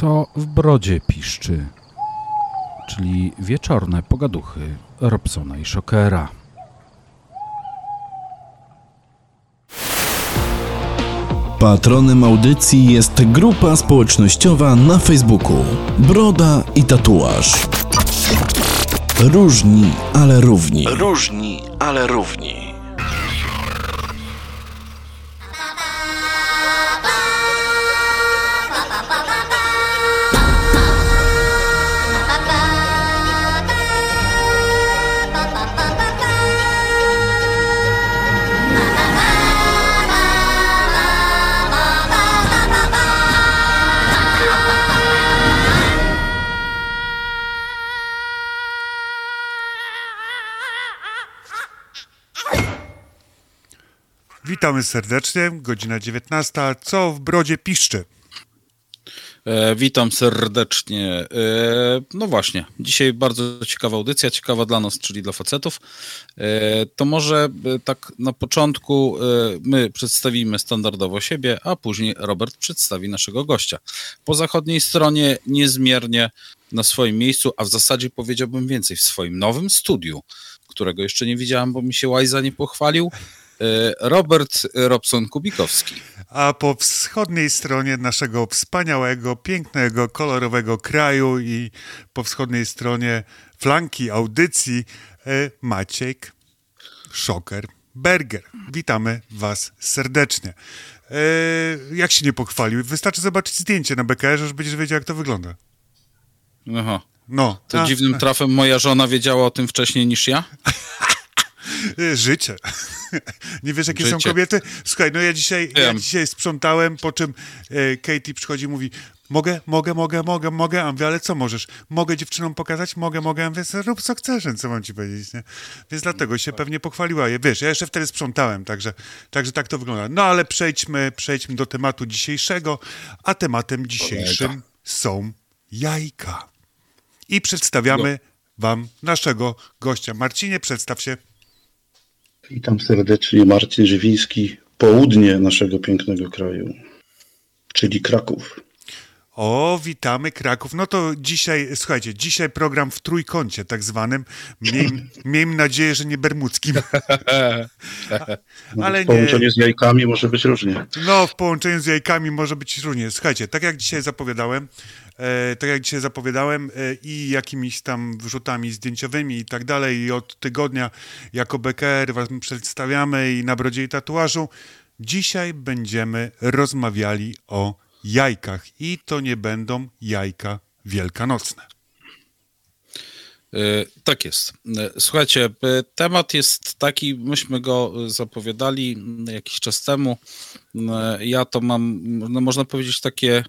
co w brodzie piszczy, czyli wieczorne pogaduchy Robsona i Shockera. Patronem audycji jest grupa społecznościowa na Facebooku Broda i Tatuaż. Różni, ale równi. Różni, ale równi. Witamy serdecznie, godzina 19. Co w brodzie piszczy? E, witam serdecznie. E, no właśnie, dzisiaj bardzo ciekawa audycja, ciekawa dla nas, czyli dla facetów. E, to może e, tak na początku e, my przedstawimy standardowo siebie, a później Robert przedstawi naszego gościa. Po zachodniej stronie niezmiernie na swoim miejscu, a w zasadzie powiedziałbym więcej, w swoim nowym studiu, którego jeszcze nie widziałem, bo mi się Łajza nie pochwalił. E, Robert Robson-Kubikowski. A po wschodniej stronie naszego wspaniałego, pięknego, kolorowego kraju i po wschodniej stronie flanki audycji e, Maciek Szoker Berger. Witamy Was serdecznie. E, jak się nie pochwalił? Wystarczy zobaczyć zdjęcie na BKR, że będziesz wiedział, jak to wygląda. Aha. No. To a, dziwnym trafem moja żona wiedziała o tym wcześniej niż ja? E, Życie. Nie wiesz, jakie są Życie. kobiety? Słuchaj, no ja dzisiaj, ja dzisiaj sprzątałem, po czym e, Katie przychodzi i mówi mogę, mogę, mogę, mogę, mogę, a mówię, ale co możesz? Mogę dziewczynom pokazać? Mogę, mogę, a mówię, rób co chcesz, co mam ci powiedzieć, nie? Więc dlatego się pewnie pochwaliła. Ja- Wiesz, ja jeszcze wtedy sprzątałem, także, także tak to wygląda. No ale przejdźmy, przejdźmy do tematu dzisiejszego, a tematem dzisiejszym są jajka. I przedstawiamy wam naszego gościa. Marcinie, przedstaw się. Witam serdecznie, Marcin Żywiński, południe naszego pięknego kraju, czyli Kraków. O, witamy Kraków. No to dzisiaj, słuchajcie, dzisiaj program w trójkącie tak zwanym. Miejm, miejmy nadzieję, że nie bermudzkim. Ale w nie. połączeniu z jajkami może być różnie. No, w połączeniu z jajkami może być różnie. Słuchajcie, tak jak dzisiaj zapowiadałem, tak jak dzisiaj zapowiadałem e, i jakimiś tam wrzutami zdjęciowymi i tak dalej i od tygodnia jako BKR was przedstawiamy i na brodzie i tatuażu, dzisiaj będziemy rozmawiali o jajkach i to nie będą jajka wielkanocne. E, Tak jest. E, Słuchajcie, e, temat jest taki, myśmy go e, zapowiadali jakiś czas temu. E, Ja to mam, no można powiedzieć, takie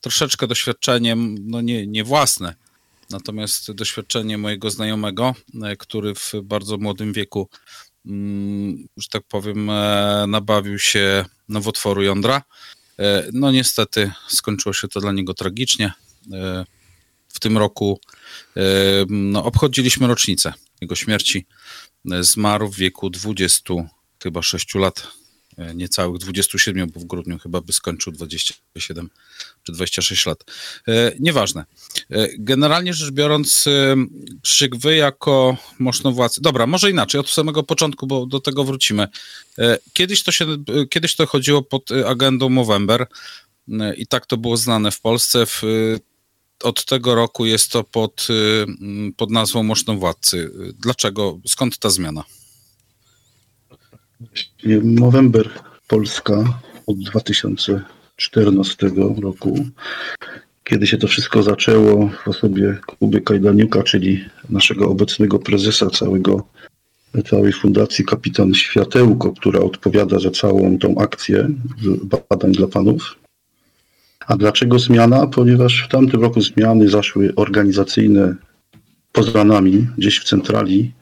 troszeczkę doświadczenie, m, no nie, nie własne, natomiast doświadczenie mojego znajomego, e, który w bardzo młodym wieku, mm, że tak powiem, e, nabawił się nowotworu jądra. E, No niestety skończyło się to dla niego tragicznie. W tym roku no, obchodziliśmy rocznicę jego śmierci. Zmarł w wieku 20, chyba 6 lat, niecałych 27, bo w grudniu chyba by skończył 27 czy 26 lat. E, Nieważne. E, Generalnie rzecz biorąc, e, Krzyk, wy jako mosznowładcy, dobra, może inaczej, od samego początku, bo do tego wrócimy. E, Kiedyś to się, e, kiedyś to chodziło pod e, agendą Movember e, i tak to było znane w Polsce. W, e, od tego roku jest to pod, pod nazwą Mosznowładcy. Y, Dlaczego? Skąd ta zmiana? Movember Polska od 2014 roku, kiedy się to wszystko zaczęło w osobie Kuby Kajdaniuka, czyli naszego obecnego prezesa całego, całej fundacji Kapitan Światełko, która odpowiada za całą tą akcję badań dla panów. A dlaczego zmiana? Ponieważ w tamtym roku zmiany zaszły organizacyjne poza nami, gdzieś w centrali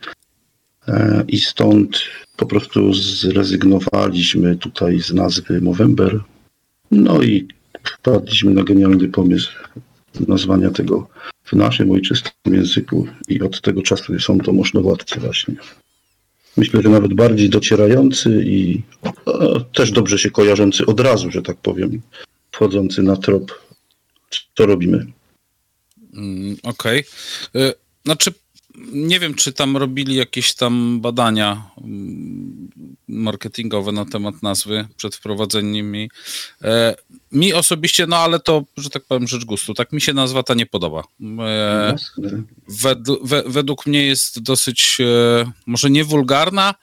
e, i stąd po prostu zrezygnowaliśmy tutaj z nazwy Movember. No i wpadliśmy na genialny pomysł nazwania tego w naszym ojczystym języku i od tego czasu są to możnowładcy właśnie. Myślę, że nawet bardziej docierający i e, też dobrze się kojarzący od razu, że tak powiem, wchodzący na trop co robimy. Mm, Okej. Y, Znaczy, nie wiem, czy tam robili jakieś tam badania mm, marketingowe na temat nazwy przed wprowadzeniem jej. E, Mi osobiście, no ale to, że tak powiem, rzecz gustu. Tak mi się nazwa ta nie podoba. E, Jasne. wed, we, według mnie jest dosyć, e, może nie wulgarna,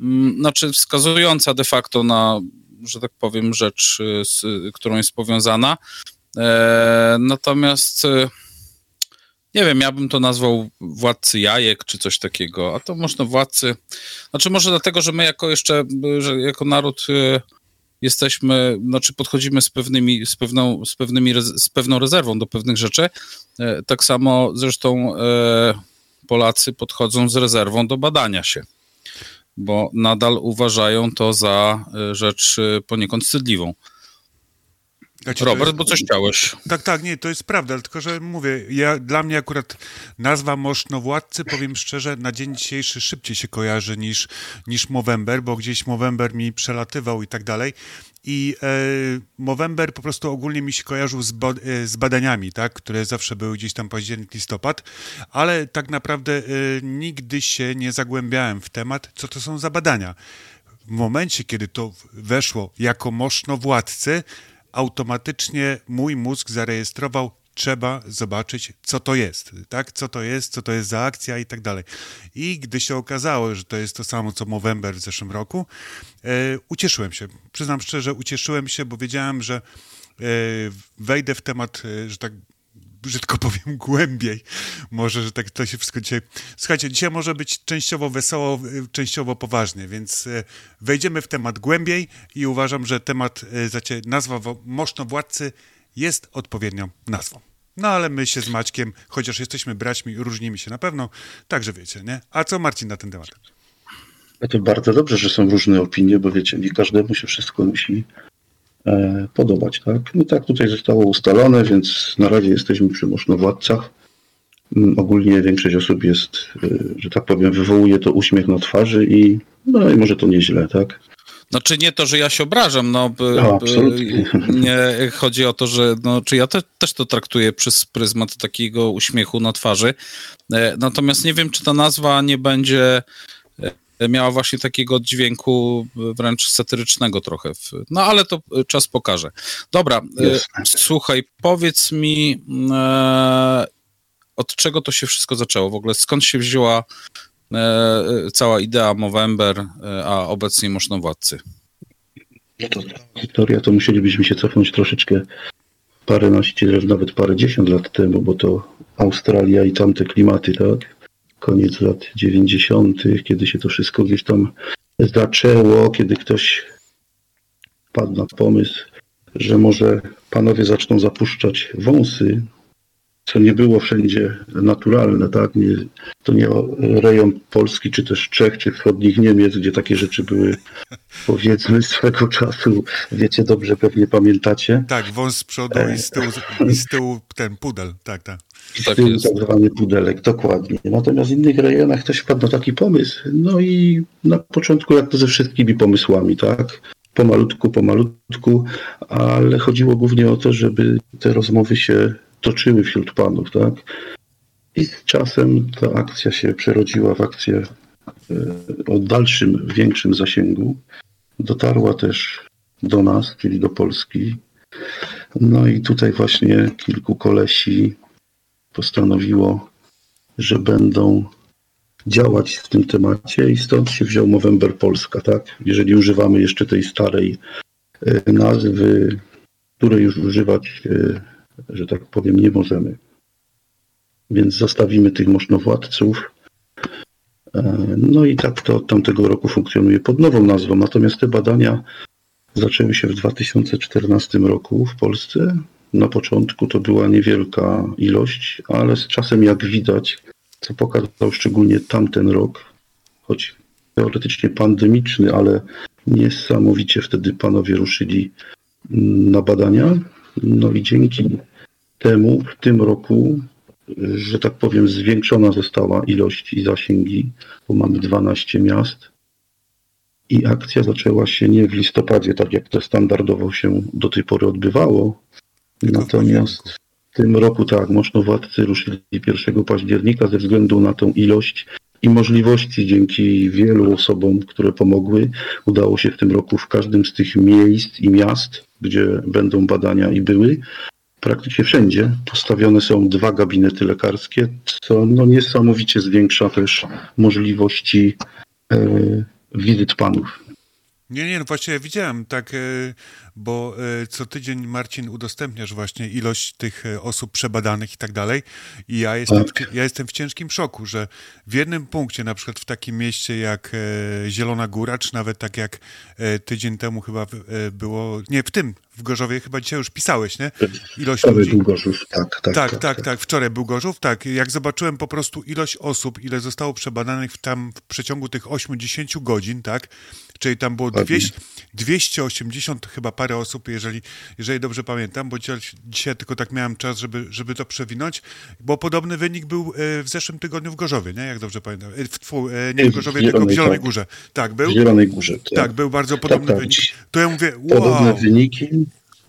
mm, znaczy wskazująca de facto na, że tak powiem, rzecz, z którą jest powiązana. Natomiast nie wiem, ja bym to nazwał władcy jajek czy coś takiego, a to można władcy. Znaczy, może dlatego, że my jako jeszcze, że jako naród e, jesteśmy, znaczy podchodzimy z pewnymi, z pewną, z pewnymi, z pewną rezerwą do pewnych rzeczy. E, Tak samo zresztą e, Polacy podchodzą z rezerwą do badania się, bo nadal uważają to za rzecz poniekąd wstydliwą. Znaczy, Robert, jest- bo coś chciałeś. Tak, tak, nie, to jest prawda, tylko że mówię, ja, dla mnie akurat nazwa Mosznowładcy, powiem szczerze, na dzień dzisiejszy szybciej się kojarzy niż, niż Movember, bo gdzieś Movember mi przelatywał i tak dalej. I e, Movember po prostu ogólnie mi się kojarzył z, ba- e, z badaniami, tak, które zawsze były gdzieś tam październik, listopad, ale tak naprawdę e, nigdy się nie zagłębiałem w temat, co to są za badania. W momencie, kiedy to weszło jako Mosznowładcy, automatycznie mój mózg zarejestrował, trzeba zobaczyć, co to jest, tak? Co to jest, co to jest za akcja i tak dalej. I gdy się okazało, że to jest to samo, co Movember w zeszłym roku, e, ucieszyłem się. Przyznam szczerze, ucieszyłem się, bo wiedziałem, że e, wejdę w temat, e, że tak brzydko powiem, głębiej. Może, że tak to się wszystko dzisiaj... Słuchajcie, dzisiaj może być częściowo wesoło, y, częściowo poważnie, więc y, wejdziemy w temat głębiej i uważam, że temat, znaczy nazwa wo- Moszno Władcy jest odpowiednią nazwą. No ale my się z Maćkiem, chociaż jesteśmy braćmi, różnimy się na pewno, także wiecie, nie? A co Marcin na ten temat? A to bardzo dobrze, że są różne opinie, bo wiecie, nie każdemu się wszystko musi e, podobać, tak? No tak tutaj zostało ustalone, więc na razie jesteśmy przy mosznowładcach. Mm, Ogólnie większość osób jest, e, że tak powiem, wywołuje to uśmiech na twarzy i no i może to nieźle, tak? Znaczy nie to, że ja się obrażam, no by, No, nie chodzi o to, że no, czy ja te, też to traktuję przez pryzmat takiego uśmiechu na twarzy. E, Natomiast nie wiem, czy ta nazwa nie będzie e, miała właśnie takiego dźwięku wręcz satyrycznego trochę. W, no ale to e, czas pokaże. Dobra, Jasne. słuchaj, powiedz mi e, od czego to się wszystko zaczęło w ogóle? Skąd się wzięła e, cała idea Movember, a obecnie Mosznowładcy? No to historia, to musielibyśmy się cofnąć troszeczkę paręnaście, nawet parę dziesiąt lat temu, bo to Australia i tamte klimaty, tak? Koniec lat 90., kiedy się to wszystko gdzieś tam zaczęło, kiedy ktoś padł na pomysł, że może panowie zaczną zapuszczać wąsy, co nie było wszędzie naturalne, tak? Nie, to nie rejon Polski, czy też Czech, czy wschodnich Niemiec, gdzie takie rzeczy były, powiedzmy, swego czasu, wiecie dobrze, pewnie pamiętacie. Tak, wąs z przodu i z tyłu, i z tyłu ten pudel, tak, tak. Tak Był jest. tak zwany pudelek, dokładnie. Natomiast w innych rejonach ktoś wpadł na taki pomysł. No i na początku, jak to ze wszystkimi pomysłami, tak? Pomalutku, pomalutku, ale chodziło głównie o to, żeby te rozmowy się toczyły wśród panów, tak? I z czasem ta akcja się przerodziła w akcję e, o dalszym, większym zasięgu. Dotarła też do nas, czyli do Polski. No i tutaj właśnie kilku kolesi postanowiło, że będą działać w tym temacie i stąd się wziął Movember Polska, tak? Jeżeli używamy jeszcze tej starej e, nazwy, której już używać, e, że tak powiem, nie możemy. Więc zostawimy tych mosznowładców. E, No i tak to od tamtego roku funkcjonuje pod nową nazwą. Natomiast te badania zaczęły się w 2014 roku w Polsce. Na początku to była niewielka ilość, ale z czasem, jak widać, co pokazał szczególnie tamten rok, choć teoretycznie pandemiczny, ale niesamowicie wtedy panowie ruszyli na badania. No i dzięki temu w tym roku, że tak powiem, zwiększona została ilość i zasięgi, bo mamy 12 miast. I akcja zaczęła się nie w listopadzie, tak jak to standardowo się do tej pory odbywało, Natomiast w tym roku tak, mocnowładcy ruszyli 1 października ze względu na tą ilość i możliwości dzięki wielu osobom, które pomogły. Udało się w tym roku w każdym z tych miejsc i miast, gdzie będą badania i były, praktycznie wszędzie postawione są dwa gabinety lekarskie, co no niesamowicie zwiększa też możliwości e, wizyt panów. Nie, nie, no właśnie widziałem, tak, e, bo e, co tydzień Marcin udostępniasz właśnie ilość tych e, osób przebadanych i tak dalej i ja jestem, w, ja jestem w ciężkim szoku, że w jednym punkcie, na przykład w takim mieście jak Zielona Góra, czy nawet tak jak tydzień temu chyba było, nie, w tym, w Gorzowie chyba dzisiaj już pisałeś, nie? Ilość Wczoraj ludzi. był Gorzów, tak, tak, Tak, tak, tak, Wczoraj był Gorzów, tak. Jak zobaczyłem po prostu ilość osób, ile zostało przebadanych w tam w przeciągu tych 80 godzin, tak? Czyli tam było Dokładnie. 200, 280 chyba parę osób, jeżeli, jeżeli dobrze pamiętam, bo dzisiaj, dzisiaj tylko tak miałem czas, żeby, żeby to przewinąć, bo podobny wynik był e, w zeszłym tygodniu w Gorzowie, nie? Jak dobrze pamiętam. E, W, e, nie w W Gorzowie, tylko w Zielonej, tak. Górze. Tak, był? W Zielonej Górze. Tak, był bardzo podobny tak. wynik. To ja mówię, Podobne wow, wyniki.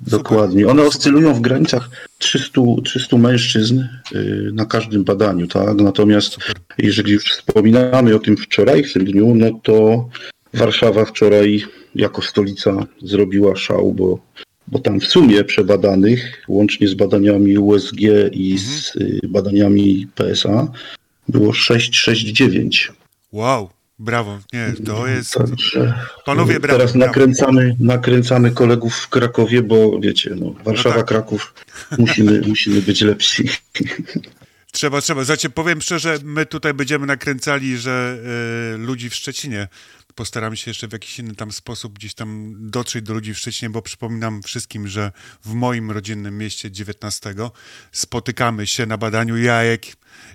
Dokładnie. One oscylują w granicach 300, 300 mężczyzn y, na każdym badaniu, tak? Natomiast jeżeli już wspominamy o tym wczorajszym dniu, no to Warszawa wczoraj jako stolica zrobiła szał, bo, bo tam w sumie przebadanych, łącznie z badaniami USG i z y, badaniami PSA, było 669. wow, brawo. Nie, to jest... Także Panowie, brawo, teraz nakręcamy, nakręcamy kolegów w Krakowie, bo wiecie, no, Warszawa, tak. Kraków, musimy, musimy być lepsi. Trzeba, trzeba. Znaczy, powiem szczerze, my tutaj będziemy nakręcali, że y, ludzi w Szczecinie. Postaram się jeszcze w jakiś inny tam sposób gdzieś tam dotrzeć do ludzi w Szczecinie, bo przypominam wszystkim, że w moim rodzinnym mieście 19 spotykamy się na badaniu jajek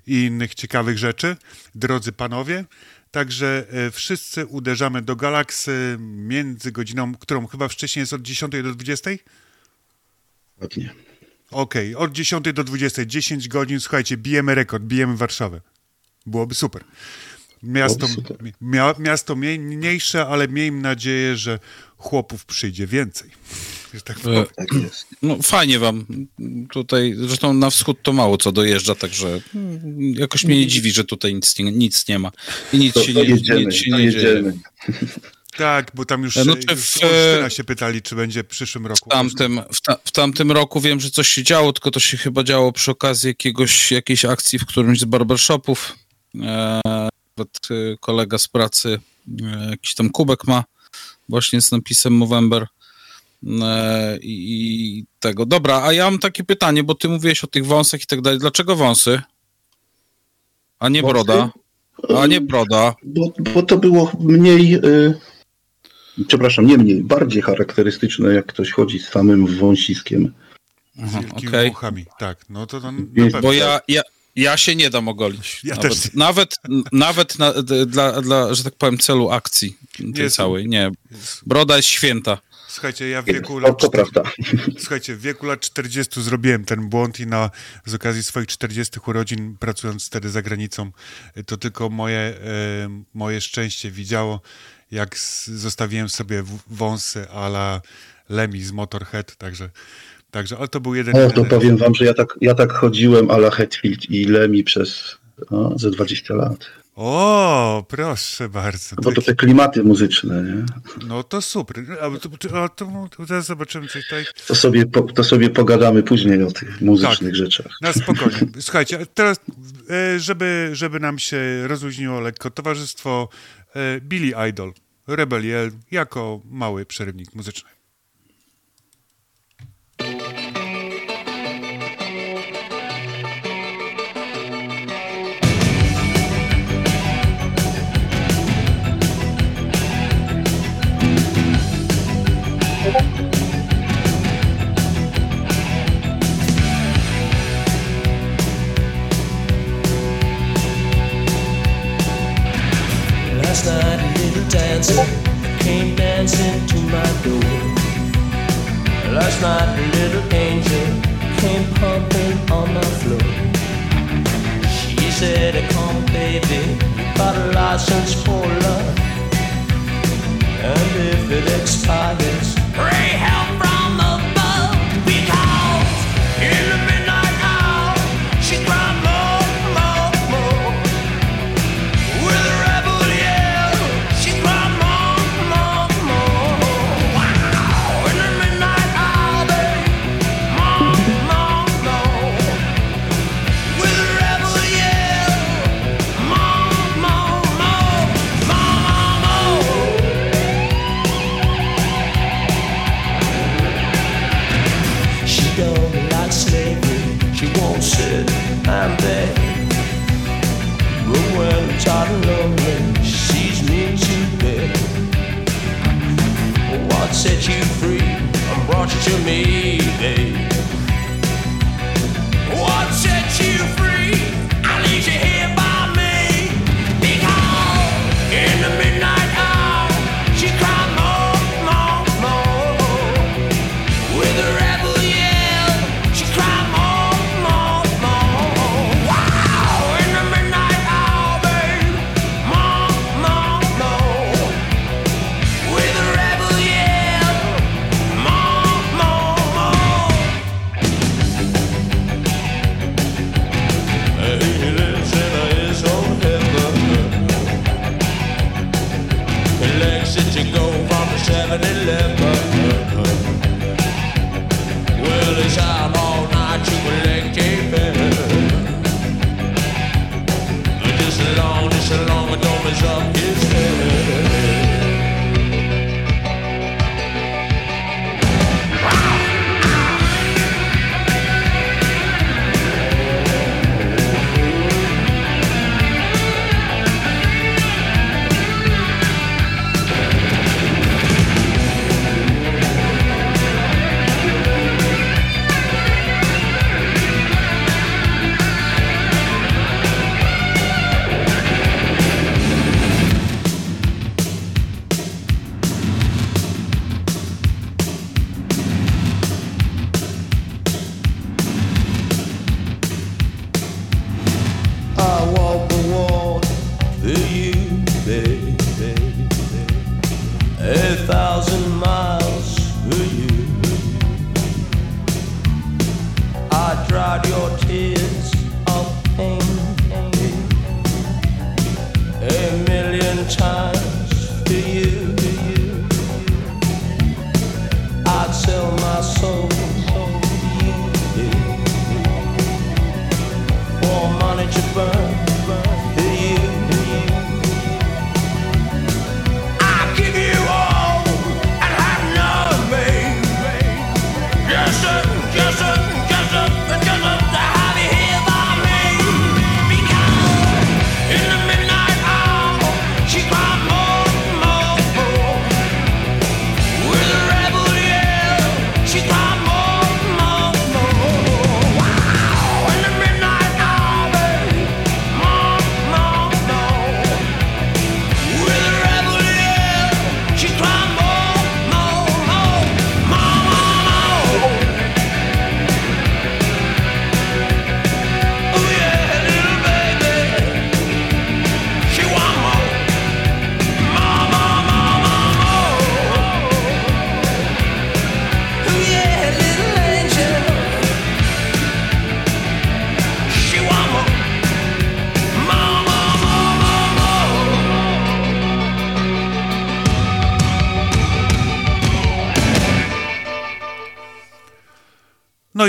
i innych ciekawych rzeczy. Drodzy panowie, Także y, wszyscy uderzamy do galaksy między godziną, którą chyba wcześniej jest od 10 do 20? Ładnie. Okej, od 10 do 20, 10 godzin, słuchajcie, bijemy rekord, bijemy Warszawę. Byłoby super. Miasto, mia, miasto mniej- mniejsze, ale miejmy nadzieję, że chłopów przyjdzie więcej. Tak. E, Tak jest. No fajnie wam tutaj, zresztą na wschód to mało co dojeżdża, także jakoś mnie nie dziwi, że tutaj nic nie, nic nie ma. I nic To, się to nie, jedziemy, nic się to nie dzieje. Tak, bo tam już, No no, czy w- z Olsztyna się pytali, czy będzie w przyszłym roku. W tamtym, w, ta, w tamtym roku wiem, że coś się działo, tylko to się chyba działo przy okazji jakiegoś, jakiejś akcji w którymś z barbershopów. E, nawet, e, kolega z pracy e, jakiś tam kubek ma właśnie z napisem Movember. E, i, tego. Dobra, a ja mam takie pytanie, bo ty mówiłeś o tych wąsach i tak dalej. Dlaczego wąsy? A nie Wąsy? broda? A nie broda. Bo, bo to było mniej, y, przepraszam, nie mniej, bardziej charakterystyczne, jak ktoś chodzi z samym wąsiskiem. Z Aha, wielkimi okej. uchami. Tak, no to, to. Bo ja, ja, ja się nie dam ogolić. Ja nawet, też nawet, nawet na, dla, dla, że tak powiem, celu akcji tej Jest- całej. Nie, broda jest święta. Słuchajcie, ja w wieku lat to prawda. Słuchajcie, w wieku lat 40 zrobiłem ten błąd i na, z okazji swoich 40 urodzin, pracując wtedy za granicą, to tylko moje, e, moje szczęście widziało, jak zostawiłem sobie w- wąsy a la Lemmy z Motorhead, także, także ale to był jeden... O, to jeden- powiem wam, że ja tak, ja tak chodziłem ala Hetfield i Lemmy przez o, ze 20 lat. O, proszę bardzo. Bo to te klimaty muzyczne, nie? No to super. A to, to, a to, to zaraz zobaczymy coś tutaj. To sobie, po, to sobie pogadamy później o tych muzycznych Tak. rzeczach. Na spokojnie. Słuchajcie, teraz, e, żeby, żeby nam się rozluźniło lekko, towarzystwo e, Billy Idol, Rebeliel, jako mały przerywnik muzyczny. Last night a little dancer came dancing to my door. Last night a little angel came pumping on the floor. She said, come baby, you got a license for love. And if it expires,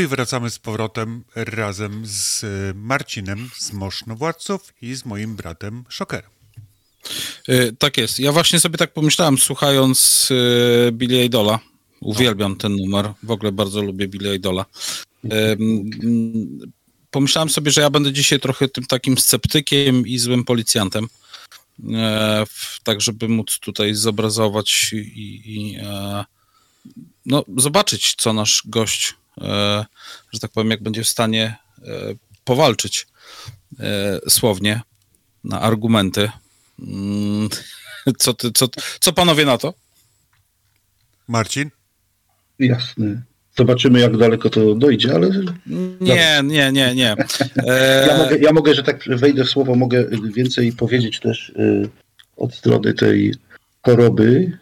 I wracamy z powrotem razem z y, Marcinem z Moszno Władców i z moim bratem Szokerem. Y, Tak jest. Ja właśnie sobie tak pomyślałem, słuchając y, Billy Idola. Uwielbiam ten numer. W ogóle bardzo lubię Billy Idola. Pomyślałem sobie, że ja będę dzisiaj trochę tym takim sceptykiem i złym policjantem. E, tak, żeby móc tutaj zobrazować i, i e, no, zobaczyć, co nasz gość, e, że tak powiem, jak będzie w stanie e, powalczyć e, słownie na argumenty. Mm, Co, ty, co, co panowie na to? Marcin? Jasne. Zobaczymy, jak daleko to dojdzie, ale Nie, nie, nie, nie. E, ja mogę, ja mogę, że tak wejdę w słowo, mogę więcej powiedzieć też od strony tej choroby.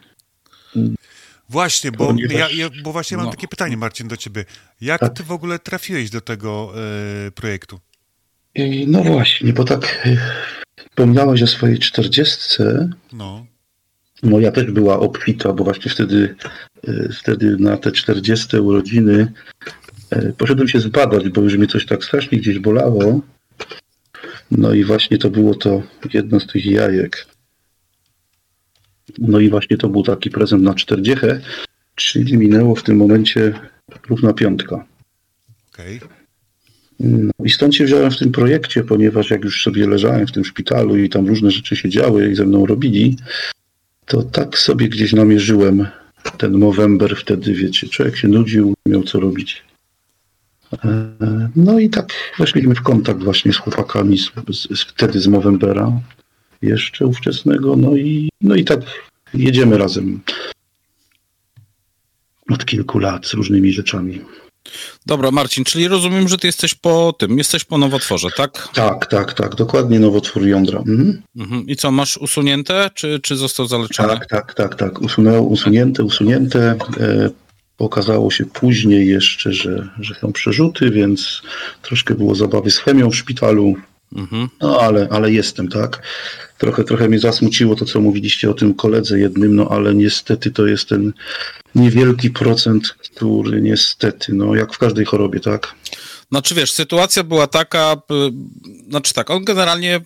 Właśnie, bo, ja, ja, bo właśnie mam No. takie pytanie, Marcin, do ciebie. Jak Tak. ty w ogóle trafiłeś do tego e, projektu? No właśnie, bo tak y, wspomniałeś o swojej czterdziestce. No. Moja też była obfita, bo właśnie wtedy, y, wtedy na te 40 urodziny poszedłem się zbadać, bo już mnie coś tak strasznie gdzieś bolało. No i właśnie to było to jedno z tych jajek. No i właśnie to był taki prezent na 40, czyli minęło w tym momencie równa piątka. Okej. No i stąd się wziąłem w tym projekcie, ponieważ jak już sobie leżałem w tym szpitalu i tam różne rzeczy się działy i ze mną robili, to tak sobie gdzieś namierzyłem ten Movember wtedy, wiecie, człowiek się nudził, miał co robić. E, No i tak weszliśmy w kontakt właśnie z chłopakami z, z, wtedy z Movembera jeszcze ówczesnego, no i, no i tak jedziemy razem od kilku lat z różnymi rzeczami. Dobra, Marcin, czyli rozumiem, że ty jesteś po tym, jesteś po nowotworze, tak? Tak, tak, tak, dokładnie nowotwór jądra. Mhm. Mhm. I co, masz usunięte, czy, czy został zaleczony? Tak, tak, tak, tak. Usunęło, usunięte, usunięte. E, okazało się później jeszcze, że, że są przerzuty, więc troszkę było zabawy z chemią w szpitalu. Mhm. No ale, ale jestem, tak. Trochę, trochę mnie zasmuciło to, co mówiliście o tym koledze jednym, no ale niestety to jest ten niewielki procent, który niestety, no jak w każdej chorobie, tak. Znaczy wiesz, sytuacja była taka, znaczy tak, on generalnie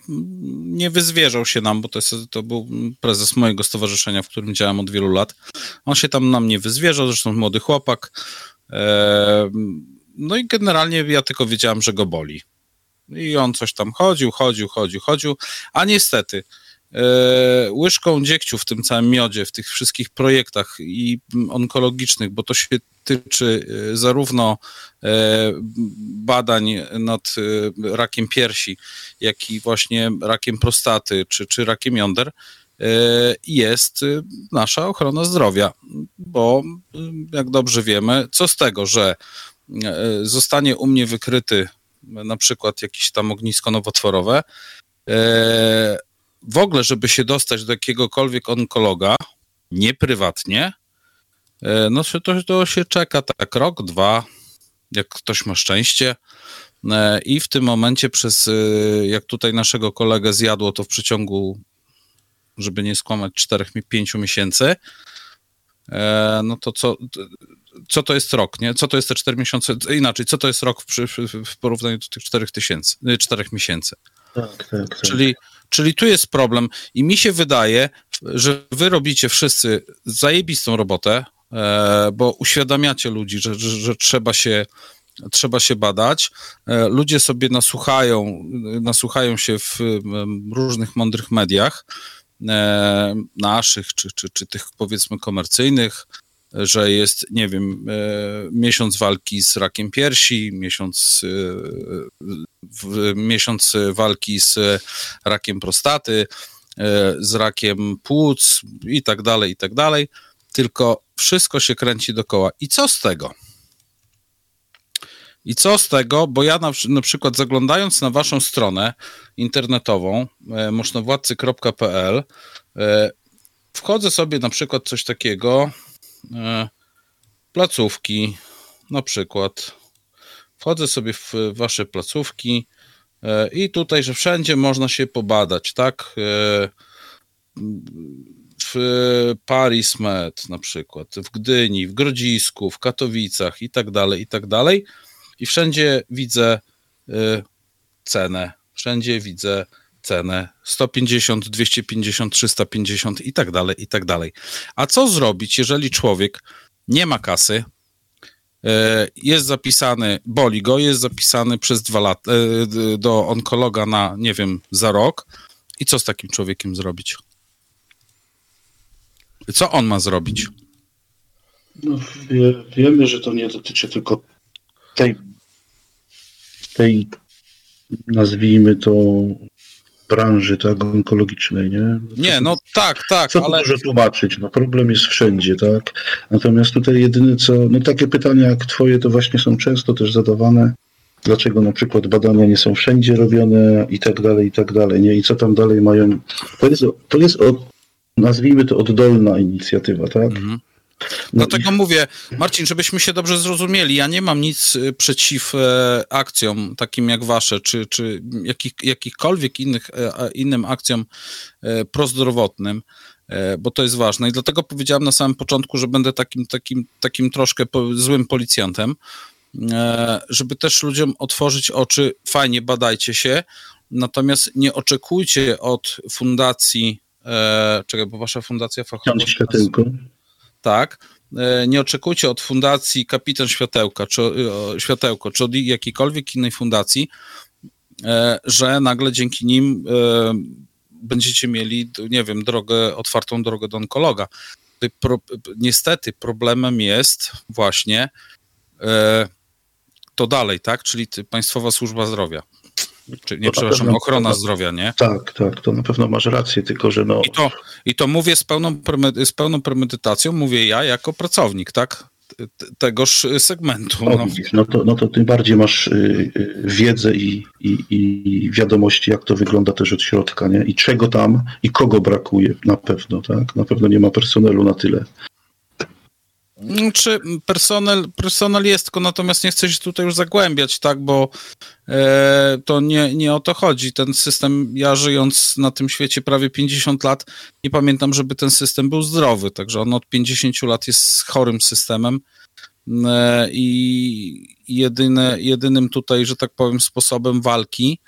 nie wyzwierzał się nam, bo to, jest, to był prezes mojego stowarzyszenia, w którym działam od wielu lat. On się tam nam nie wyzwierzał, zresztą młody chłopak. E, No i generalnie ja tylko wiedziałem, że go boli. I on coś tam chodził, chodził, chodził, chodził, a niestety e, łyżką dziegciu w tym całym miodzie, w tych wszystkich projektach i onkologicznych, bo to się tyczy e, zarówno e, badań nad rakiem piersi, jak i właśnie rakiem prostaty czy, czy rakiem jąder, jest nasza ochrona zdrowia, bo jak dobrze wiemy, co z tego, że zostanie u mnie wykryty na przykład jakieś tam ognisko nowotworowe, e, w ogóle, żeby się dostać do jakiegokolwiek onkologa, nieprywatnie, e, no to, to, się czeka tak rok, dwa, jak ktoś ma szczęście. E, I w tym momencie przez, jak tutaj naszego kolegę zjadło to w przeciągu, żeby nie skłamać, 4-5 miesięcy, no to co, co to jest rok, nie? Co to jest te 4 miesiące? Inaczej, co to jest rok w, przy- w, porównaniu do tych 4 tysięcy, 4 miesięcy? Tak, tak, tak. Czyli, czyli tu jest problem i mi się wydaje, że wy robicie wszyscy zajebistą robotę, e, bo uświadamiacie ludzi, że, że, że trzeba się trzeba się badać. E, Ludzie sobie nasłuchają, nasłuchają się w różnych mądrych mediach, e, naszych czy, czy, czy tych powiedzmy komercyjnych, że jest, nie wiem, e, miesiąc walki z rakiem piersi, miesiąc, e, miesiąc walki z rakiem prostaty, e, z rakiem płuc i tak dalej, i tak dalej. Tylko wszystko się kręci dokoła. I co z tego? I co z tego? Bo ja na, na przykład zaglądając na waszą stronę internetową możnowładcy.pl e, wchodzę sobie na przykład coś takiego placówki na przykład wchodzę sobie w wasze placówki e, i tutaj, że wszędzie można się pobadać, tak? E, w Paris Med na przykład, w Gdyni, w Grodzisku, w Katowicach i tak dalej, i tak dalej. I wszędzie widzę cenę, wszędzie widzę cenę 150, 250, 350 i tak dalej, i tak dalej. A co zrobić, jeżeli człowiek nie ma kasy, y, jest zapisany, boli go, jest zapisany przez dwa lata y, do onkologa na, nie wiem, za rok i co z takim człowiekiem zrobić? Co on ma zrobić? No, wie, wiemy, że to nie dotyczy tylko tej, tej nazwijmy to branży tak, onkologicznej, nie? Nie, no tak, tak, Co ale dużo tłumaczyć? No problem jest wszędzie, tak? Natomiast tutaj jedyne co, no takie pytania jak twoje to właśnie są często też zadawane. Dlaczego na przykład badania nie są wszędzie robione i tak dalej, i tak dalej, nie? I co tam dalej mają... To jest, to jest od, nazwijmy to oddolna inicjatywa, tak? Mhm. No Dlatego mówię, Marcin, żebyśmy się dobrze zrozumieli, ja nie mam nic y, przeciw e, akcjom takim jak wasze, czy, czy jakich, jakichkolwiek innych, e, innym akcjom e, prozdrowotnym, bo to jest ważne. I dlatego powiedziałem na samym początku, że będę takim, takim, takim troszkę złym policjantem, żeby też ludziom otworzyć oczy, fajnie badajcie się, natomiast nie oczekujcie od fundacji, czekaj, bo wasza fundacja fachowa... Ksiądz Światełko. Tak. E, Nie oczekujcie od fundacji Kapitan Światełka, czy o, Światełko, czy od jakiejkolwiek innej fundacji, e, że nagle dzięki nim e, będziecie mieli, nie wiem, drogę, otwartą drogę do onkologa. niestety problemem jest właśnie e, to dalej, tak? Czyli Państwowa Służba Zdrowia. Czy, nie, To przepraszam, pewno- ochrona zdrowia, nie? Tak, tak, to na pewno masz rację, tylko że no, I to, I to mówię z pełną, z pełną premedytacją, mówię ja jako pracownik, tak? Tegoż segmentu. No. no, to, no to tym bardziej masz y, y, wiedzę i, i, i wiadomości, jak to wygląda też od środka, nie? I czego tam i kogo brakuje na pewno, tak? Na pewno nie ma personelu na tyle. Mm, Czy personel, personel jest, tylko natomiast nie chcę się tutaj już zagłębiać, tak, bo e, to nie, nie o to chodzi. Ten system, ja żyjąc na tym świecie prawie 50 lat, nie pamiętam, żeby ten system był zdrowy, także on od 50 lat jest chorym systemem e, i jedyne, jedynym tutaj, że tak powiem, sposobem walki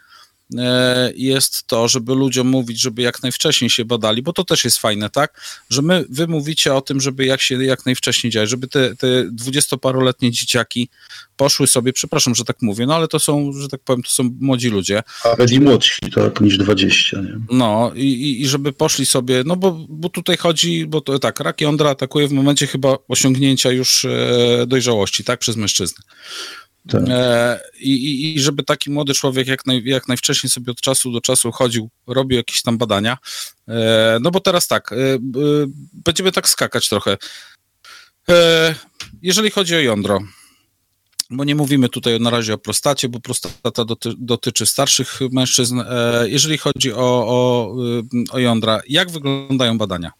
jest to, żeby ludziom mówić, żeby jak najwcześniej się badali, bo to też jest fajne, tak? Że my, wy mówicie o tym, żeby jak się jak najwcześniej dziać, żeby te, te dwudziestoparoletnie dzieciaki poszły sobie, przepraszam, że tak mówię, no ale to są, że tak powiem, to są młodzi ludzie, A byli młodsi, tak, niż 20, nie? no i, i, i żeby poszli sobie, no bo, bo tutaj chodzi, bo to tak, rak jądra atakuje w momencie chyba osiągnięcia już e, dojrzałości, tak, przez mężczyznę. Tak. E, i, i, żeby taki młody człowiek jak, naj, jak najwcześniej sobie od czasu do czasu chodził, robił jakieś tam badania. E, no bo teraz tak, e, będziemy tak skakać trochę. Jeżeli chodzi o jądro, bo nie mówimy tutaj na razie o prostacie, bo prostata doty, dotyczy starszych mężczyzn. Jeżeli chodzi o, o, y, o jądra, jak wyglądają badania?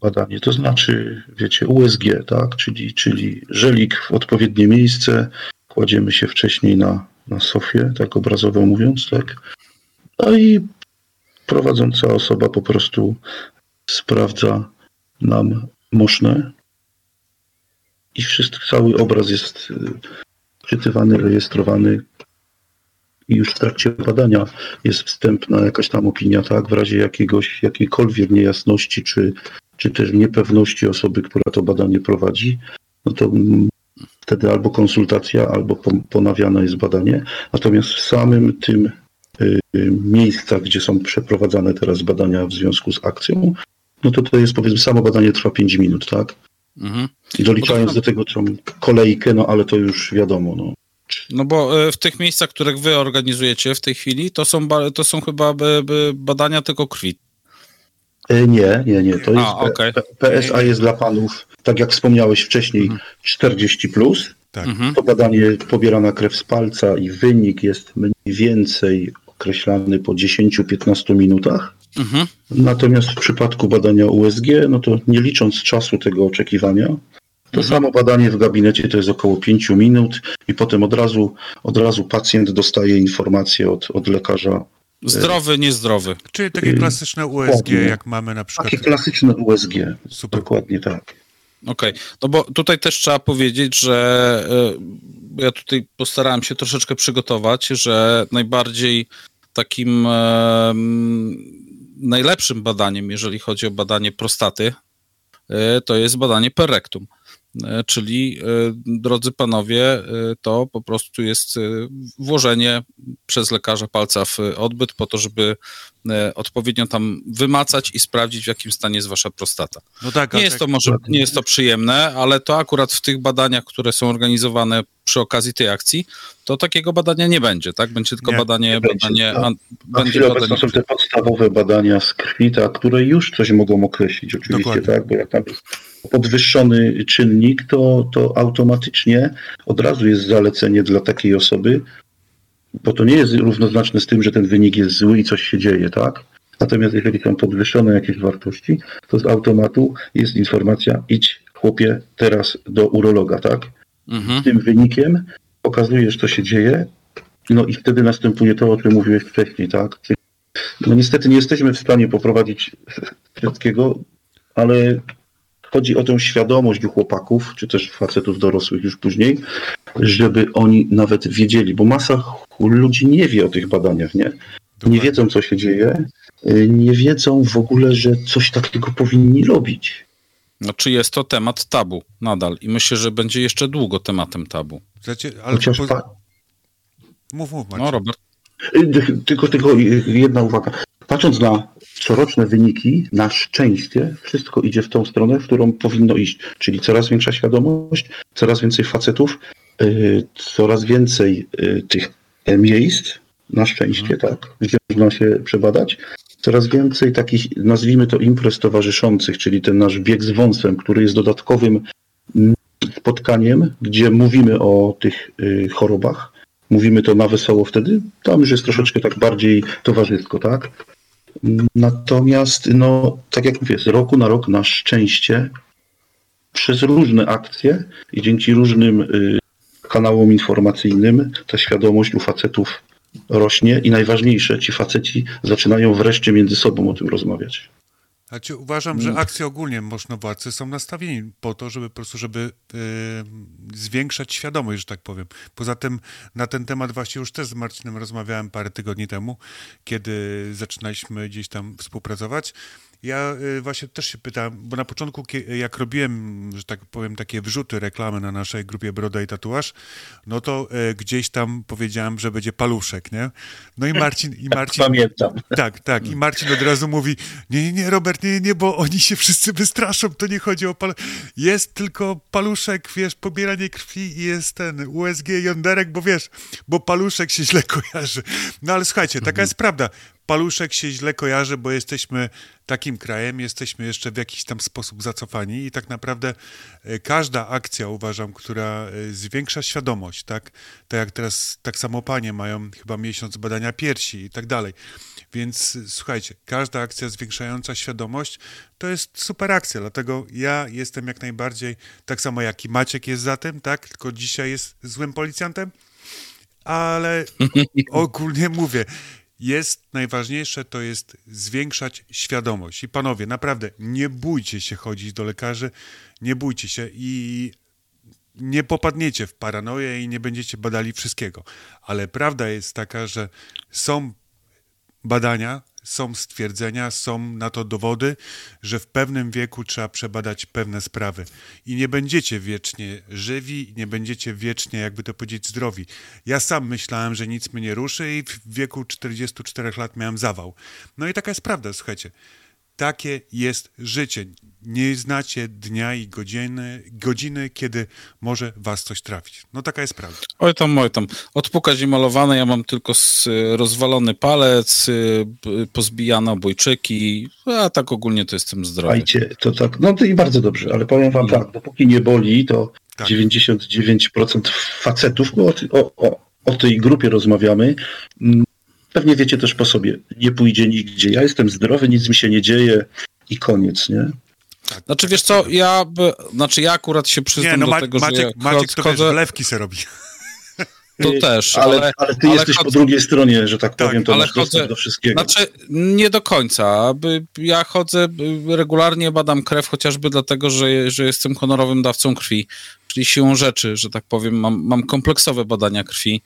Badanie. To znaczy, wiecie, USG, tak? Czyli, czyli żelik w odpowiednie miejsce, kładziemy się wcześniej na, na sofie, tak obrazowo mówiąc, tak? No i prowadząca osoba po prostu sprawdza nam moszne i wszystko, cały obraz jest y, czytywany, rejestrowany i już w trakcie badania jest wstępna jakaś tam opinia, tak, w razie jakiegoś, jakiejkolwiek niejasności, czy, czy też niepewności osoby, która to badanie prowadzi, no to wtedy albo konsultacja, albo pon- ponawiane jest badanie. Natomiast w samym tym y, y, miejscach, gdzie są przeprowadzane teraz badania w związku z akcją, no to to jest powiedzmy samo badanie trwa 5 minut, tak? Mhm. I doliczając do tego tą kolejkę, no ale to już wiadomo, no. No bo e, w tych miejscach, których wy organizujecie w tej chwili, to są, to są chyba badania tylko krwi. E, Nie, nie, nie. To jest A. P- PSA jest dla panów, tak jak wspomniałeś wcześniej, Mhm. 40 plus. Tak. Mhm. To badanie pobierana krew z palca i wynik jest mniej więcej określany po 10-15 minutach. Mhm. Natomiast w przypadku badania USG, no to nie licząc czasu tego oczekiwania, to Mhm. samo badanie w gabinecie to jest około 5 minut i potem od razu, od razu pacjent dostaje informację od, od lekarza. Zdrowy, niezdrowy. Czyli takie Y, klasyczne USG, jak mamy na przykład. Takie klasyczne USG. Super. Dokładnie tak. Okej, no bo tutaj też trzeba powiedzieć, że e, ja tutaj postarałem się troszeczkę przygotować, że najbardziej takim e, najlepszym badaniem, jeżeli chodzi o badanie prostaty, e, to jest badanie per rectum. E, Czyli, e, drodzy panowie, e, to po prostu jest włożenie przez lekarza palca w odbyt po to, żeby odpowiednio tam wymacać i sprawdzić, w jakim stanie jest wasza prostata. No tak, Nie jest tak- to może nie jest to przyjemne, ale to akurat w tych badaniach, które są organizowane przy okazji tej akcji, to takiego badania nie będzie, tak? Będzie tylko Nie, badanie, nie będzie, badanie, tak. an, Na będzie badanie. są te podstawowe badania z krwi, tak, które już coś mogą określić, oczywiście, Dokładnie. tak, bo jak tam jest podwyższony czynnik, to, to automatycznie od razu jest zalecenie dla takiej osoby, bo to nie jest równoznaczne z tym, że ten wynik jest zły i coś się dzieje, tak? Natomiast jeżeli są podwyższone jakieś wartości, to z automatu jest informacja, idź chłopie teraz do urologa, tak? Mhm. tym wynikiem pokazujesz, co się dzieje, no i wtedy następuje to, o czym mówiłeś wcześniej, tak? No niestety nie jesteśmy w stanie poprowadzić wszystkiego, ale chodzi o tę świadomość u chłopaków, czy też facetów dorosłych już później, żeby oni nawet wiedzieli, bo masa ludzi nie wie o tych badaniach, nie? Nie wiedzą, co się dzieje, y, nie wiedzą w ogóle, że coś takiego powinni robić. Znaczy jest to temat tabu nadal i myślę, że będzie jeszcze długo tematem tabu. Znaczy, ale Chociaż po... pa- Mów, mów, No Maciej. Robert. Y, Tylko, tylko jedna uwaga. Patrząc na coroczne wyniki, na szczęście, wszystko idzie w tą stronę, w którą powinno iść. Czyli coraz większa świadomość, coraz więcej facetów, y, coraz więcej y, tych miejsc, na szczęście, tak, gdzie można się przebadać. Coraz więcej takich, nazwijmy to imprez towarzyszących, czyli ten nasz bieg z wąsem, który jest dodatkowym mm, spotkaniem, gdzie mówimy o tych y, chorobach. Mówimy to na wesoło wtedy. Tam już jest troszeczkę tak bardziej towarzysko, tak? Natomiast, no, tak jak mówię, z roku na rok na szczęście przez różne akcje i dzięki różnym y, kanałom informacyjnym ta świadomość u facetów rośnie i najważniejsze, ci faceci zaczynają wreszcie między sobą o tym rozmawiać. Znaczy, uważam, że akcje ogólnie możnowładcy są nastawieni po to, żeby po prostu, żeby e, zwiększać świadomość, że tak powiem. Poza tym na ten temat właśnie już też z Marcinem rozmawiałem parę tygodni temu, kiedy zaczynaliśmy gdzieś tam współpracować. Ja y, właśnie też się pytałem, bo na początku, jak robiłem, że tak powiem, takie wrzuty, reklamy na naszej grupie Broda i Tatuaż, no to e, gdzieś tam powiedziałem, że będzie paluszek, nie? No i Marcin... I Marcin Pamiętam. tak, tak. I Marcin od razu mówi, nie, nie, nie, Robert, nie, nie, bo oni się wszyscy wystraszą, to nie chodzi o paluszek. Jest tylko paluszek, wiesz, pobieranie krwi i jest ten USG jąderek, bo wiesz, bo paluszek się źle kojarzy. No ale słuchajcie, taka jest prawda. Paluszek się źle kojarzy, bo jesteśmy takim krajem, jesteśmy jeszcze w jakiś tam sposób zacofani i tak naprawdę e, każda akcja, uważam, która e, zwiększa świadomość, tak? Tak jak teraz, tak samo panie mają chyba miesiąc badania piersi i tak dalej. Więc y, słuchajcie, każda akcja zwiększająca świadomość to jest super akcja, dlatego ja jestem jak najbardziej, tak samo jak i Maciek jest za tym, tak? Tylko dzisiaj jest złym policjantem, ale ogólnie mówię, jest najważniejsze to jest zwiększać świadomość. I panowie, naprawdę nie bójcie się chodzić do lekarzy, nie bójcie się i nie popadniecie w paranoję i nie będziecie badali wszystkiego. Ale prawda jest taka, że są badania, są stwierdzenia, są na to dowody, że w pewnym wieku trzeba przebadać pewne sprawy. I nie będziecie wiecznie żywi, nie będziecie wiecznie, jakby to powiedzieć, zdrowi. Ja sam myślałem, że nic mnie nie ruszy i w wieku 44 lat miałem zawał. No i taka jest prawda, słuchajcie. Takie jest życie. Nie znacie dnia i godziny, godziny, kiedy może was coś trafić. No taka jest prawda. Oj tam, oj tam. Odpukać i malowane, ja mam tylko rozwalony palec, y, pozbijane obojczyki, a tak ogólnie to jestem zdrowy. Słuchajcie, to tak, no to i bardzo dobrze, ale powiem wam tak, dopóki nie boli, to Tak. 99% facetów, bo o, o, o, tej grupie rozmawiamy, pewnie wiecie też po sobie, nie pójdzie nigdzie. Ja jestem zdrowy, nic mi się nie dzieje i koniec, nie? Tak. Znaczy wiesz co, ja, by, znaczy ja akurat się przyznam Nie, no do tego, że Maciek, ja Maciek to wiesz, chodzę, wlewki se robi. to też, ale, ale, ale, ty ale jesteś chodzę- po drugiej stronie, że tak Tak, powiem, to ale masz chodzę- do wszystkiego. Znaczy, nie do końca. Ja chodzę, y, regularnie badam krew, chociażby dlatego, że, że jestem honorowym dawcą krwi, czyli siłą rzeczy, że tak powiem, mam, mam kompleksowe badania krwi.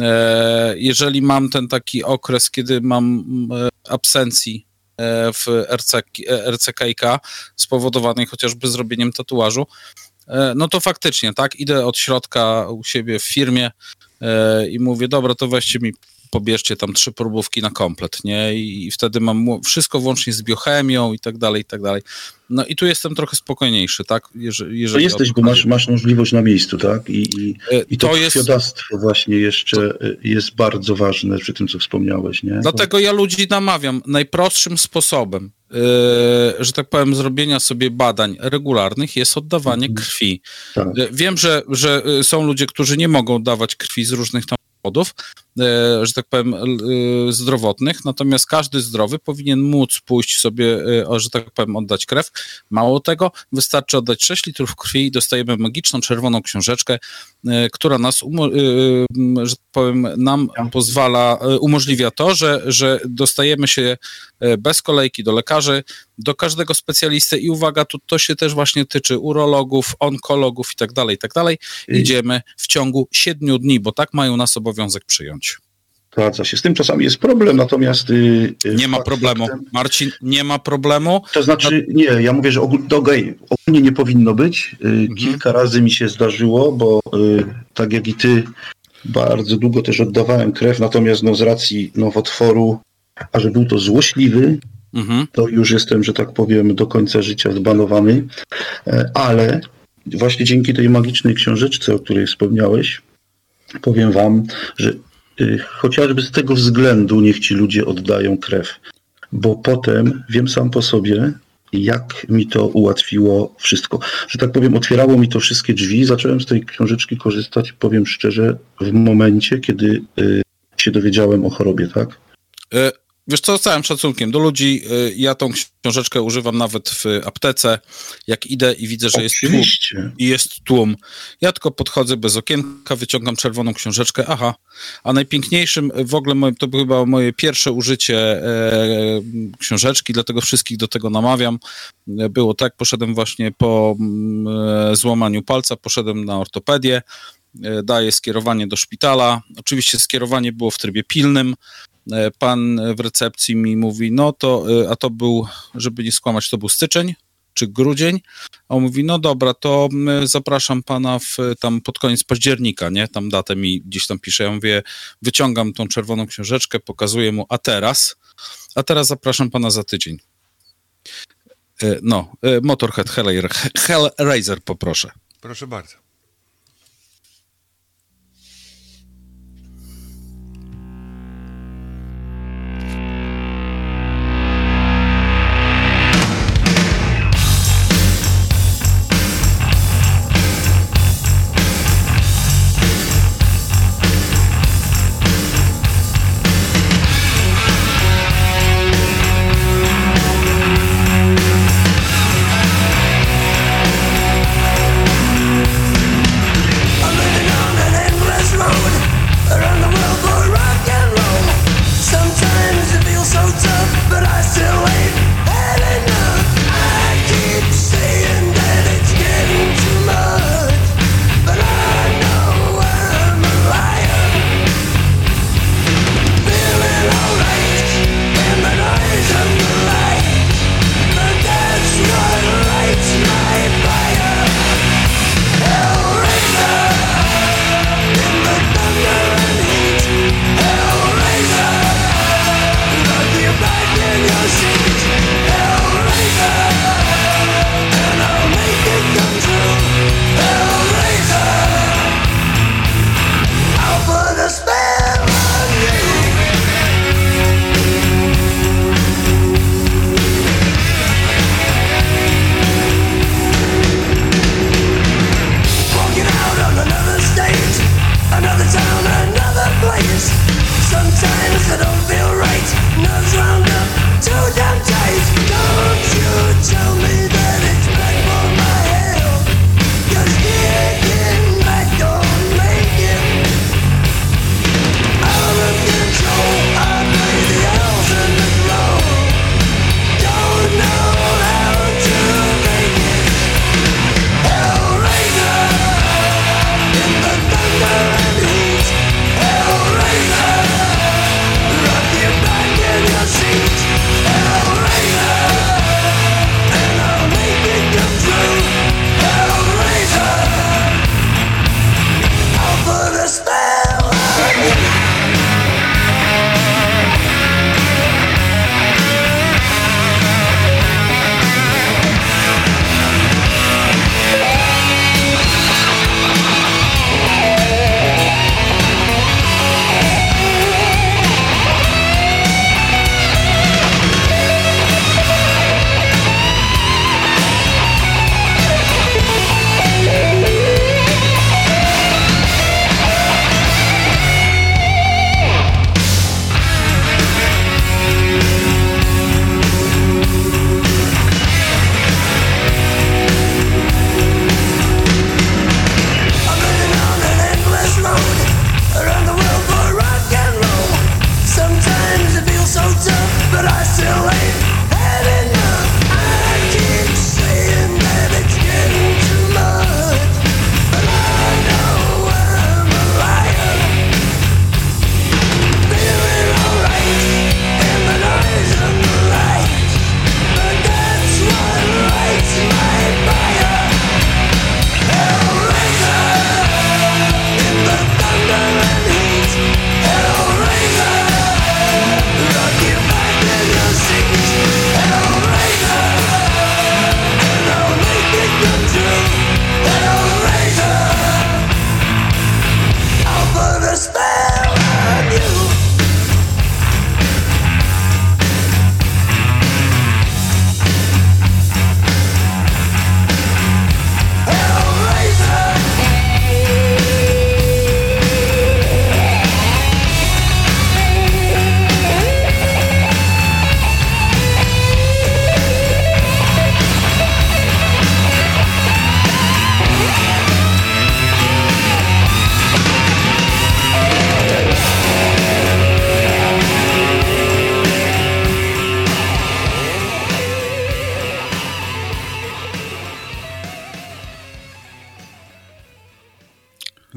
E, Jeżeli mam ten taki okres, kiedy mam e, absencji e, w RC, RCKiK spowodowanej chociażby zrobieniem tatuażu, no to faktycznie, tak, idę od środka u siebie w firmie i mówię, dobra, to weźcie mi pobierzcie tam trzy próbówki na komplet, nie? I, i wtedy mam wszystko włącznie z biochemią i tak dalej, i tak dalej. No i tu jestem trochę spokojniejszy, tak? Jeżeli, To jesteś, bo to masz, masz możliwość na miejscu, tak? I, i, E, i to, to jest, właśnie jeszcze y, jest bardzo ważne przy tym, co wspomniałeś, nie? dlatego ja ludzi namawiam najprostszym sposobem, e, że tak powiem, zrobienia sobie badań regularnych jest oddawanie Mhm. krwi. Tak. E, Wiem, że, że e, są ludzie, którzy nie mogą dawać krwi z różnych tam powodów, e, że tak powiem, e, zdrowotnych, natomiast każdy zdrowy powinien móc pójść sobie, e, że tak powiem, oddać krew. Mało tego, wystarczy oddać 6 litrów krwi i dostajemy magiczną czerwoną książeczkę, e, która nas, e, że tak powiem, nam pozwala, e, umożliwia to, że, że dostajemy się e, bez kolejki do lekarzy, do każdego specjalisty i uwaga, tu to się też właśnie tyczy urologów, onkologów i tak dalej, i tak dalej. Idziemy w ciągu siedmiu dni, bo tak mają nas obowiązek przyjąć. Zgadza się. Z tym czasami jest problem, natomiast. y, y, Nie ma problemu. faktem- Marcin, nie ma problemu. To znaczy, nie, ja mówię, że ogól, to gej, ogólnie nie powinno być. Y, Mhm. Kilka razy mi się zdarzyło, bo tak jak i ty, bardzo długo też oddawałem krew, natomiast no, z racji nowotworu, a że był to złośliwy, Mhm. to już jestem, że tak powiem, do końca życia zbanowany, E, ale właśnie dzięki tej magicznej książeczce, o której wspomniałeś, powiem wam, że chociażby z tego względu niech ci ludzie oddają krew, bo potem wiem sam po sobie, jak mi to ułatwiło wszystko. Że tak powiem, otwierało mi to wszystkie drzwi. Zacząłem z tej książeczki korzystać, powiem szczerze, w momencie, kiedy y, się dowiedziałem o chorobie, tak? Wiesz co, z całym szacunkiem do ludzi, e, ja tą książeczkę używam nawet w aptece, jak idę i widzę, że jest tłum, i jest tłum. Ja tylko podchodzę bez okienka, wyciągam czerwoną książeczkę, aha. A najpiękniejszym w ogóle, to było chyba moje pierwsze użycie e, książeczki, dlatego wszystkich do tego namawiam. Było tak, poszedłem właśnie po mm, e, złamaniu palca, poszedłem na ortopedię, e, daję skierowanie do szpitala. Oczywiście skierowanie było w trybie pilnym. E, Pan w recepcji mi mówi, no to, e, a to był, żeby nie skłamać, to był styczeń czy grudzień, a on mówi, no dobra, to zapraszam pana w, tam pod koniec października, nie? Tam datę mi gdzieś tam pisze. Ja mówię, wyciągam tą czerwoną książeczkę, pokazuję mu, a teraz? A teraz zapraszam pana za tydzień. E, No, Motorhead Hellraiser poproszę. Proszę bardzo.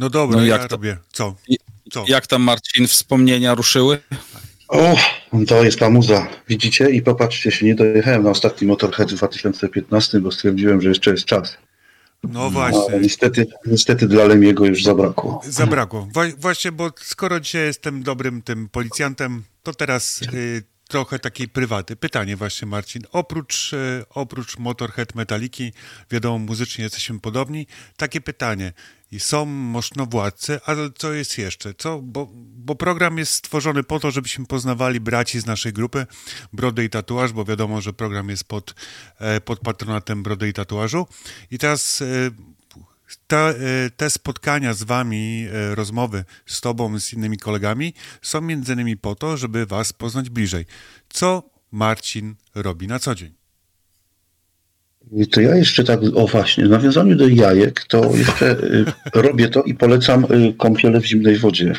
No dobra, No ja jak to- robię. Co? Co? Jak tam, Marcin, wspomnienia ruszyły? O, to jest ta muza. Widzicie? I popatrzcie się, nie dojechałem na ostatni Motorhead w 2015, bo stwierdziłem, że jeszcze jest czas. No właśnie. niestety, niestety dla Lemiego już zabrakło. Zabrakło. Wa- właśnie, bo skoro dzisiaj jestem dobrym tym policjantem, to teraz y, trochę takiej prywaty. Pytanie właśnie, Marcin. Oprócz, y, oprócz Motorhead Metaliki, wiadomo, muzycznie jesteśmy podobni. Takie pytanie. I są mosznowładcy, ale co jest jeszcze? Co? Bo, bo program jest stworzony po to, żebyśmy poznawali braci z naszej grupy Brody i Tatuaż, bo wiadomo, że program jest pod, e, pod patronatem Brody i Tatuażu. I teraz te, e, te spotkania z wami, e, rozmowy z tobą, z innymi kolegami są między innymi po to, żeby was poznać bliżej. Co Marcin robi na co dzień? I To ja jeszcze tak, o właśnie, w nawiązaniu do jajek, to jeszcze y, robię to i polecam y, kąpiele w zimnej wodzie.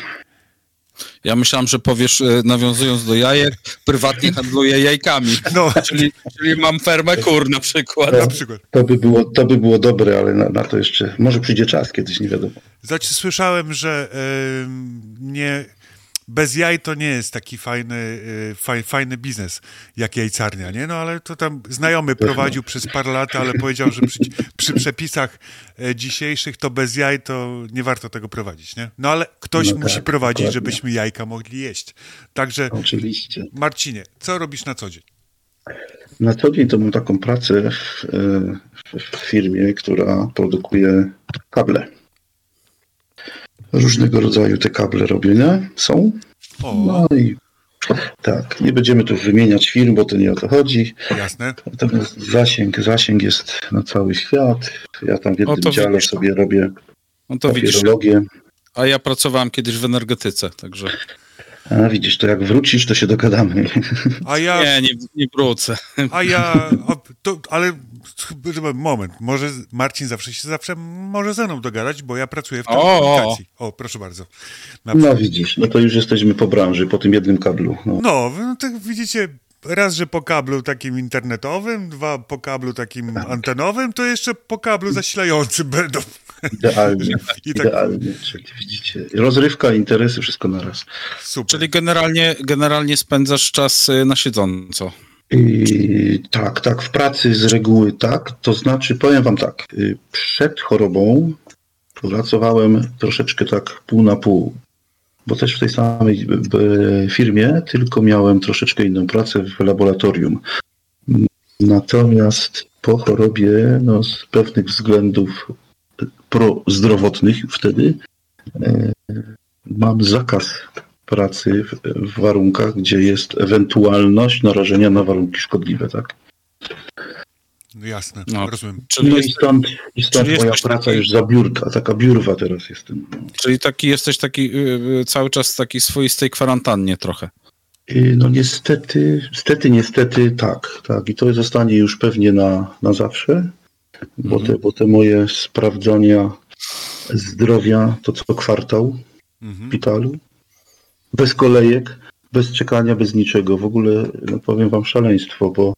Ja myślałem, że powiesz, e, nawiązując do jajek, prywatnie handluję jajkami. No, Czyli, czyli mam fermę kur na przykład. na przykład. To by było, to by było dobre, ale na, na to jeszcze, może przyjdzie czas kiedyś, nie wiadomo. Znaczy słyszałem, że em, nie, bez jaj to nie jest taki fajny, y, faj, fajny biznes jak jajcarnia, nie? No ale to tam znajomy prowadził przez parę lat, ale powiedział, że przy, przy przepisach e, dzisiejszych to bez jaj to nie warto tego prowadzić, nie? No ale ktoś No musi tak, prowadzić, dokładnie. żebyśmy jajka mogli jeść. Także Oczywiście. Marcinie, co robisz na co dzień? Na co dzień to mam taką pracę w, e, w, w firmie, która produkuje kable. Różnego rodzaju te kable robione są. O, No i tak, nie będziemy tu wymieniać firm, bo to nie o to chodzi. jasne. Natomiast zasięg, zasięg jest na cały świat. Ja tam w jednym to dziale widzisz. sobie robię No to widzisz, papierologię. a ja pracowałem kiedyś w energetyce, także A widzisz, to jak wrócisz, to się dogadamy. A ja, nie, nie, nie wrócę. a ja, a, to, ale moment, może Marcin zawsze się zawsze może ze mną dogadać, bo ja pracuję w O, telekomunikacji. O, proszę bardzo. No widzisz, no to już jesteśmy po branży, po tym jednym kablu. No. No, no tak widzicie, raz, że po kablu takim internetowym, dwa po kablu takim Tak. antenowym, to jeszcze po kablu zasilającym będą. Idealnie, I tak- idealnie, czyli widzicie. Rozrywka, interesy, wszystko naraz. Super. Czyli generalnie, generalnie spędzasz czas y, na siedząco. Tak, tak, w pracy z reguły tak. To znaczy, powiem wam tak, y, przed chorobą pracowałem troszeczkę tak pół na pół, bo też w tej samej firmie, tylko miałem troszeczkę inną pracę w laboratorium. Natomiast po chorobie, no, z pewnych względów prozdrowotnych wtedy, e, mam zakaz pracy w, w warunkach, gdzie jest ewentualność narażenia na warunki szkodliwe, tak? No jasne, No. rozumiem. Czyli, No i stąd, i stąd czyli moja praca taki- już za biurka, taka biurwa teraz jestem. Czyli taki jesteś taki y, y, cały czas w takiej swoistej kwarantannie trochę. I No niestety, niestety, niestety tak, tak. I to zostanie już pewnie na, na zawsze, bo, te, bo te moje sprawdzania zdrowia to co kwartał w Mhm. szpitalu, bez kolejek, bez czekania, bez niczego. W ogóle no powiem wam szaleństwo, bo,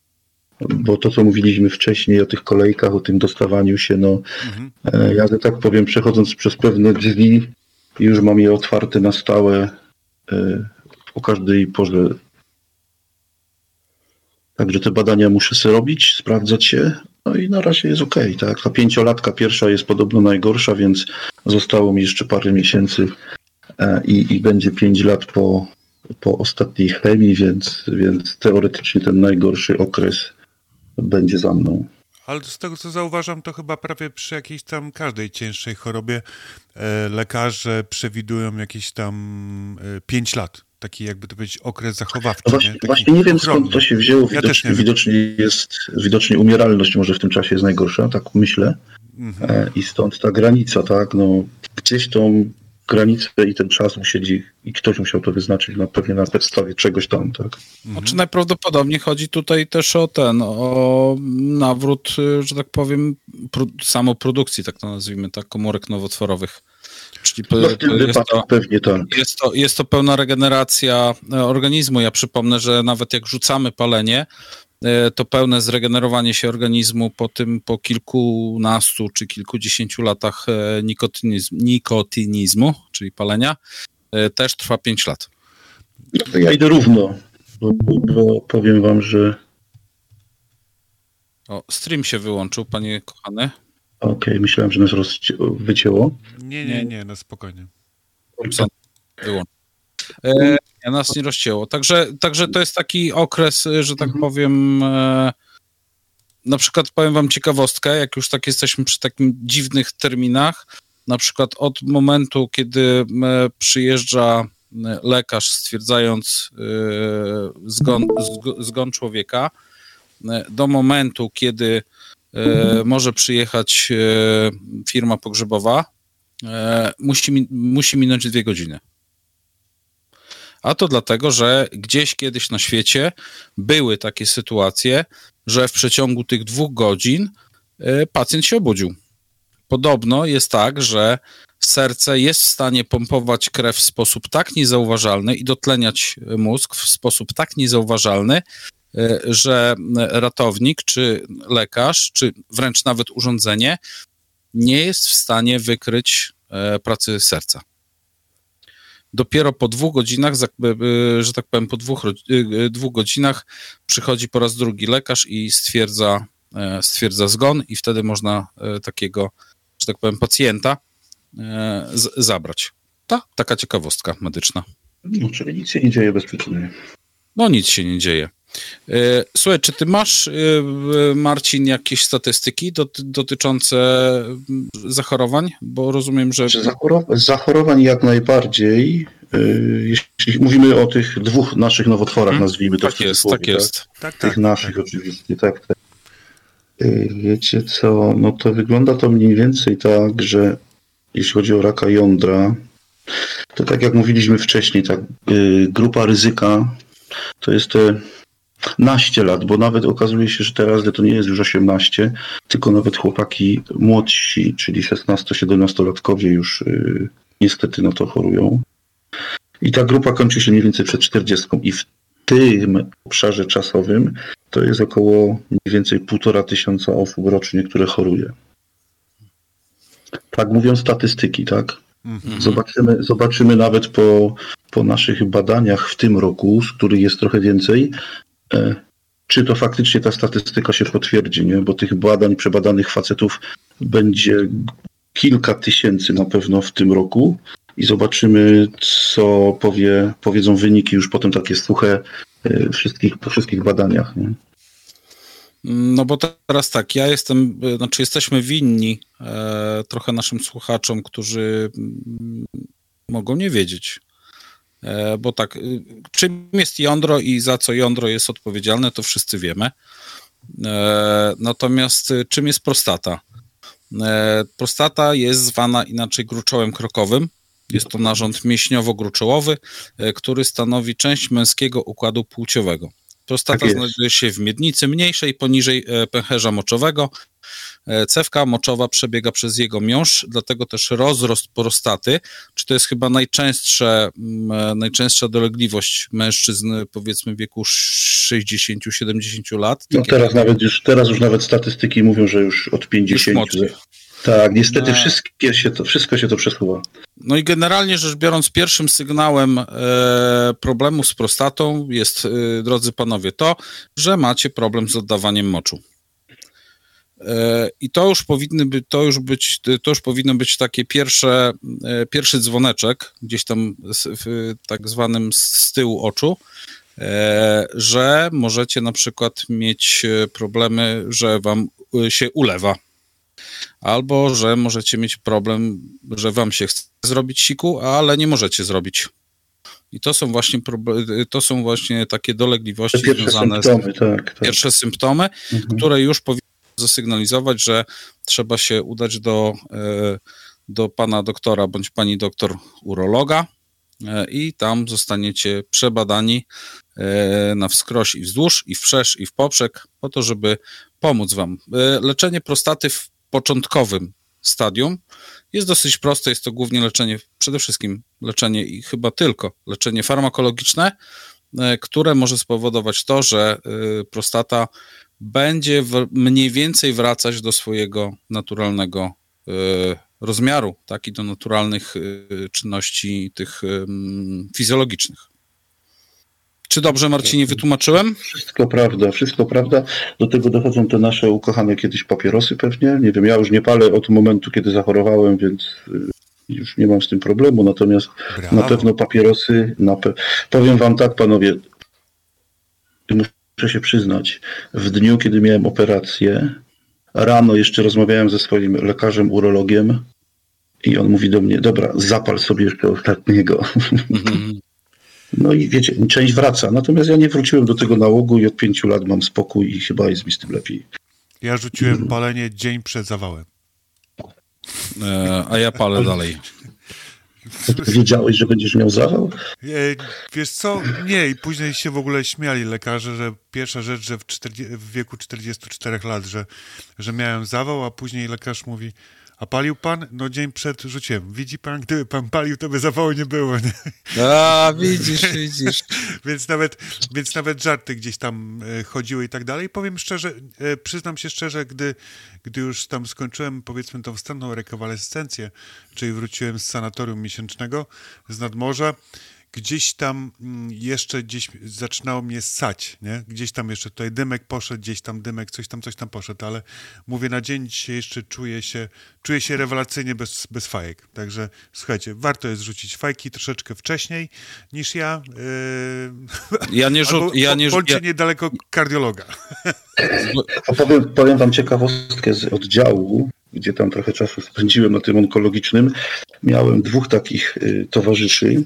bo to co mówiliśmy wcześniej o tych kolejkach, o tym dostawaniu się, no Mhm. e, ja tak powiem przechodząc przez pewne drzwi już mam je otwarte na stałe e, o każdej porze. Także te badania muszę sobie robić, sprawdzać się. No i na razie jest ok, tak. Ta pięciolatka pierwsza jest podobno najgorsza, więc zostało mi jeszcze parę miesięcy i, i będzie pięć lat po, po ostatniej chemii, więc, więc teoretycznie ten najgorszy okres będzie za mną. Ale z tego, co zauważam, to chyba prawie przy jakiejś tam każdej cięższej chorobie e, lekarze przewidują jakieś tam e, 5 lat. Taki jakby to powiedzieć okres zachowawczy. No właśnie, nie? Właśnie nie wiem skąd to się wzięło. Ja Widocznie, wiem. widocznie jest, widocznie umieralność może w tym czasie jest najgorsza, tak myślę. Mhm. E, I stąd ta granica, tak? No, gdzieś tą granicę i ten czas musieli, i ktoś musiał to wyznaczyć na, pewnie na podstawie czegoś tam, tak? Znaczy najprawdopodobniej chodzi tutaj też o ten, o nawrót, y, że tak powiem, pro, samoprodukcji, tak to nazwijmy, tak, komórek nowotworowych. Czyli No w tym jest, wypadku to, pewnie tak. jest, to, jest to pełna regeneracja e, organizmu. Ja przypomnę, że nawet jak rzucamy palenie, to pełne zregenerowanie się organizmu po tym, po kilkunastu czy kilkudziesięciu latach e, nikotynizm, nikotynizmu, czyli palenia, e, też trwa 5 lat. Ja idę równo, bo, bo powiem wam, że O, stream się wyłączył, panie kochany. okej, myślałem, że nas rozci- wycięło. Nie, nie, nie, no spokojnie. Wyłączył. E, nie, nas nie rozcięło. Także, także to jest taki okres, e, że tak powiem. E, na przykład powiem wam ciekawostkę, jak już tak jesteśmy przy takich dziwnych terminach. Na przykład od momentu, kiedy e, przyjeżdża lekarz stwierdzając zgon, zg- zgon człowieka, do momentu, kiedy e, może przyjechać firma pogrzebowa, musi, musi minąć dwie godziny. A to dlatego, że gdzieś kiedyś na świecie były takie sytuacje, że w przeciągu tych dwóch godzin e, pacjent się obudził. Podobno jest tak, że serce jest w stanie pompować krew w sposób tak niezauważalny i dotleniać mózg w sposób tak niezauważalny, e, że ratownik, czy lekarz, czy wręcz nawet urządzenie nie jest w stanie wykryć e, pracy serca dopiero po dwóch godzinach, e, e, że tak powiem, po dwóch, e, dwóch godzinach przychodzi po raz drugi lekarz i stwierdza, stwierdza zgon i wtedy można takiego, że tak powiem, pacjenta z, zabrać. Ta, taka ciekawostka medyczna. No, czyli nic się nie dzieje bez przyczyny. No nic się nie dzieje. E, Słuchaj, czy ty masz, e, e, Marcin, jakieś statystyki doty- dotyczące mm, zachorowań? Bo rozumiem, że... Zachorowań, jak najbardziej, y, jeśli mówimy o tych dwóch naszych nowotworach, Mhm. nazwijmy to w Tak jest, tak jest. Tak, Tych tak. naszych oczywiście, tak, tak. Wiecie co, no to wygląda to mniej więcej tak, że jeśli chodzi o raka jądra, to tak jak mówiliśmy wcześniej, tak, grupa ryzyka to jest te naście lat, bo nawet okazuje się, że teraz to nie jest już 18, tylko nawet chłopaki młodsi, czyli 16-17-latkowie już y, niestety na to chorują. I ta grupa kończy się mniej więcej przed 40 i w tym obszarze czasowym to jest około mniej więcej półtora tysiąca osób rocznie, które choruje. Tak mówią statystyki, tak? Mhm. Zobaczymy, zobaczymy nawet po, po naszych badaniach w tym roku, z których jest trochę więcej, czy to faktycznie ta statystyka się potwierdzi, nie? bo tych badań, przebadanych facetów będzie kilka tysięcy na pewno w tym roku i zobaczymy, co powie, powiedzą wyniki już potem takie suche e, wszystkich, po wszystkich badaniach. Nie? No bo teraz tak, ja jestem, y, znaczy jesteśmy winni e, trochę naszym słuchaczom, którzy mm, mogą nie wiedzieć. E, bo tak, y, czym jest jądro i za co jądro jest odpowiedzialne, to wszyscy wiemy. E, natomiast y, czym jest prostata? E, prostata jest zwana inaczej gruczołem krokowym. Jest to narząd mięśniowo-gruczołowy, który stanowi część męskiego układu płciowego. Prostata Tak znajduje się w miednicy mniejszej poniżej pęcherza moczowego. E, Cewka moczowa przebiega przez jego miąższ, dlatego też rozrost prostaty, czy to jest chyba najczęstsze, m, e, najczęstsza dolegliwość mężczyzn powiedzmy w wieku 60-70 lat. No teraz nawet już, teraz już nawet statystyki mówią, że już od 50. młodszy. tak, niestety No. wszystkie się to, wszystko się to przesuwa. No i generalnie rzecz biorąc, pierwszym sygnałem e, problemu z prostatą jest, e, drodzy panowie, to, że macie problem z oddawaniem moczu. E, I to już powinny być, to już być, to już powinno być takie pierwsze, e, pierwszy dzwoneczek, gdzieś tam w tak zwanym z tyłu oczu, e, że możecie na przykład mieć problemy, że wam się ulewa albo że możecie mieć problem, że wam się chce zrobić siku, ale nie możecie zrobić. I to są właśnie, to są właśnie takie dolegliwości związane symptomy, z tak, tak. pierwsze symptomy, Mhm. które już powinny zasygnalizować, że trzeba się udać do, e, do pana doktora bądź pani doktor urologa e, i tam zostaniecie przebadani e, na wskroś i wzdłuż, i wszerz, i w poprzek, po to, żeby pomóc wam. Leczenie prostaty w początkowym stadium jest dosyć proste. Jest to głównie leczenie, przede wszystkim leczenie i chyba tylko leczenie farmakologiczne, które może spowodować to, że prostata będzie w, mniej więcej wracać do swojego naturalnego e, rozmiaru, tak, i do naturalnych e, czynności tych em, fizjologicznych. Czy dobrze, Marcinie, wytłumaczyłem? Wszystko prawda, wszystko prawda. Do tego dochodzą te nasze ukochane kiedyś papierosy pewnie. Nie wiem, ja już nie palę od momentu, kiedy zachorowałem, więc y, już nie mam z tym problemu. Natomiast Brawo. na pewno papierosy, na pe... powiem wam tak, panowie, muszę się przyznać, w dniu, kiedy miałem operację, rano jeszcze rozmawiałem ze swoim lekarzem, urologiem i on mówi do mnie, dobra, zapal sobie jeszcze ostatniego. No i wiecie, część wraca. Natomiast ja nie wróciłem do tego nałogu i od pięciu lat mam spokój i chyba jest mi z tym lepiej. Ja rzuciłem palenie dzień przed zawałem. E, a ja palę dalej. Wiedziałeś, że będziesz miał zawał? E, wiesz co? Nie, i później się w ogóle śmiali lekarze, że pierwsza rzecz, że w, 40, w wieku 44 lat, że, że miałem zawał, a później lekarz mówi, a palił pan? No dzień przed rzuciłem. Widzi pan, gdyby pan palił, to by zawału nie było. Nie? A, widzisz, widzisz. więc, nawet, więc nawet żarty gdzieś tam e, chodziły i tak dalej. Powiem szczerze, e, przyznam się szczerze, gdy, gdy już tam skończyłem, powiedzmy, tą wstępną rekonwalescencję, czyli wróciłem z sanatorium miesięcznego z nadmorza, gdzieś tam mm, jeszcze gdzieś zaczynało mnie ssać, nie? Gdzieś tam jeszcze tutaj dymek poszedł, gdzieś tam dymek, coś tam, coś tam poszedł, ale mówię, na dzień dzisiejszy czuję się, czuję się rewelacyjnie bez, bez fajek. Także słuchajcie, warto jest rzucić fajki troszeczkę wcześniej niż ja. Yy, Ja nie, rzut, albo ja nie, ja, niedaleko kardiologa. Opowiem, powiem wam ciekawostkę z oddziału, gdzie tam trochę czasu spędziłem na tym onkologicznym. Miałem dwóch takich y, towarzyszy,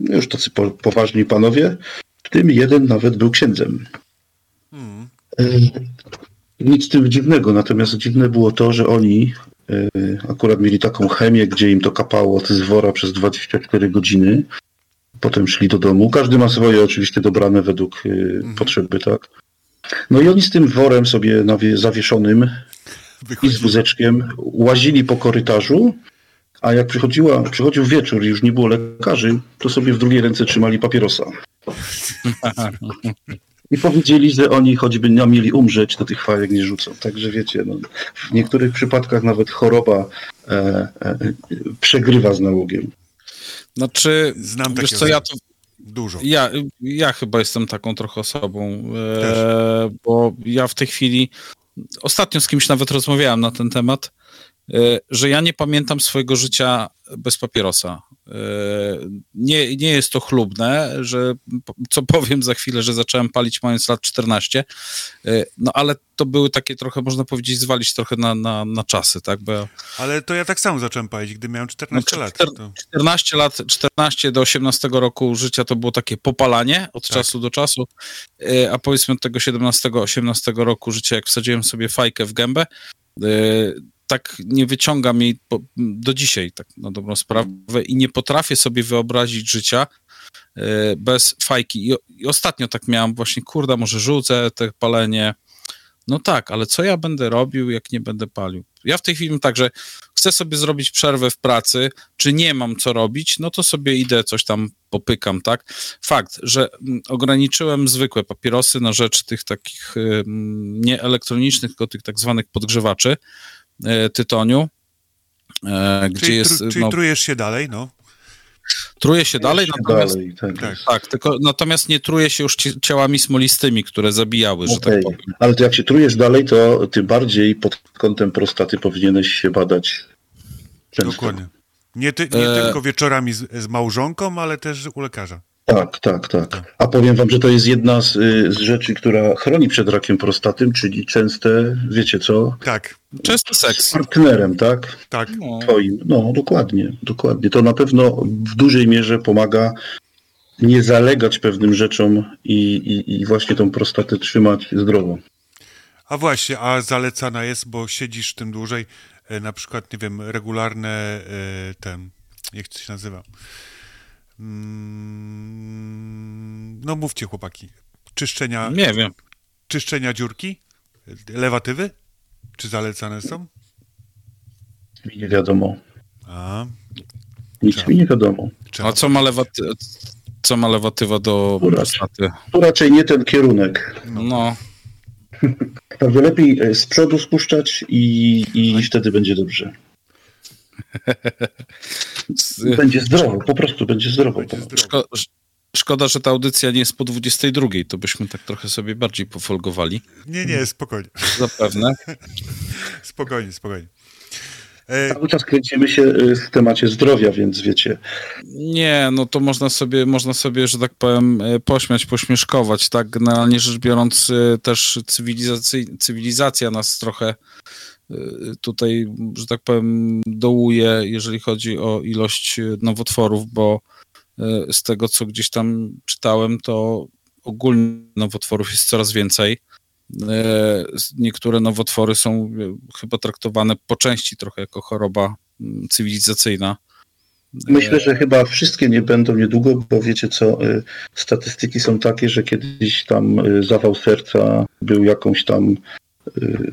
już tacy po, poważni panowie, w tym jeden nawet był księdzem. Y, Nic z tym dziwnego, natomiast dziwne było to, że oni y, akurat mieli taką chemię, gdzie im to kapało z wora przez 24 godziny. Potem szli do domu. Każdy ma swoje oczywiście dobrane według y, potrzeby, tak? No i oni z tym worem sobie zawieszonym i z Wychodzi. wózeczkiem łazili po korytarzu, a jak przychodziła, przychodził wieczór i już nie było lekarzy, to sobie w drugiej ręce trzymali papierosa. I powiedzieli, że oni choćby nie mieli umrzeć, to tych fajek nie rzucą. Także wiecie, no, w niektórych przypadkach nawet choroba e, e, przegrywa z nałogiem. znaczy, Znam wiesz takie co, ja to Dużo. Ja, ja chyba jestem taką trochę osobą, e, bo ja w tej chwili, ostatnio z kimś nawet rozmawiałem na ten temat, że ja nie pamiętam swojego życia bez papierosa. E, nie, nie jest to chlubne, że co powiem za chwilę, że zacząłem palić mając lat 14, e, no ale to były takie trochę, można powiedzieć, zwalić trochę na, na, na czasy, tak, bo Ale to ja tak samo zacząłem palić, gdy miałem 14 No, lat. To... 14 lat, 14 do 18 roku życia to było takie popalanie od Tak. czasu do czasu, e, a powiedzmy od tego 17-18 roku życia, jak wsadziłem sobie fajkę w gębę, e, tak nie wyciągam jej do dzisiaj, tak na dobrą sprawę i nie potrafię sobie wyobrazić życia e, bez fajki. I, I ostatnio tak miałem właśnie, kurde, może rzucę te palenie. No tak, ale co ja będę robił, jak nie będę palił? Ja w tej chwili mam tak, że chcę sobie zrobić przerwę w pracy, czy nie mam co robić, no to sobie idę, coś tam popykam, tak? Fakt, że mm, ograniczyłem zwykłe papierosy na rzecz tych takich nie elektronicznych, tylko tych tak zwanych podgrzewaczy tytoniu, e, gdzie Czyli, jest, tru, czyli no, trujesz się dalej, no. truje się dalej, Jeszcze natomiast dalej, tak. Tak. tak, tylko natomiast nie truje się już ci- ciałami smolistymi, które zabijały, że Okej, tak powiem. Ale to jak się trujesz dalej, to tym bardziej pod kątem prostaty powinieneś się badać często. Dokładnie. Nie, ty, nie E- tylko wieczorami z, z małżonką, ale też u lekarza. Tak, tak, tak. A powiem wam, że to jest jedna z, y, z rzeczy, która chroni przed rakiem prostaty, czyli częste, wiecie co, Tak, Często z seks. partnerem, tak? tak. No. Twoim. No, dokładnie, dokładnie. To na pewno w dużej mierze pomaga nie zalegać pewnym rzeczom i, i, i właśnie tą prostatę trzymać zdrową. A właśnie, a zalecana jest, bo siedzisz tym dłużej, e, na przykład, nie wiem, regularne e, ten, jak to się nazywa? Mm, no mówcie chłopaki. Czyszczenia, Nie wiem. czyszczenia dziurki? Lewatywy? Czy zalecane są? Mi nie wiadomo. A, Nic Trzeba. mi nie wiadomo. trzeba. A co ma lewat... sama lewatywa do prostaty. To raczej nie ten kierunek. No, Także lepiej e, z przodu spuszczać i, i wtedy będzie dobrze. Będzie zdrowo, po prostu będzie zdrowo. szko, sz- szkoda, że ta audycja nie jest po 22, to byśmy tak trochę sobie bardziej pofolgowali. Nie, nie, spokojnie. Zapewne. Spokojnie, spokojnie. E, Cały czas kręcimy się e, w temacie zdrowia, więc wiecie, Nie, no to można sobie, można sobie, że tak powiem, e, pośmiać, pośmieszkować, tak? Generalnie rzecz biorąc, e, też cywilizacja nas trochę tutaj, że tak powiem, dołuje, jeżeli chodzi o ilość e, nowotworów, bo e, z tego, co gdzieś tam czytałem, to ogólnie nowotworów jest coraz więcej. Niektóre nowotwory są chyba traktowane po części trochę jako choroba mm, cywilizacyjna. Myślę, że chyba wszystkie nie będą niedługo, bo wiecie co, y, statystyki są takie, że kiedyś tam y, zawał serca był jakąś tam y,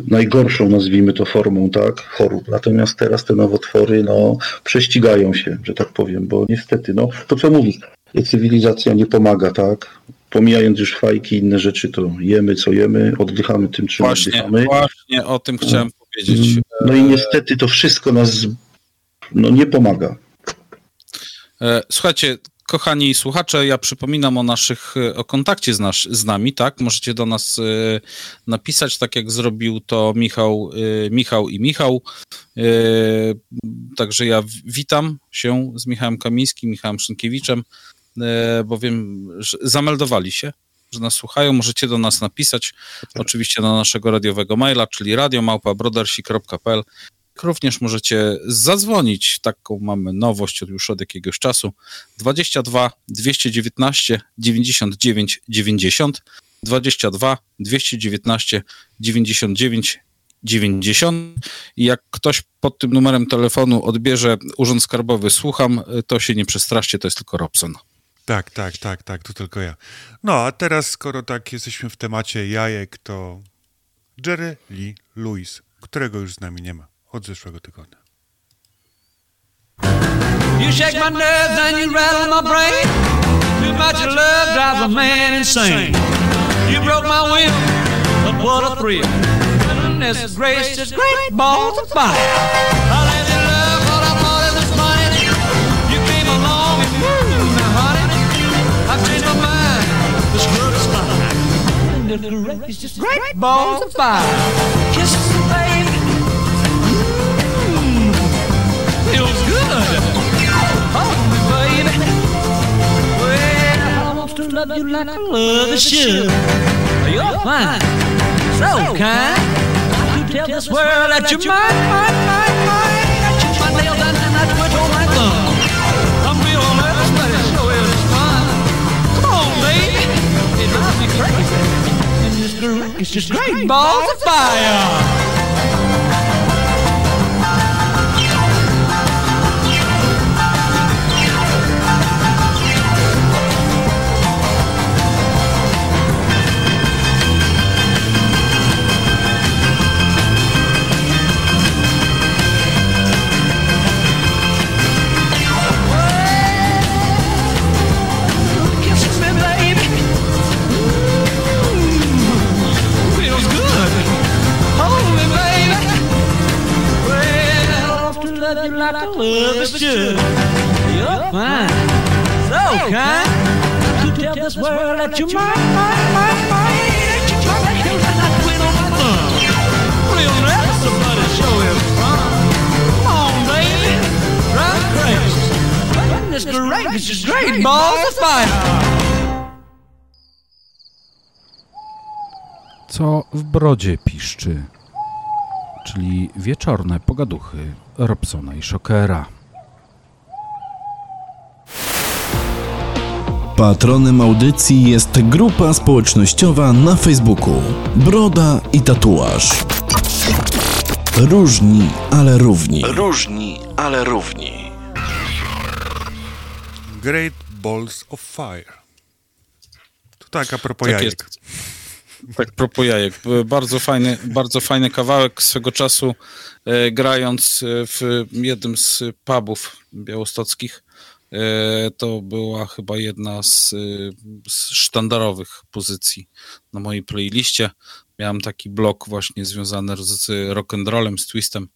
najgorszą, nazwijmy to, formą, tak, chorób. Natomiast teraz te nowotwory, no, prześcigają się, że tak powiem, bo niestety, no, to co mówisz, cywilizacja nie pomaga, tak, pomijając już fajki i inne rzeczy, to jemy co jemy, oddychamy tym, czym Właśnie, oddychamy. właśnie o tym chciałem powiedzieć. No i niestety to wszystko nas, no, nie pomaga. E, Słuchajcie, kochani słuchacze, ja przypominam o naszych, e, o kontakcie z, nasz, z nami, tak? Możecie do nas e, napisać, tak jak zrobił to Michał, e, Michał i Michał. E, Także ja witam się z Michałem Kamińskim, Michałem Szynkiewiczem, e, bowiem że zameldowali się, że nas słuchają. Możecie do nas napisać, oczywiście na naszego radiowego maila, czyli radiomałpa.brodersi.pl Również możecie zadzwonić, taką mamy nowość od już od jakiegoś czasu, 22 219 99 90, 22 219 99 90 i jak ktoś pod tym numerem telefonu odbierze Urząd Skarbowy słucham, to się nie przestraszcie, to jest tylko Robson. tak, tak, tak, tak, to tylko ja. No, a teraz, skoro tak jesteśmy w temacie jajek, to Jerry Lee Lewis, którego już z nami nie ma od zeszłego tygodnia. You shake my nerves and you rattle my brain. Too much of love drives a man insane. You broke my will, but what a thrill. Goodness gracious, great balls of fire. I let you love what I thought it was funny. You came along and moved me, honey. I've changed my mind, this love is fine. Goodness gracious, great balls of fire. Kisses, To love you like I love a should. You're fine, so kind. I could tell this world that you're mine, mine, mine, mine. Chew my nails and then I twitch on my thumb. I'm feeling nervous, but it sure is fun. Come on, baby. It drives me crazy. And this groove is just great balls of fire. Like love is. You're fine, so kind. Tell this world that you're mine, mine, mine, mine. That you try to kill and I quit on my thumb. Real it sure is fun. Come on, baby. Drive crazy. Goodness gracious, great balls of fire. Co w brodzie piszczy, czyli wieczorne pogaduchy Robsona i Szokera. Patronem audycji jest grupa społecznościowa na Facebooku Broda i Tatuaż. Różni, ale równi. Różni, ale równi. Great Balls of Fire. To tak a propos Tak jajek. jest. Tak, propos jajek. Bardzo fajny, bardzo fajny kawałek swego czasu, e, grając e, w jednym z pubów białostockich. E, To była chyba jedna z, y, z sztandarowych pozycji na mojej playliście. Miałem taki blok właśnie związany z rock'n'rollem, z twistem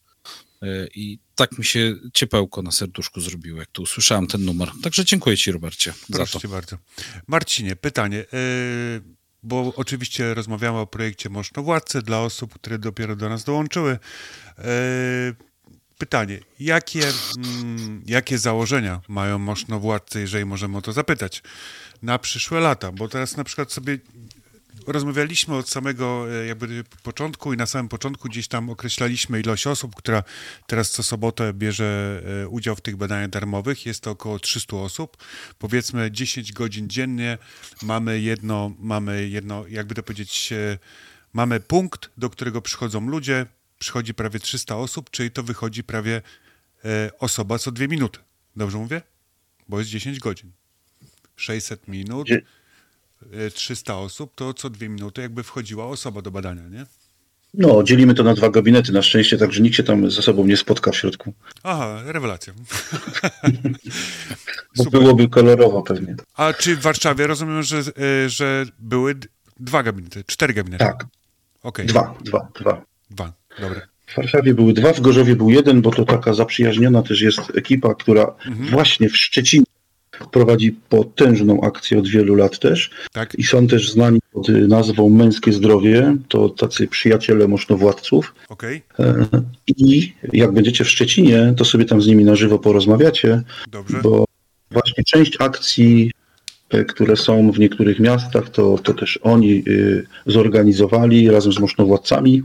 e, i tak mi się ciepełko na serduszku zrobiło, jak tu usłyszałem ten numer. Także dziękuję Ci, Robercie, za Proszę to. cię bardzo. Marcinie, pytanie. Yy, bo oczywiście rozmawiamy o projekcie Możnowładcy dla osób, które dopiero do nas dołączyły. Yy, pytanie. Jakie, mm, jakie założenia mają Możnowładcy, jeżeli możemy o to zapytać, na przyszłe lata? Bo teraz na przykład sobie rozmawialiśmy od samego e, jakby początku i na samym początku gdzieś tam określaliśmy ilość osób, która teraz co sobotę bierze e, udział w tych badaniach darmowych. Jest to około 300 osób. Powiedzmy 10 godzin dziennie mamy jedno, mamy jedno, jakby to powiedzieć, e, mamy punkt, do którego przychodzą ludzie. Przychodzi prawie 300 osób, czyli to wychodzi prawie osoba co dwie minuty. Dobrze mówię? Bo jest 10 godzin. 600 minut, 300 osób, to co dwie minuty jakby wchodziła osoba do badania, nie? No, dzielimy to na dwa gabinety na szczęście, także nikt się tam ze sobą nie spotka w środku. Aha, rewelacja. Bo byłoby kolorowo pewnie. A czy w Warszawie rozumiem, że, e, że były dwa gabinety, cztery gabinety? Tak, Okej. dwa, dwa, dwa. Dwa, dobra. W Warszawie były dwa, w Gorzowie był jeden, bo to taka zaprzyjaźniona też jest ekipa, która właśnie w Szczecinie prowadzi potężną akcję od wielu lat też. Tak? i są też znani pod nazwą Męskie Zdrowie, to tacy przyjaciele możnowładców Okej, E, i jak będziecie w Szczecinie, to sobie tam z nimi na żywo porozmawiacie, dobrze. bo właśnie część akcji, e, które są w niektórych miastach, to, to też oni y, zorganizowali razem z możnowładcami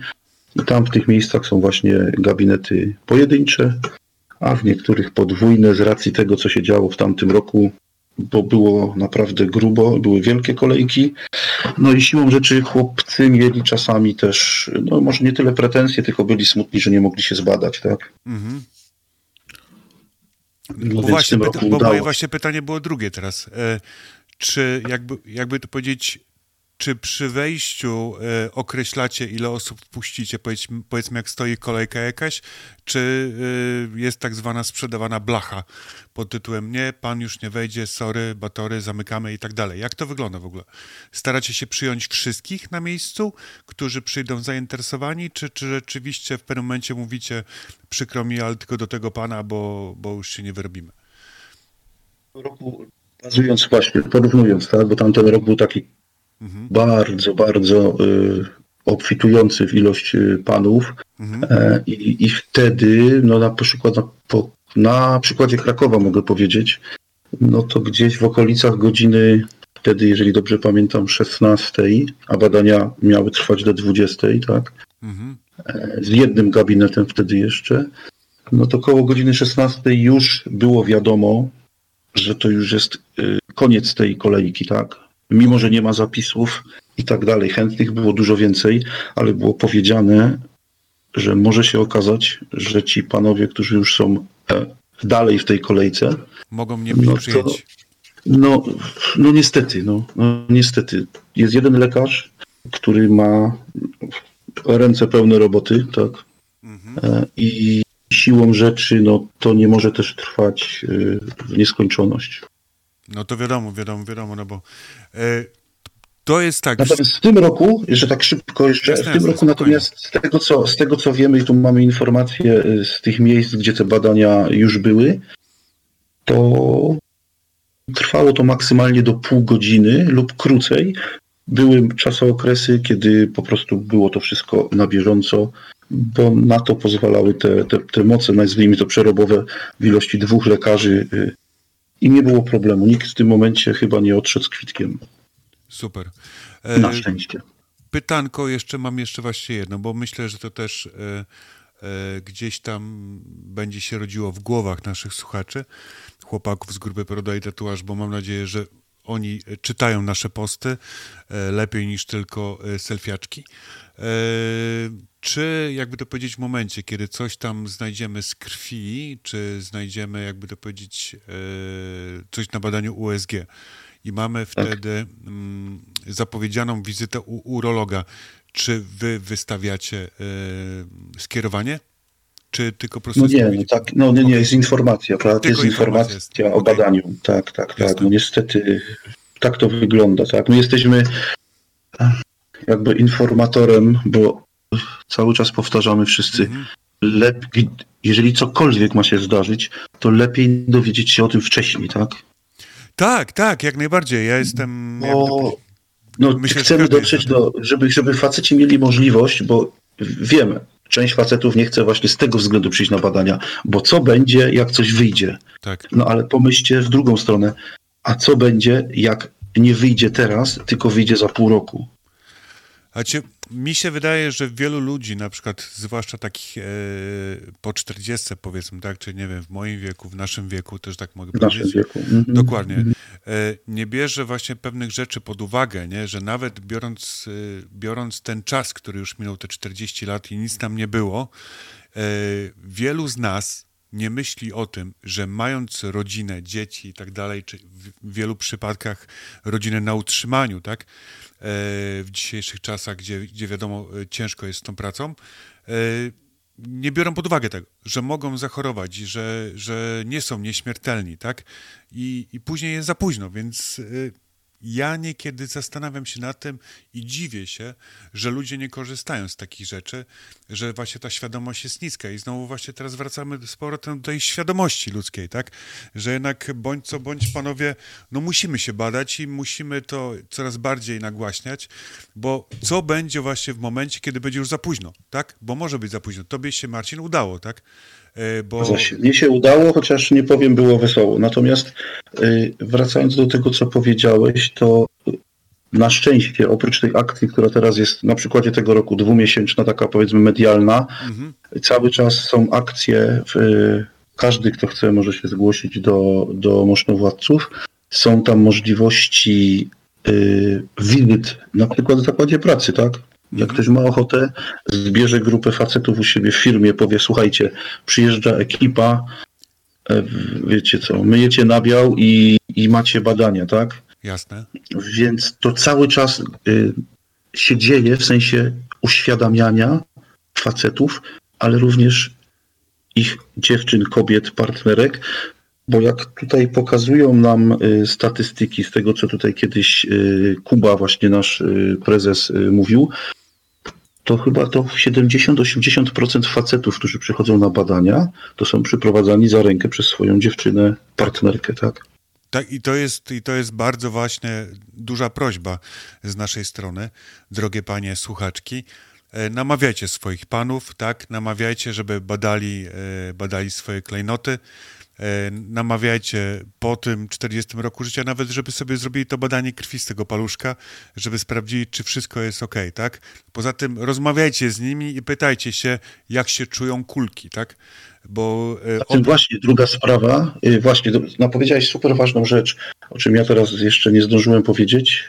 i tam w tych miejscach są właśnie gabinety pojedyncze, a w niektórych podwójne z racji tego, co się działo w tamtym roku, bo było naprawdę grubo, były wielkie kolejki. No i siłą rzeczy chłopcy mieli czasami też, no może nie tyle pretensje, tylko byli smutni, że nie mogli się zbadać, tak? Mhm. No Bo, właśnie, pyta- bo moje właśnie pytanie było drugie teraz. E, czy jakby, jakby to powiedzieć, czy przy wejściu e, określacie, ile osób wpuścicie, powiedzmy, powiedzmy jak stoi kolejka jakaś, czy e, jest tak zwana sprzedawana blacha pod tytułem nie, pan już nie wejdzie, sorry, batory, zamykamy i tak dalej. Jak to wygląda w ogóle? Staracie się przyjąć wszystkich na miejscu, którzy przyjdą zainteresowani, czy, czy rzeczywiście w pewnym momencie mówicie, przykro mi, ale tylko do tego pana, bo, bo już się nie wyrobimy? roku, bazując właśnie, porównując, tak, bo tamten rok był taki bardzo, bardzo y, obfitujący w ilość y, panów e, i, i wtedy, no na przykład na, po, na przykładzie Krakowa mogę powiedzieć, no to gdzieś w okolicach godziny wtedy, jeżeli dobrze pamiętam, 16, a badania miały trwać do 20, tak, Mhm. e, z jednym gabinetem wtedy jeszcze, no to koło godziny 16 już było wiadomo, że to już jest y, koniec tej kolejki, tak? Mimo, że nie ma zapisów i tak dalej. Chętnych było dużo więcej, ale było powiedziane, że może się okazać, że ci panowie, którzy już są e, dalej w tej kolejce, Mogą mnie No to- przyjąć. no, no niestety, no, no niestety. Jest jeden lekarz, który ma ręce pełne roboty, tak? E, I siłą rzeczy, no to nie może też trwać y, w nieskończoność. No to wiadomo, wiadomo, wiadomo, no bo e, to jest tak. Natomiast w tym roku, jeszcze tak szybko jeszcze, Jasne, w tym jasne, roku natomiast z tego, co, z tego co wiemy i tu mamy informacje y, z tych miejsc, gdzie te badania już były, to trwało to maksymalnie do pół godziny lub krócej. Były czasokresy, kiedy po prostu było to wszystko na bieżąco, bo na to pozwalały te, te, te moce, nazwijmy to przerobowe, w ilości dwóch lekarzy y, i nie było problemu. Nikt w tym momencie chyba nie odszedł z kwitkiem. Super. E, Na szczęście. pytanko jeszcze mam jeszcze właśnie jedno, bo myślę, że to też e, e, gdzieś tam będzie się rodziło w głowach naszych słuchaczy, chłopaków z grupy Proda i Tatuaż, bo mam nadzieję, że oni e, czytają nasze posty e, lepiej niż tylko e, selfiaczki. E, czy, jakby to powiedzieć, w momencie, kiedy coś tam znajdziemy z krwi, czy znajdziemy, jakby to powiedzieć, e, coś na badaniu USG i mamy wtedy mm, zapowiedzianą wizytę u urologa, czy wy wystawiacie e, skierowanie Czy tylko po prostu No nie, no tak, no nie, nie, jest informacja, prawda? Tylko jest informacja informacja jest. o Okej. badaniu. Tak, tak, tak. Jasne. No niestety tak to wygląda, tak. My jesteśmy jakby informatorem, bo cały czas powtarzamy wszyscy, Mhm. lepiej, jeżeli cokolwiek ma się zdarzyć, to lepiej dowiedzieć się o tym wcześniej, tak? Tak, tak, jak najbardziej. Ja jestem... Bo no, Myślę, chcemy dotrzeć do, żeby, żeby faceci mieli możliwość, bo wiemy, część facetów nie chce właśnie z tego względu przyjść na badania, bo co będzie, jak coś wyjdzie? tak. No ale pomyślcie w drugą stronę, a co będzie, jak nie wyjdzie teraz, tylko wyjdzie za pół roku? A cię, mi się wydaje, że wielu ludzi, na przykład zwłaszcza takich e, po 40 powiedzmy, tak, czy nie wiem, w moim wieku, w naszym wieku, też tak mogę W naszym wieku. Mhm. Dokładnie. E, nie bierze właśnie pewnych rzeczy pod uwagę, nie? że nawet biorąc, e, biorąc ten czas, który już minął te 40 lat i nic tam nie było, e, wielu z nas nie myśli o tym, że mając rodzinę, dzieci i tak dalej, czy w wielu przypadkach rodzinę na utrzymaniu, tak, w dzisiejszych czasach, gdzie, gdzie wiadomo, e, ciężko jest z tą pracą, e, nie biorą pod uwagę tego, że mogą zachorować, że, że nie są nieśmiertelni, tak? I, I później jest za późno, więc y, ja niekiedy zastanawiam się nad tym i dziwię się, że ludzie nie korzystają z takich rzeczy, że właśnie ta świadomość jest niska. I znowu właśnie teraz wracamy z powrotem do tej świadomości ludzkiej, tak? Że jednak bądź co bądź panowie, no musimy się badać i musimy to coraz bardziej nagłaśniać, bo co będzie właśnie w momencie, kiedy będzie już za późno, tak? Bo może być za późno. Tobie się, Marcin, udało, tak? E, Bo... Zaś mnie się udało, chociaż nie powiem, było wesoło. Natomiast y, wracając do tego, co powiedziałeś, to na szczęście, oprócz tej akcji, która teraz jest na przykładzie tego roku dwumiesięczna, taka powiedzmy medialna, Mhm. cały czas są akcje, w, y, każdy, kto chce, może się zgłosić do, do moszynowładców. Są tam możliwości y, na przykład w zakładzie pracy, tak? Jak ktoś ma ochotę, zbierze grupę facetów u siebie w firmie, powie, słuchajcie, przyjeżdża ekipa, e, wiecie co, myjecie nabiał i, i macie badania, tak? Jasne. Więc to cały czas y, się dzieje w sensie uświadamiania facetów, ale również ich dziewczyn, kobiet, partnerek, bo jak tutaj pokazują nam y, statystyki z tego, co tutaj kiedyś y, Kuba, właśnie nasz y, prezes, y, mówił, to chyba to 70-80% facetów, którzy przychodzą na badania, to są przyprowadzani za rękę przez swoją dziewczynę, partnerkę, tak? Tak, i to jest, i to jest bardzo właśnie duża prośba z naszej strony, drogie panie słuchaczki. E, Namawiajcie swoich panów, tak? Namawiajcie, żeby badali, e, badali swoje klejnoty. E, Namawiajcie po tym 40 roku życia, nawet żeby sobie zrobili to badanie krwi z tego paluszka, żeby sprawdzili, czy wszystko jest ok, tak? Poza tym rozmawiajcie z nimi i pytajcie się, jak się czują kulki, tak? Bo e, A tym właśnie druga sprawa, y, właśnie, no powiedziałeś super ważną rzecz, o czym ja teraz jeszcze nie zdążyłem powiedzieć.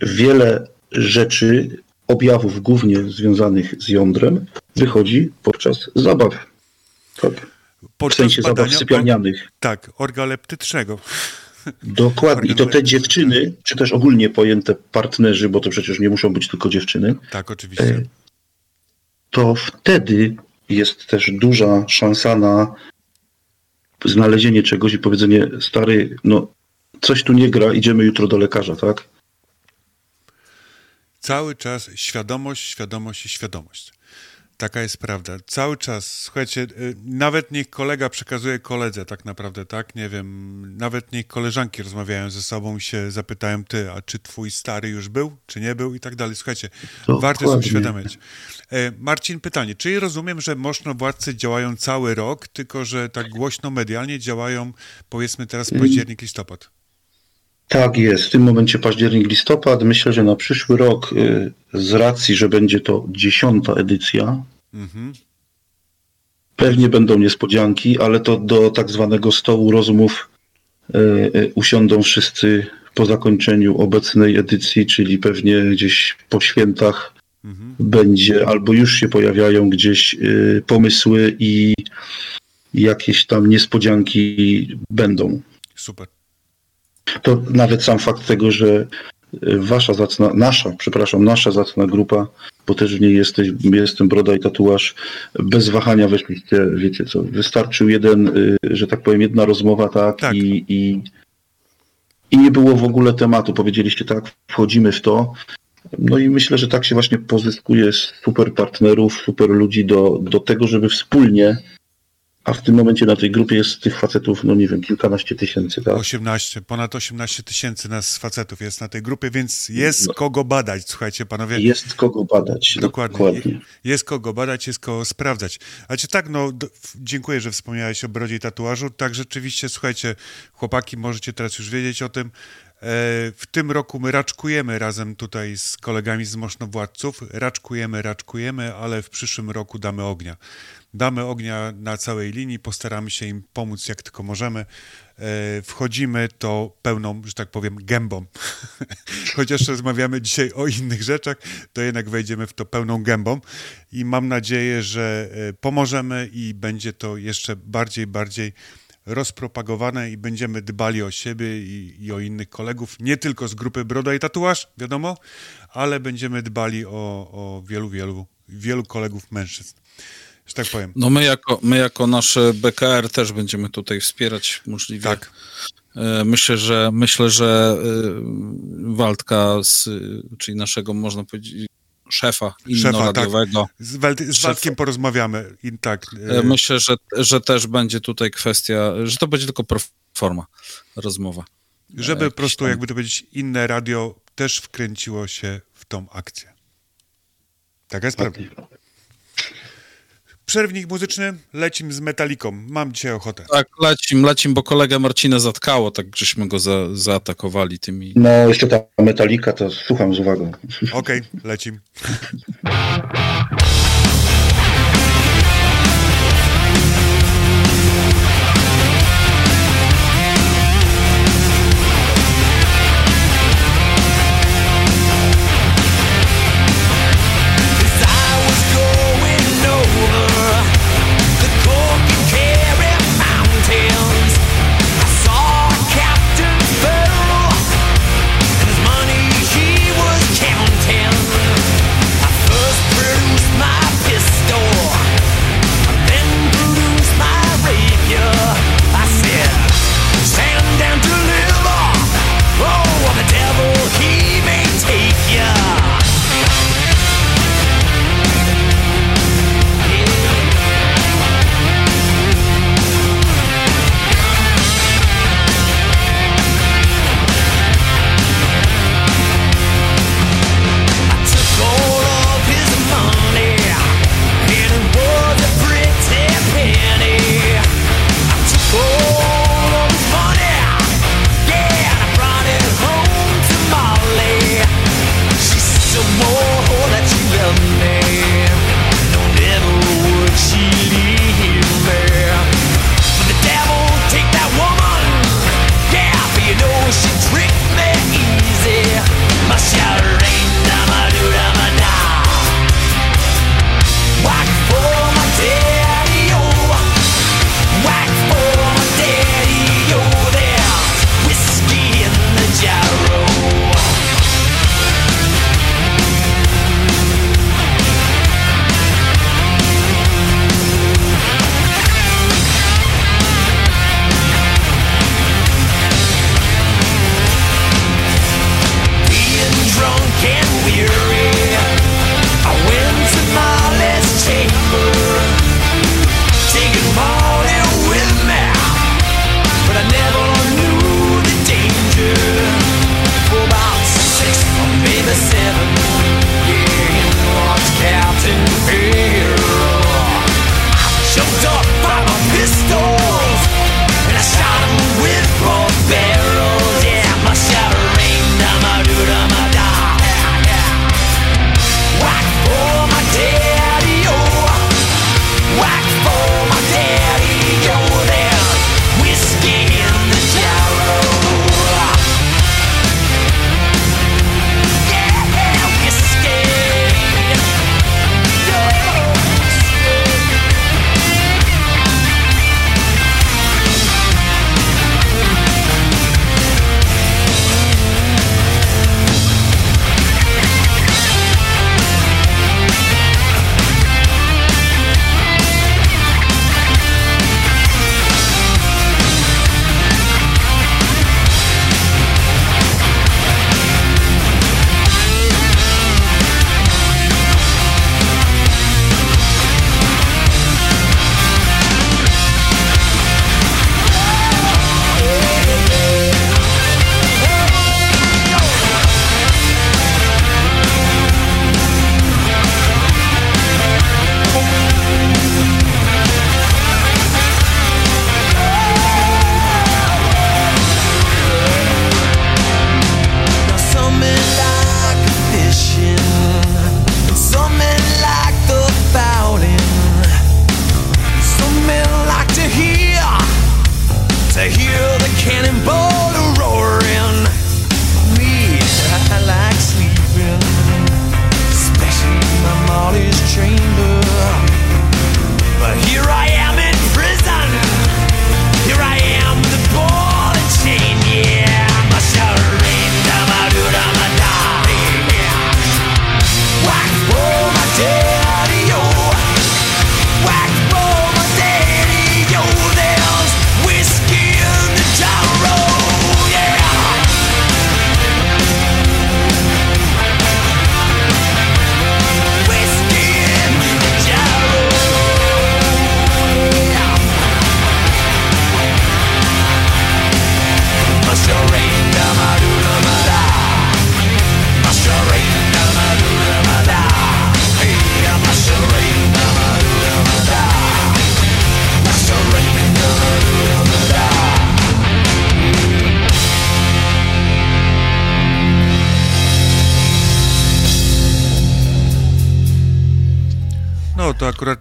Wiele rzeczy, objawów głównie związanych z jądrem wychodzi podczas zabaw. Tak. W podczas sensie zabaw badania- sypialnianych. Tak, orgaleptycznego. Dokładnie. I to te dziewczyny, czy też ogólnie pojęte partnerzy, bo to przecież nie muszą być tylko dziewczyny, Tak, oczywiście. E, to wtedy jest też duża szansa na znalezienie czegoś i powiedzenie, stary, no coś tu nie gra, idziemy jutro do lekarza, tak? Cały czas świadomość, świadomość i świadomość. Taka jest prawda. Cały czas, słuchajcie, y, nawet niech kolega przekazuje koledze tak naprawdę, tak? Nie wiem, nawet niech koleżanki rozmawiają ze sobą i się zapytają, ty, a czy twój stary już był, czy nie był i tak dalej. Słuchajcie, Dokładnie. warto jest uświadamiać. E, Marcin, pytanie. Czyli rozumiem, że moszno-władcy działają cały rok, tylko że tak głośno medialnie działają, powiedzmy teraz październik, listopad. Tak jest. W tym momencie październik, listopad. Myślę, że na przyszły rok, y, z racji, że będzie to dziesiąta edycja, Mhm. pewnie będą niespodzianki, ale to do tak zwanego stołu rozmów y, y, usiądą wszyscy po zakończeniu obecnej edycji, czyli pewnie gdzieś po świętach Mhm. będzie, albo już się pojawiają gdzieś pomysły i jakieś tam niespodzianki będą. Super. To nawet sam fakt tego, że y, wasza zacna, nasza, przepraszam, nasza zacna grupa bo też w niej jesteś, jestem broda i tatuaż, bez wahania weszliście, wiecie co, wystarczył jeden, y, że tak powiem, jedna rozmowa, tak, Tak. I, i, i nie było w ogóle tematu. Powiedzieliście tak, wchodzimy w to. No i myślę, że tak się właśnie pozyskuje super partnerów, super ludzi do, do tego, żeby wspólnie, a w tym momencie na tej grupie jest tych facetów, no nie wiem, kilkanaście tysięcy, tak? 18, ponad 18 tysięcy nas facetów jest na tej grupie, więc jest No. kogo badać, słuchajcie panowie. Jest kogo badać. Dokładnie. Dokładnie. Jest kogo badać, jest kogo sprawdzać. A czy tak, no, dziękuję, że wspomniałeś o brodzie i tatuażu. Tak, rzeczywiście, słuchajcie, chłopaki, możecie teraz już wiedzieć o tym. E, W tym roku my raczkujemy razem tutaj z kolegami z Moszno-Władców. Raczkujemy, raczkujemy, ale w przyszłym roku damy ognia. Damy ognia na całej linii, postaramy się im pomóc jak tylko możemy. E, Wchodzimy to pełną, że tak powiem, gębą. Chociaż rozmawiamy dzisiaj o innych rzeczach, to jednak wejdziemy w to pełną gębą i mam nadzieję, że e, pomożemy i będzie to jeszcze bardziej, bardziej rozpropagowane i będziemy dbali o siebie i, i o innych kolegów, nie tylko z grupy Broda i Tatuaż, wiadomo, ale będziemy dbali o, o wielu, wielu, wielu kolegów mężczyzn, że tak powiem. No my jako, my jako nasze BKR też będziemy tutaj wspierać możliwie. Tak. E, Myślę, że myślę, że e, Waldka, z, czyli naszego, można powiedzieć, szefa innoradiowego, Z, Welt- z Szef- Waldkiem porozmawiamy i tak. e, e, myślę, że, że też będzie tutaj kwestia, że to będzie tylko forma rozmowa. Żeby po jakiś prostu, tam- jakby to powiedzieć, inne radio też wkręciło się w tą akcję. Taka jest prawda. Przerwnik muzyczny, lecim z metaliką. Mam dzisiaj ochotę. Tak, lecim, lecim, bo kolegę Marcina zatkało, tak żeśmy go za, zaatakowali tymi No, jeszcze ta metalika, to słucham z uwagą. Okej, lecim.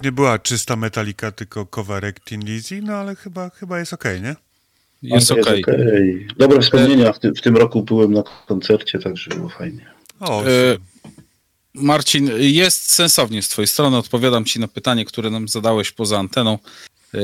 nie była czysta metalika, tylko kowarek Tin Lizzy, no ale chyba, chyba jest okej, nie? Jest okej. okej. Dobre wspomnienia. W, tym- w tym roku byłem na koncercie, także było fajnie. O, E, Marcin, jest sensownie z twojej strony. Odpowiadam ci na pytanie, które nam zadałeś poza anteną. E, e,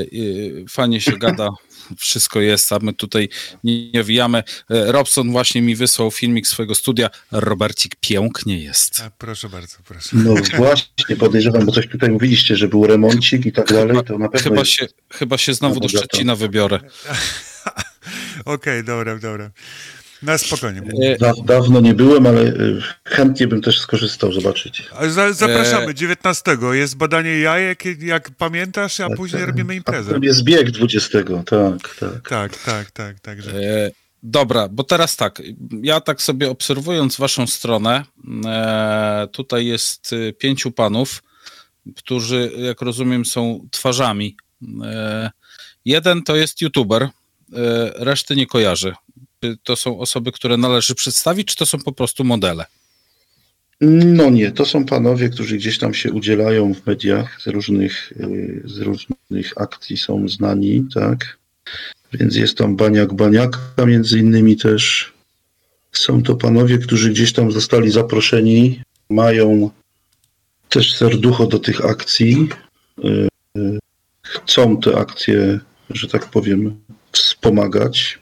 Fajnie się gada, wszystko jest, a my tutaj nie, nie wijamy. E, Robson właśnie mi wysłał filmik swojego studia. Robercik pięknie jest. a, proszę bardzo, proszę. No właśnie, podejrzewam, bo coś tutaj mówiliście, że był remoncik i tak dalej, to na pewno Chyba jest. się, chyba się znowu do. Szczecina wybiorę. Okej, dobra, dobra. Na spokojnie. E, Da, dawno nie byłem, ale y, chętnie bym też skorzystał zobaczyć. Zapraszamy, E, 19. Jest badanie jajek, jak pamiętasz, a później robimy imprezę. A jest bieg 20, tak, tak. Tak, tak, tak, także. E, Dobra, bo teraz tak, ja tak sobie obserwując waszą stronę, e, tutaj jest e, pięciu panów, którzy, jak rozumiem, są twarzami. E, jeden to jest youtuber, e, reszty nie kojarzy. Czy to są osoby, które należy przedstawić, czy to są po prostu modele? No nie, to są panowie, którzy gdzieś tam się udzielają w mediach, z różnych, y, z różnych akcji są znani, tak? Więc jest tam Baniak Baniaka między innymi też. Są to panowie, którzy gdzieś tam zostali zaproszeni, mają też serducho do tych akcji, y, y, chcą te akcje, że tak powiem, wspomagać.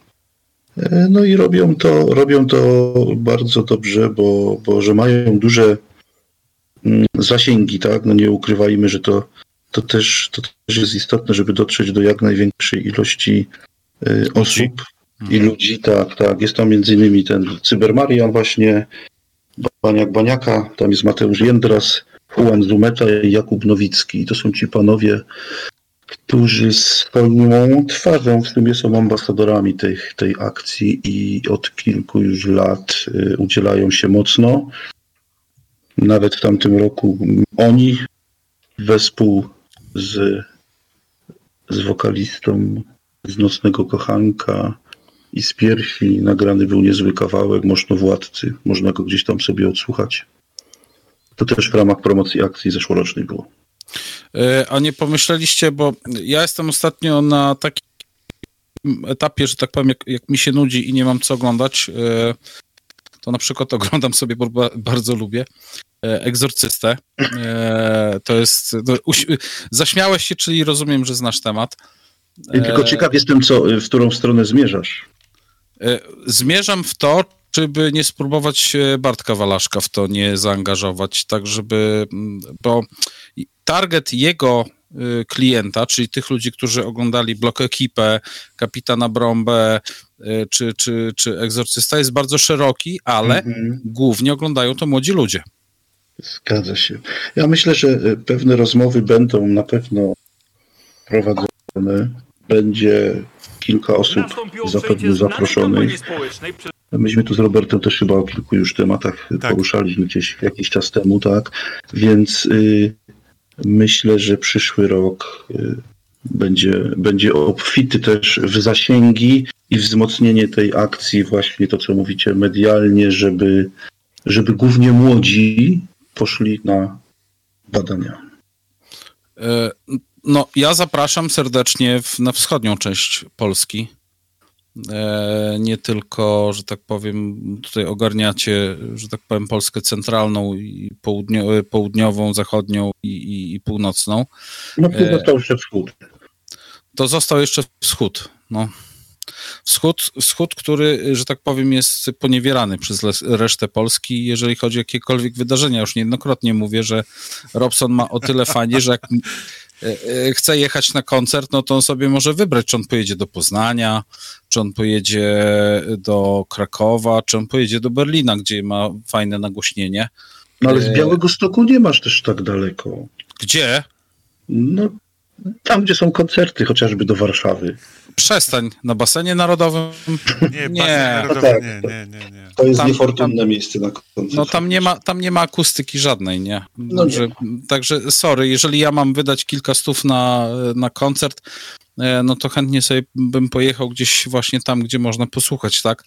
E, No i robią to, robią to bardzo dobrze, bo, bo że mają duże mm, zasięgi, tak? No nie ukrywajmy, że to, to, też, to też jest istotne, żeby dotrzeć do jak największej ilości e, osób i ludzi, tak, tak. Jest tam między innymi ten Cybermarian właśnie, Baniak Baniaka, tam jest Mateusz Jędras, Juan Zumeta i Jakub Nowicki. To są ci panowie, którzy swoją twarzą w sumie są ambasadorami tej, tej akcji i od kilku już lat y, udzielają się mocno. Nawet w tamtym roku oni wespół z, z wokalistą z Nocnego Kochanka i z piersi nagrany był niezły kawałek Moszno Władcy. Można go gdzieś tam sobie odsłuchać. To też w ramach promocji akcji zeszłorocznej było. E, A nie pomyśleliście, bo ja jestem ostatnio na takim etapie, że tak powiem, jak, jak mi się nudzi i nie mam co oglądać, e, to na przykład oglądam sobie, bo ba- bardzo lubię, e, Egzorcystę. To jest... No, zaśmiałeś się, czyli rozumiem, że znasz temat. Ja tylko ciekaw jestem, co, w którą stronę zmierzasz. Zmierzam w to, czy by nie spróbować Bartka Walaszka w to nie zaangażować, tak żeby, bo i- target jego y, klienta, czyli tych ludzi, którzy oglądali Blok Ekipę, Kapitana Brąbę y, czy, czy, czy Egzorcysta jest bardzo szeroki, ale Mhm. głównie oglądają to młodzi ludzie. Zgadza się. Ja myślę, że e, pewne rozmowy będą na pewno prowadzone. Będzie kilka osób zapewne zaproszonych. Myśmy tu z Robertem też chyba o kilku już tematach Tak. poruszaliśmy gdzieś jakiś czas temu, tak? Więc y, myślę, że przyszły rok y, będzie, będzie obfity też w zasięgi i wzmocnienie tej akcji, właśnie to, co mówicie, medialnie, żeby, żeby głównie młodzi poszli na badania. E, No, ja zapraszam serdecznie w, na wschodnią część Polski. E, Nie tylko, że tak powiem, tutaj ogarniacie, że tak powiem, Polskę centralną i południo, południową, zachodnią i, i, i północną. No tu E, został jeszcze wschód. To został jeszcze wschód. No. Wschód, wschód, który, że tak powiem, jest poniewierany przez resztę Polski, jeżeli chodzi o jakiekolwiek wydarzenia. Już niejednokrotnie mówię, że Robson ma o tyle fajnie, że jak e, e, chce jechać na koncert, no to on sobie może wybrać, czy on pojedzie do Poznania, czy on pojedzie do Krakowa, czy on pojedzie do Berlina, gdzie ma fajne nagłośnienie. No ale z e, Białego Stoku nie masz też tak daleko. Gdzie? No, tam, gdzie są koncerty, chociażby do Warszawy. Przestań, na basenie narodowym. Nie, Nie. basen narodowy, No tak. nie, nie, nie, nie. To jest Tam- niefortunne miejsce na koncert. No tam nie ma, tam nie ma akustyki żadnej, nie? No Także, także sorry, jeżeli ja mam wydać kilka stów na, na koncert, e, no to chętnie sobie bym pojechał gdzieś właśnie tam, gdzie można posłuchać, tak?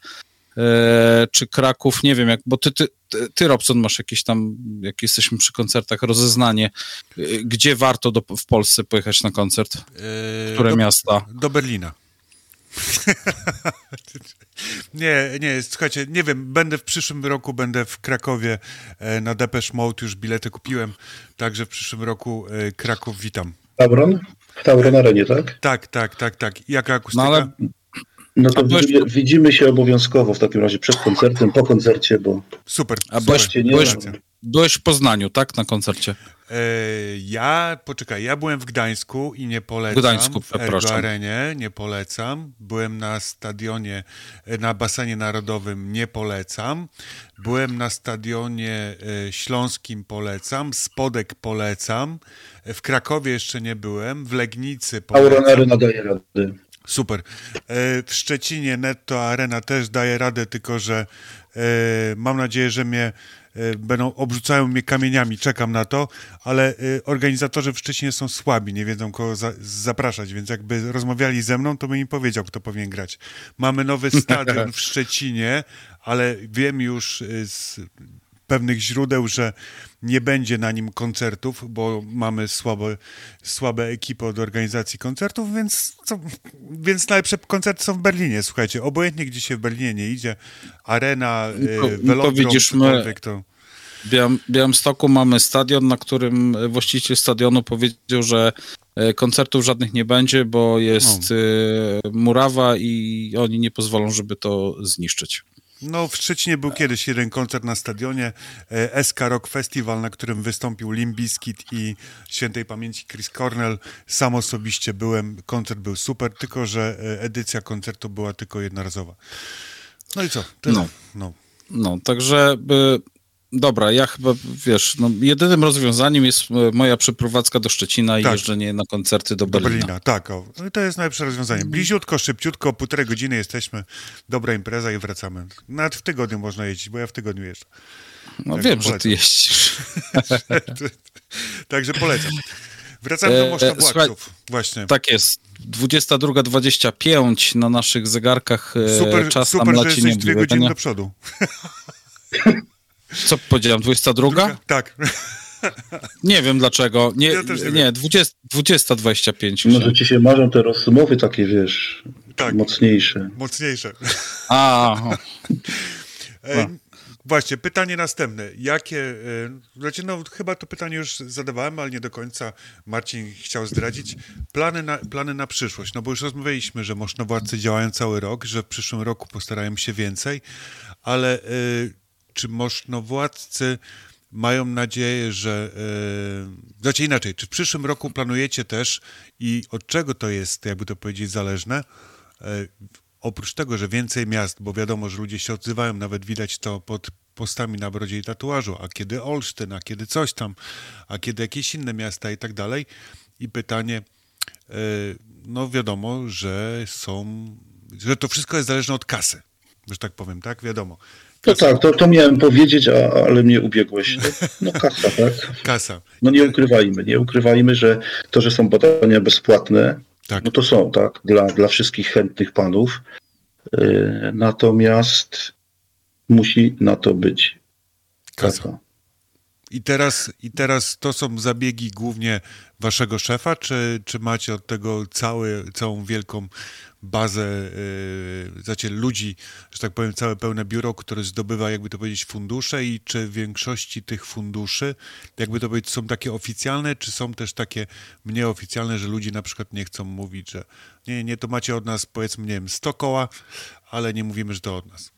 E, czy Kraków, nie wiem jak, bo ty, ty ty, Robson, masz jakieś tam, jak jesteśmy przy koncertach, rozeznanie, y, gdzie warto do, w Polsce pojechać na koncert? Eee, Które do, miasta? Do Berlina. nie, nie, słuchajcie, nie wiem, będę w przyszłym roku, będę w Krakowie e, na Depeche Mode, już bilety kupiłem, także w przyszłym roku e, Kraków witam. Tauron? W Tauron Arenie, tak? Tak, tak, tak, tak. Jaka akustyka? No ale No to byłeś- widzimy, widzimy się obowiązkowo w takim razie przed koncertem, po koncercie, bo Super. A byłeś, nie byłeś, byłeś w Poznaniu, tak, na koncercie? E, ja, poczekaj, ja byłem w Gdańsku i nie polecam. W Gdańsku, w przepraszam. Arenie nie polecam. Byłem na stadionie, e, na basenie narodowym, nie polecam. Byłem na stadionie e, śląskim, polecam. Spodek polecam. W Krakowie jeszcze nie byłem. W Legnicy polecam. Arena daje rady. Super. E, W Szczecinie Netto Arena też daje radę, tylko że e, mam nadzieję, że mnie e, będą, obrzucają mnie kamieniami, czekam na to, ale organizatorzy w Szczecinie są słabi, nie wiedzą kogo za, zapraszać, więc jakby rozmawiali ze mną, to bym im powiedział, kto powinien grać. Mamy nowy stadion w Szczecinie, ale wiem już z pewnych źródeł, że nie będzie na nim koncertów, bo mamy słabe, słabe ekipy od organizacji koncertów, więc, co, więc najlepsze koncerty są w Berlinie, słuchajcie. Obojętnie, gdzie się w Berlinie nie idzie, arena, No to- y, no to Velodrom, widzisz, my- to... W Białym, Białymstoku mamy stadion, na którym właściciel stadionu powiedział, że e, koncertów żadnych nie będzie, bo jest e, murawa i oni nie pozwolą, żeby to zniszczyć. No, w Szczecinie był kiedyś jeden koncert na stadionie, e, SK Rock Festival, na którym wystąpił Limp Bizkit i świętej pamięci Chris Cornell. Sam osobiście byłem, koncert był super, tylko że e, edycja koncertu była tylko jednorazowa. No i co? Tyle. No. no. No, także y, dobra, ja chyba, wiesz, no, jedynym rozwiązaniem jest e, moja przeprowadzka do Szczecina i Tak. jeżdżenie na koncerty do Do Berlina. Berlina, tak. O. No to jest najlepsze rozwiązanie. Bliziutko, szybciutko, półtorej godziny jesteśmy, dobra impreza i wracamy. Nawet w tygodniu można jeździć, bo ja w tygodniu jeżdżę. No Tak, wiem, że ty jeździsz. Także polecam. Wracamy do E, Moszna słuchaj, Władców. Właśnie. Tak jest. 22.25 na naszych zegarkach e, Super, czas super tam że leci jesteś dwie godziny do przodu. Co powiedziałem, 22? Tak. Nie wiem dlaczego. Nie, Ja też nie nie, wiem. 20, 20.25. Może ci się marzą te rozmowy takie, wiesz, Tak. mocniejsze. Mocniejsze. A. E, właśnie, pytanie następne. Jakie, e, znaczy, no chyba to pytanie już zadawałem, ale nie do końca Marcin chciał zdradzić. Plany na, plany na przyszłość, no bo już rozmawialiśmy, że możnowładcy działają cały rok, że w przyszłym roku postarają się więcej, ale e, czy możnowładcy mają nadzieję, że. E, znaczy inaczej, czy w przyszłym roku planujecie też i od czego to jest, jakby to powiedzieć, zależne? E, oprócz tego, że więcej miast, bo wiadomo, że ludzie się odzywają, nawet widać to pod postami na brodzie i tatuażu, a kiedy Olsztyn, a kiedy coś tam, a kiedy jakieś inne miasta i tak dalej. I pytanie, e, no wiadomo, że są, że to wszystko jest zależne od kasy, że tak powiem, tak? Wiadomo. No tak, to, to miałem powiedzieć, a, ale mnie ubiegłeś. No kasa, tak? Kasa. No nie ukrywajmy, nie ukrywajmy, że to, że są badania bezpłatne, Tak. no to są, tak, dla, dla wszystkich chętnych panów. Yy, natomiast musi na to być Kasa. kasa. I teraz, I teraz to są zabiegi głównie waszego szefa, czy, czy macie od tego cały, całą wielką bazę, yy, znaczy ludzi, że tak powiem, całe pełne biuro, które zdobywa, jakby to powiedzieć, fundusze i czy w większości tych funduszy, jakby to powiedzieć, są takie oficjalne, czy są też takie mniej oficjalne, że ludzie na przykład nie chcą mówić, że nie, nie, to macie od nas, powiedzmy, nie wiem, 100 koła, ale nie mówimy, że to od nas.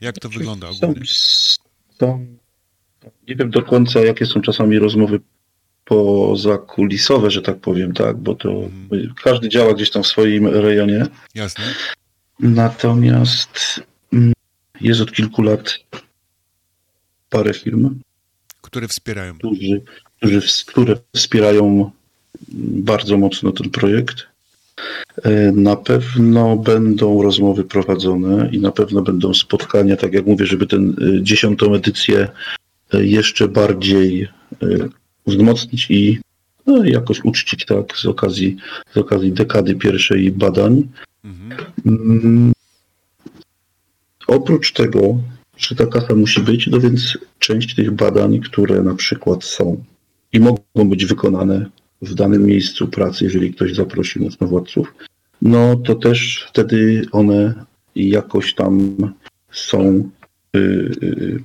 Jak to wygląda Są, ogólnie? są, nie wiem do końca, jakie są czasami rozmowy pozakulisowe, że tak powiem, tak, bo to Mhm. każdy działa gdzieś tam w swoim rejonie. Jasne? Natomiast mm, jest od kilku lat parę firm, Które wspierają. którzy, którzy, które wspierają bardzo mocno ten projekt. E, Na pewno będą rozmowy prowadzone i na pewno będą spotkania, tak jak mówię, żeby tę dziesiątą edycję e, jeszcze bardziej e, wzmocnić i no, jakoś uczcić tak z okazji, z okazji dekady pierwszej badań. Mhm. Mm, Oprócz tego, że ta kasa musi być, no więc część tych badań, które na przykład są i mogą być wykonane w danym miejscu pracy, jeżeli ktoś zaprosi mocnowładców, no to też wtedy one jakoś tam są y, y,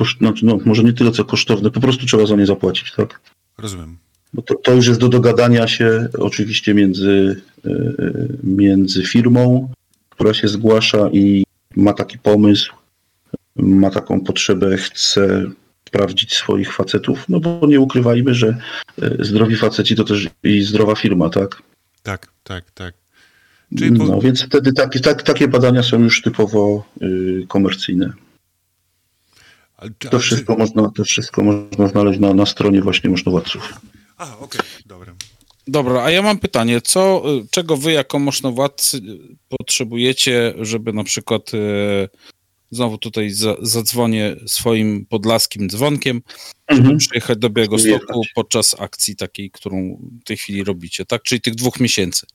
koszt, znaczy, no, może nie tyle co kosztowne, po prostu trzeba za nie zapłacić, tak? Rozumiem. Bo to, to już jest do dogadania się oczywiście między, y, między firmą, która się zgłasza i ma taki pomysł, ma taką potrzebę, chce sprawdzić swoich facetów, no bo nie ukrywajmy, że y, zdrowi faceci to też i zdrowa firma, tak? Tak, tak, tak. Czyli po, No więc wtedy takie, tak, takie badania są już typowo y, komercyjne. To wszystko można, to wszystko można znaleźć na, na stronie właśnie możnowładców. A, okej, dobra. Dobra, a ja mam pytanie, co, y, czego wy jako maszynowładcy y, potrzebujecie, żeby na przykład, e, znowu tutaj za, zadzwonię swoim podlaskim dzwonkiem, żeby przyjechać do Białegostoku podczas akcji takiej, którą w tej chwili robicie, tak? Czyli tych dwóch miesięcy.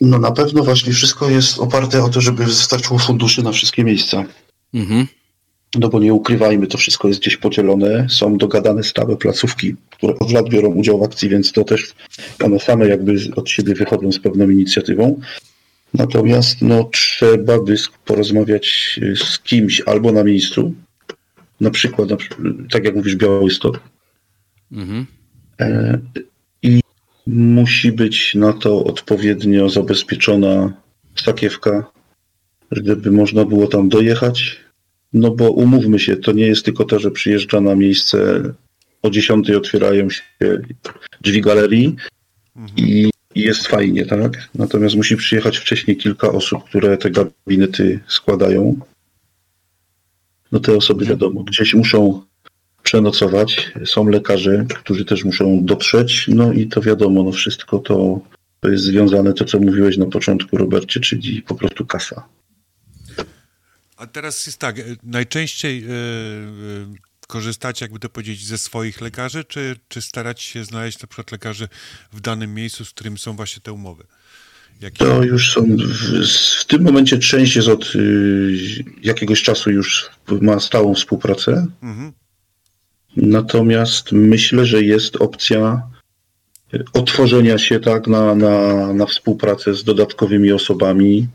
No na pewno właśnie wszystko jest oparte o to, żeby wystarczyło funduszy na wszystkie miejsca. Mhm. No bo nie ukrywajmy, to wszystko jest gdzieś podzielone. Są dogadane stałe placówki, które od lat biorą udział w akcji, więc to też one same jakby od siebie wychodzą z pewną inicjatywą. Natomiast no, trzeba by porozmawiać y, z kimś albo na miejscu, na przykład, na, tak jak mówisz, Białystok, Mhm. E, I musi być na to odpowiednio zabezpieczona sakiewka, żeby można było tam dojechać. No bo umówmy się, to nie jest tylko to, że przyjeżdża na miejsce o 10 otwierają się drzwi galerii i, i jest fajnie, tak? Natomiast musi przyjechać wcześniej kilka osób, które te gabinety składają. No te osoby wiadomo, gdzieś muszą przenocować. Są lekarze, którzy też muszą dotrzeć. No i to wiadomo, no wszystko to, to jest związane, to co mówiłeś na początku, Robercie, czyli po prostu kasa. A teraz jest tak, e, najczęściej korzystacie, jakby to powiedzieć, ze swoich lekarzy, czy, czy starać się znaleźć na przykład lekarzy w danym miejscu, z którym są właśnie te umowy? Jakie... To już są, w, w tym momencie część jest od y, jakiegoś czasu już ma stałą współpracę. Mhm. Natomiast myślę, że jest opcja otworzenia się tak na, na, na współpracę z dodatkowymi osobami.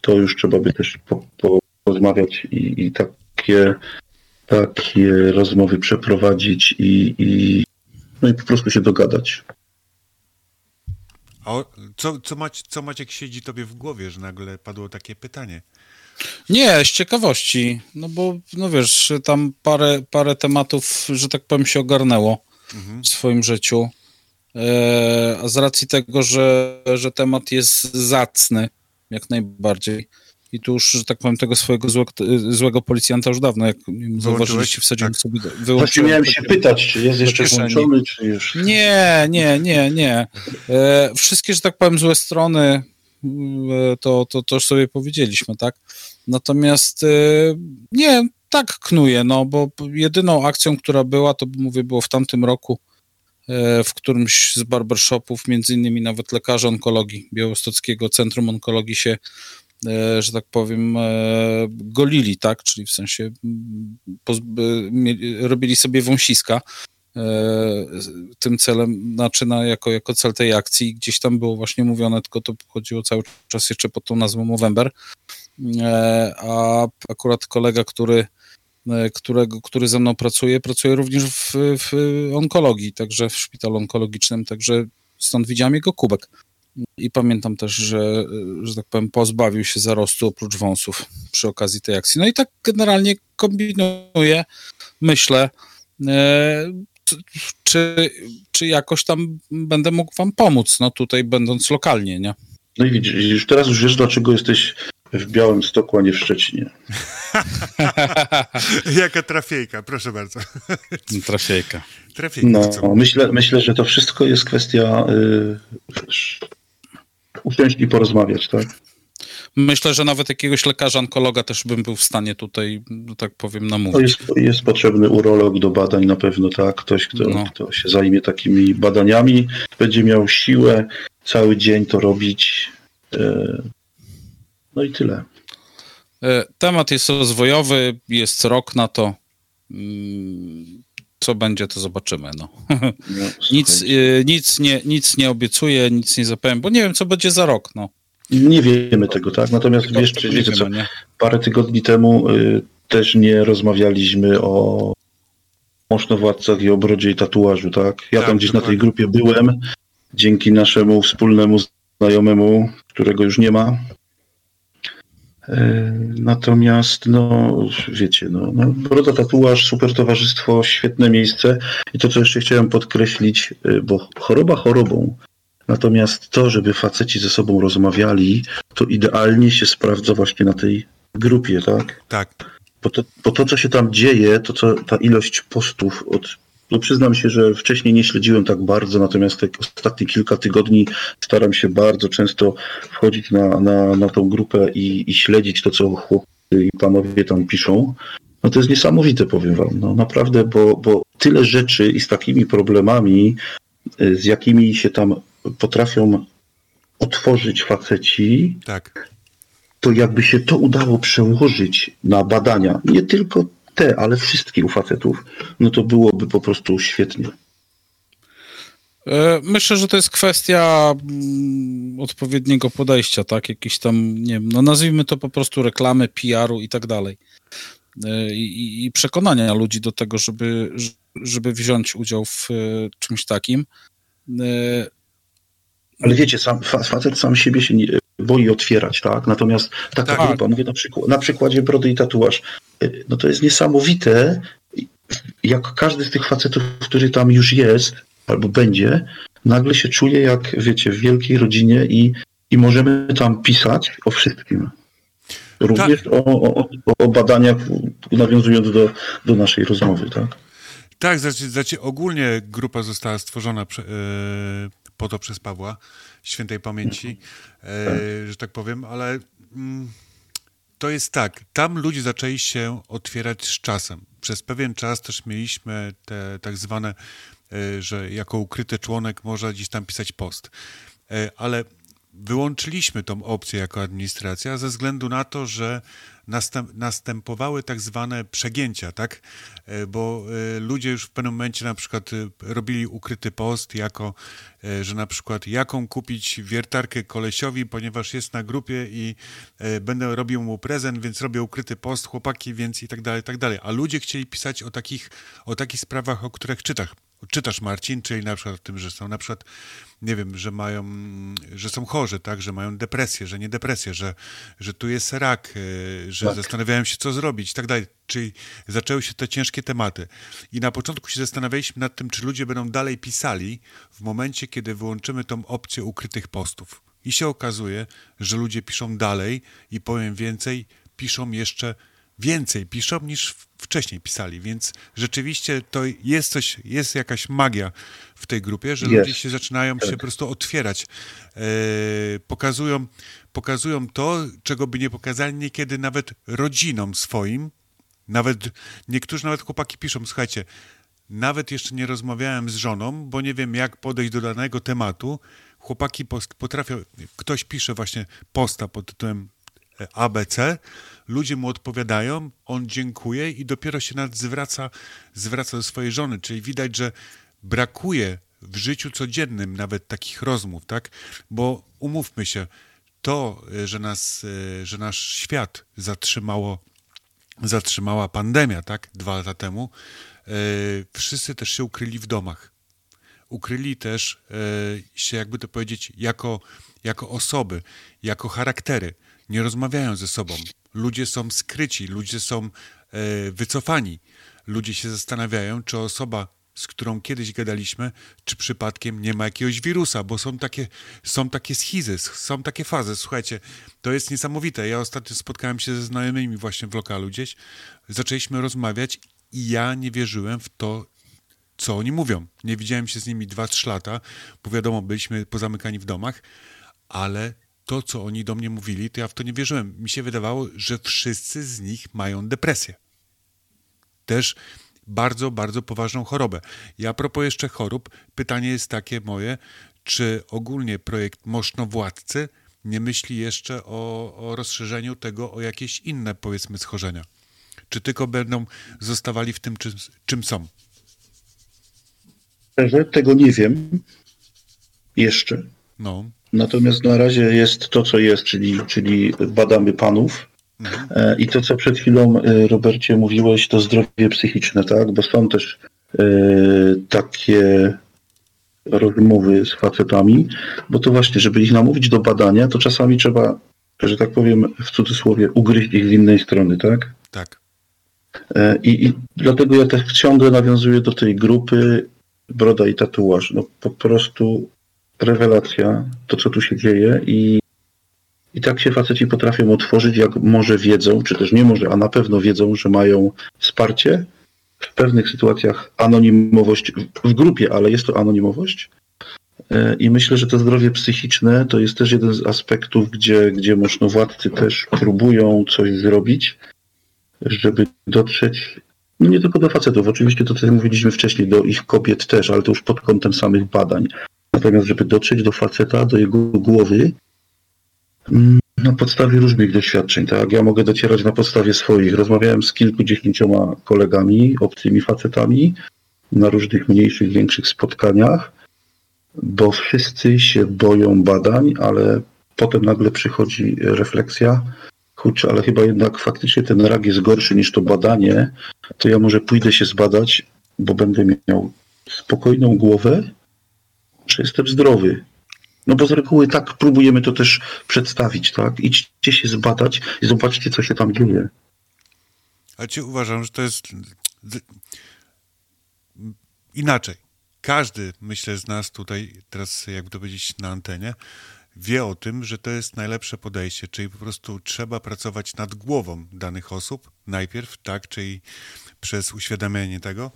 To już trzeba by też po, po, porozmawiać i, i takie, takie rozmowy przeprowadzić i, i, no i po prostu się dogadać. A o, co, co, Macie, co Maciek siedzi tobie w głowie, że nagle padło takie pytanie? Nie, z ciekawości, no bo, no wiesz, tam parę, parę tematów, że tak powiem, się ogarnęło w swoim życiu. E, a z racji tego, że, że temat jest zacny, jak najbardziej. I tu już, że tak powiem, tego swojego złego, złego policjanta już dawno, jak zauważyliście, wsadziłem Tak. sobie, Właśnie wyłączyłem miałem do- się pytać, czy jest jeszcze włączony, czy już... Nie, nie, nie, nie. E, wszystkie, że tak powiem, złe strony mm, e, to, to, to już sobie powiedzieliśmy, tak? Natomiast e, nie, tak knuje, no bo jedyną akcją, która była, to mówię, było w tamtym roku e, w którymś z barbershopów, między innymi nawet lekarze onkologii Białostockiego Centrum Onkologii się, e, że tak powiem, e, golili, tak? Czyli w sensie e, robili sobie wąsiska e, tym celem, znaczy na, jako, jako cel tej akcji. Gdzieś tam było właśnie mówione, tylko to chodziło cały czas jeszcze pod tą nazwą Movember. E, a akurat kolega, który, e, którego, który ze mną pracuje, pracuje również w, w onkologii, także w szpitalu onkologicznym, także stąd widziałem jego kubek. I pamiętam też, że, że tak powiem, pozbawił się zarostu oprócz wąsów przy okazji tej akcji. No i tak generalnie kombinuję, myślę, e, czy, czy jakoś tam będę mógł wam pomóc, no tutaj będąc lokalnie, nie? No i widzisz, już teraz już wiesz, dlaczego jesteś w Białym Stoku, a nie w Szczecinie. Jaka trafiejka, proszę bardzo. Trafiejka. Trafiejka. co? No, myślę, myślę, że to wszystko jest kwestia y, usiąść i porozmawiać, tak? Myślę, że nawet jakiegoś lekarza onkologa też bym był w stanie tutaj, że tak powiem, To namówić. jest, jest potrzebny urolog do badań na pewno, tak? Ktoś, kto, No. kto się zajmie takimi badaniami, będzie miał siłę cały dzień to robić. y, No i tyle. E, Temat jest rozwojowy, jest rok na to. Co będzie, to zobaczymy. No. No, Nic, e, nic, nie, nic nie obiecuję, nic nie zapowiem, bo nie wiem, co będzie za rok. No. Nie wiemy tego, tak? Natomiast Tego- wiesz, tego wiecie co, wiemy, nie? parę tygodni temu y, też nie rozmawialiśmy o mocznowładcach i o brodzie i tatuażu, tak? Ja Tak, tam gdzieś na tej dokładnie. grupie byłem, dzięki naszemu wspólnemu znajomemu, którego już nie ma. E, Natomiast, no, wiecie, no, no, Broda Tatuaż, super towarzystwo, świetne miejsce. I to, co jeszcze chciałem podkreślić, y, bo choroba chorobą, natomiast to, żeby faceci ze sobą rozmawiali, to idealnie się sprawdza właśnie na tej grupie, tak? Tak. Bo to, bo to co się tam dzieje, to co ta ilość postów od. No przyznam się, że wcześniej nie śledziłem tak bardzo, natomiast te ostatnie kilka tygodni staram się bardzo często wchodzić na, na, na tą grupę i, i śledzić to, co chłopcy i panowie tam piszą. No to jest niesamowite, powiem wam. No naprawdę, bo, bo tyle rzeczy i z takimi problemami, y, z jakimi się tam potrafią otworzyć faceci, Tak. to jakby się to udało przełożyć na badania, nie tylko te, ale wszystkie u facetów, no to byłoby po prostu świetnie. E, Myślę, że to jest kwestia mm, odpowiedniego podejścia, tak? Jakiś tam, nie wiem, no nazwijmy to po prostu reklamy, PR-u i tak dalej. E, I, I przekonania ludzi do tego, żeby, żeby wziąć udział w e, czymś takim. Ale wiecie, sam, fa- facet sam siebie się nie, boi otwierać, tak? Natomiast taka Tak. grupa, mówię na, przykład, na przykładzie brody i tatuaż, y, no to jest niesamowite, jak każdy z tych facetów, który tam już jest albo będzie, nagle się czuje jak, wiecie, w wielkiej rodzinie i, i możemy tam pisać o wszystkim. Również o, o, o badaniach, nawiązując do, do naszej rozmowy, tak? Tak, znaczy, znaczy ogólnie grupa została stworzona prze, e, po to przez Pawła, świętej pamięci, e, że tak powiem, ale mm, to jest tak, tam ludzie zaczęli się otwierać z czasem. Przez pewien czas też mieliśmy te tak zwane, e, że jako ukryty członek można gdzieś tam pisać post. E, ale wyłączyliśmy tą opcję jako administracja ze względu na to, że następowały tak zwane przegięcia, tak? E, Bo e, ludzie już w pewnym momencie na przykład e, robili ukryty post jako, że na przykład jaką kupić wiertarkę kolesiowi, ponieważ jest na grupie i będę robił mu prezent, więc robię ukryty post, chłopaki, więc i tak dalej, i tak dalej. A ludzie chcieli pisać o takich, o takich sprawach, o których czytasz, czytasz Marcin, czyli na przykład o tym, że są na przykład, nie wiem, że mają, że są chorzy, tak, że mają depresję, że nie depresję, że, że tu jest rak, e, że Tak. zastanawiają się, co zrobić i tak dalej. Czyli zaczęły się te ciężkie tematy. I na początku się zastanawialiśmy nad tym, czy ludzie będą dalej pisali w momencie, kiedy wyłączymy tą opcję ukrytych postów. I się okazuje, że ludzie piszą dalej i powiem więcej, piszą jeszcze więcej piszą niż wcześniej pisali, więc rzeczywiście to jest coś, jest jakaś magia w tej grupie, że Jest. ludzie się zaczynają się po prostu otwierać. E, pokazują, pokazują to, czego by nie pokazali niekiedy nawet rodzinom swoim. Nawet niektórzy nawet chłopaki piszą, słuchajcie, nawet jeszcze nie rozmawiałem z żoną, bo nie wiem jak podejść do danego tematu. Chłopaki potrafią, ktoś pisze właśnie posta pod tytułem e, ABC, ludzie mu odpowiadają, on dziękuje i dopiero się nawet zwraca, zwraca do swojej żony, czyli widać, że brakuje w życiu codziennym nawet takich rozmów, tak? Bo umówmy się, to, e, że, nas, e, że nasz świat zatrzymało zatrzymała pandemia, tak, dwa lata temu, e, wszyscy też się ukryli w domach. Ukryli też się, jakby to powiedzieć, jako, jako osoby, jako charaktery. Nie rozmawiają ze sobą. Ludzie są skryci, ludzie są e, wycofani. Ludzie się zastanawiają, czy osoba, z którą kiedyś gadaliśmy, czy przypadkiem nie ma jakiegoś wirusa, bo są takie, są takie schizy, są takie fazy. Słuchajcie, to jest niesamowite. Ja ostatnio spotkałem się ze znajomymi właśnie w lokalu gdzieś. Zaczęliśmy rozmawiać i ja nie wierzyłem w to, co oni mówią. Nie widziałem się z nimi 2-3 lata, bo wiadomo, byliśmy pozamykani w domach, ale to, co oni do mnie mówili, to ja w to nie wierzyłem. Mi się wydawało, że wszyscy z nich mają depresję. Też bardzo, bardzo poważną chorobę. I a propos jeszcze chorób, pytanie jest takie moje, czy ogólnie projekt Moszno Władcy nie myśli jeszcze o, o rozszerzeniu tego o jakieś inne, powiedzmy, schorzenia? Czy tylko będą zostawali w tym, czym, czym są? Szczerze, tego nie wiem jeszcze. No, Natomiast na razie jest to, co jest, czyli, czyli badamy panów. E, I to, co przed chwilą, e, Robercie, mówiłeś, to zdrowie psychiczne, tak? Bo są też e, takie rozmowy z facetami, bo to właśnie, żeby ich namówić do badania, to czasami trzeba, że tak powiem, w cudzysłowie, ugryźć ich z innej strony, tak? tak. I, I dlatego ja tak ciągle nawiązuję do tej grupy broda i tatuaż. No po prostu rewelacja, to co tu się dzieje i, i tak się faceci potrafią otworzyć, jak może wiedzą, czy też nie może, a na pewno wiedzą, że mają wsparcie. W pewnych sytuacjach anonimowość w- grupie, ale jest to anonimowość. E, I myślę, że to zdrowie psychiczne to jest też jeden z aspektów, gdzie, gdzie mocnowładcy też próbują coś zrobić, żeby dotrzeć no nie tylko do facetów, oczywiście to, co mówiliśmy wcześniej, do ich kobiet też, ale to już pod kątem samych badań. Natomiast, żeby dotrzeć do faceta, do jego głowy, mm, na podstawie różnych doświadczeń, tak? Ja mogę docierać na podstawie swoich. Rozmawiałem z kilkudziesięcioma kolegami, obcymi facetami, na różnych mniejszych, większych spotkaniach, bo wszyscy się boją badań, ale potem nagle przychodzi refleksja, kurczę, ale chyba jednak faktycznie ten rak jest gorszy niż to badanie, to ja może pójdę się zbadać, bo będę miał spokojną głowę, że jestem zdrowy. No bo z reguły tak próbujemy to też przedstawić, tak? Idźcie się zbadać i zobaczcie, co się tam dzieje. Ale ci uważam, że to jest inaczej. Każdy, myślę, z nas tutaj, teraz jakby to powiedzieć na antenie, wie o tym, że to jest najlepsze podejście, czyli po prostu trzeba pracować nad głową danych osób najpierw, tak, czyli przez uświadamianie tego,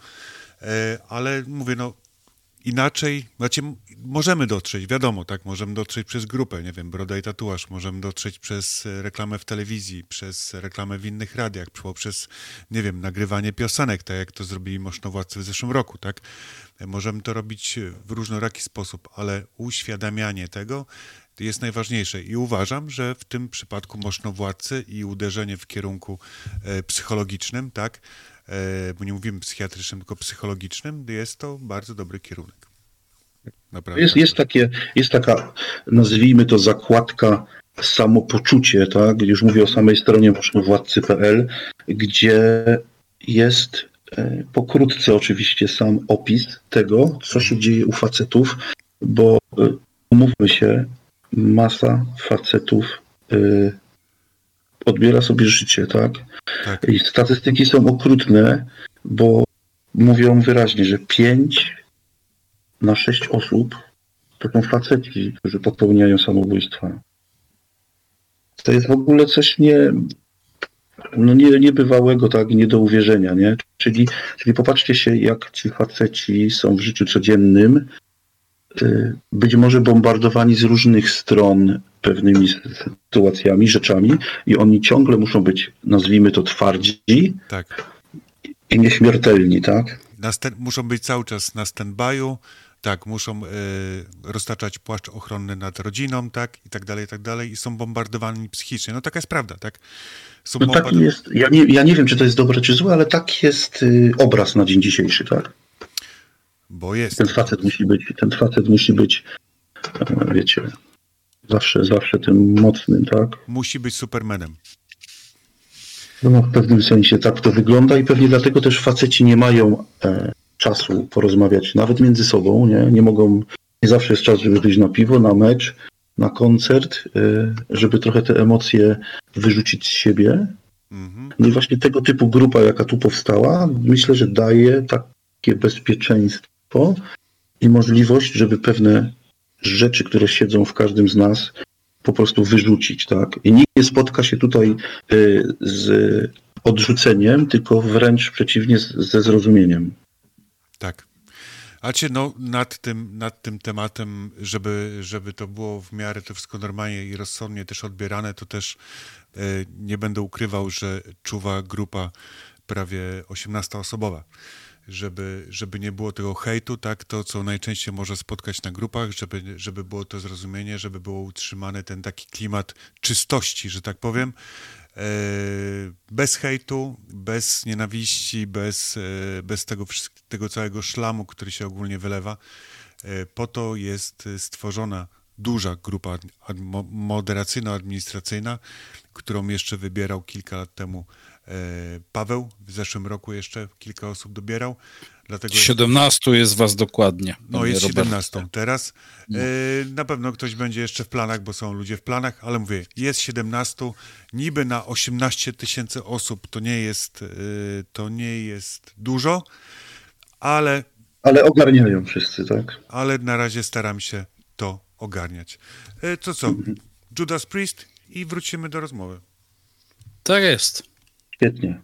E, ale mówię, no inaczej, znaczy możemy dotrzeć, wiadomo, tak, możemy dotrzeć przez grupę, nie wiem, Broda i Tatuaż, możemy dotrzeć przez e, reklamę w telewizji, przez reklamę w innych radiach, poprzez, nie wiem, nagrywanie piosenek, tak jak to zrobili Moszynowładcy w zeszłym roku, tak. E, Możemy to robić w różnoraki sposób, ale uświadamianie tego jest najważniejsze i uważam, że w tym przypadku Moszynowładcy i uderzenie w kierunku e, psychologicznym, tak, e, bo nie mówimy psychiatrycznym, tylko psychologicznym, jest to bardzo dobry kierunek. Naprawdę. Jest, jest, takie, jest taka, nazwijmy to zakładka samopoczucie, tak? Już mówię o samej stronie mocznowładcy.pl, gdzie jest e, pokrótce oczywiście sam opis tego, co się dzieje u facetów, bo e, umówmy się, masa facetów e, odbiera sobie życie, tak? Tak. I statystyki są okrutne, bo mówią wyraźnie, że 5 na 6 osób to są faceci, którzy popełniają samobójstwa. To jest w ogóle coś nie, no nie, niebywałego, tak, nie do uwierzenia, nie? Czyli, czyli popatrzcie się, jak ci faceci są w życiu codziennym, y, być może bombardowani z różnych stron pewnymi sytuacjami, rzeczami i oni ciągle muszą być, nazwijmy to, twardzi tak. i nieśmiertelni, tak? Sten- muszą być cały czas na stand-by'u, tak, muszą e, roztaczać płaszcz ochronny nad rodziną, tak, i tak dalej, i tak dalej, i są bombardowani psychicznie. No taka jest prawda, tak? Są No taki jest, ja nie, ja nie wiem, czy to jest dobre, czy złe, ale tak jest y, obraz na dzień dzisiejszy, tak? Bo jest. Ten facet musi być, ten facet musi być, e, wiecie, zawsze, zawsze tym mocnym, tak? Musi być supermanem. No, w pewnym sensie tak to wygląda i pewnie dlatego też faceci nie mają e, czasu porozmawiać nawet między sobą, nie? Nie mogą, nie zawsze jest czas, żeby wyjść na piwo, na mecz, na koncert, e, żeby trochę te emocje wyrzucić z siebie. Mhm. No i właśnie tego typu grupa, jaka tu powstała, myślę, że daje takie bezpieczeństwo i możliwość, żeby pewne rzeczy, które siedzą w każdym z nas, po prostu wyrzucić, tak? I nie spotka się tutaj y, z odrzuceniem, tylko wręcz przeciwnie ze zrozumieniem. Tak. A cię no, nad tym, nad tym tematem, żeby, żeby to było w miarę to wszystko normalnie i rozsądnie też odbierane, to też e, nie będę ukrywał, że czuwa grupa prawie 18-osobowa. Żeby, żeby nie było tego hejtu, tak, to co najczęściej może spotkać na grupach, żeby, żeby było to zrozumienie, żeby było utrzymany ten taki klimat czystości, że tak powiem, e, bez hejtu, bez nienawiści, bez, e, bez tego, tego całego szlamu, który się ogólnie wylewa. E, Po to jest stworzona duża grupa ad- ad- mo- moderacyjno-administracyjna, którą jeszcze wybierał kilka lat temu Paweł. W zeszłym roku jeszcze kilka osób dobierał. Dlatego 17 jest was dokładnie. no jest Robercie. 17 teraz. E, na pewno ktoś będzie jeszcze w planach, bo są ludzie w planach, ale mówię, jest 17, niby na 18 tysięcy osób to nie jest, e, to nie jest dużo, ale, Ale ogarniają wszyscy, tak? ale na razie staram się to ogarniać. E, to co? Judas Priest i wrócimy do rozmowy. Tak jest. Świetnie.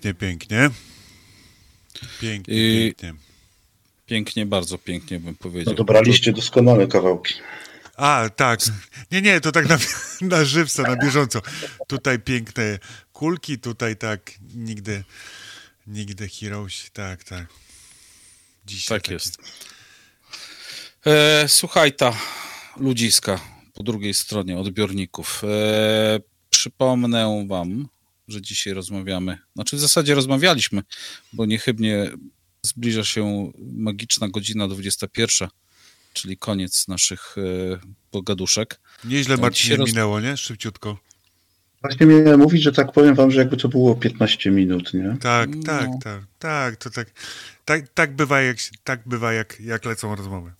Pięknie, pięknie. Pięknie, I- pięknie. Pięknie, bardzo pięknie bym powiedział. No dobraliście doskonale kawałki. A, tak. Nie, nie, to tak na, na żywca, na bieżąco. Tutaj piękne kulki, tutaj tak, nigdy, nigdy heroes, tak, tak. Dzisiaj Tak taki- jest. E, słuchaj ta ludziska po drugiej stronie odbiorników. E, przypomnę wam, że dzisiaj rozmawiamy, znaczy w zasadzie rozmawialiśmy, bo niechybnie zbliża się magiczna godzina 21, czyli koniec naszych e, pogaduszek. Nieźle Marcinie roz- minęło, nie? Szybciutko. Właśnie miałem mówić, że tak powiem wam, że jakby to było 15 minut, nie? Tak, No. tak, tak, tak, to tak, tak, tak bywa, jak, tak bywa jak, jak lecą rozmowy.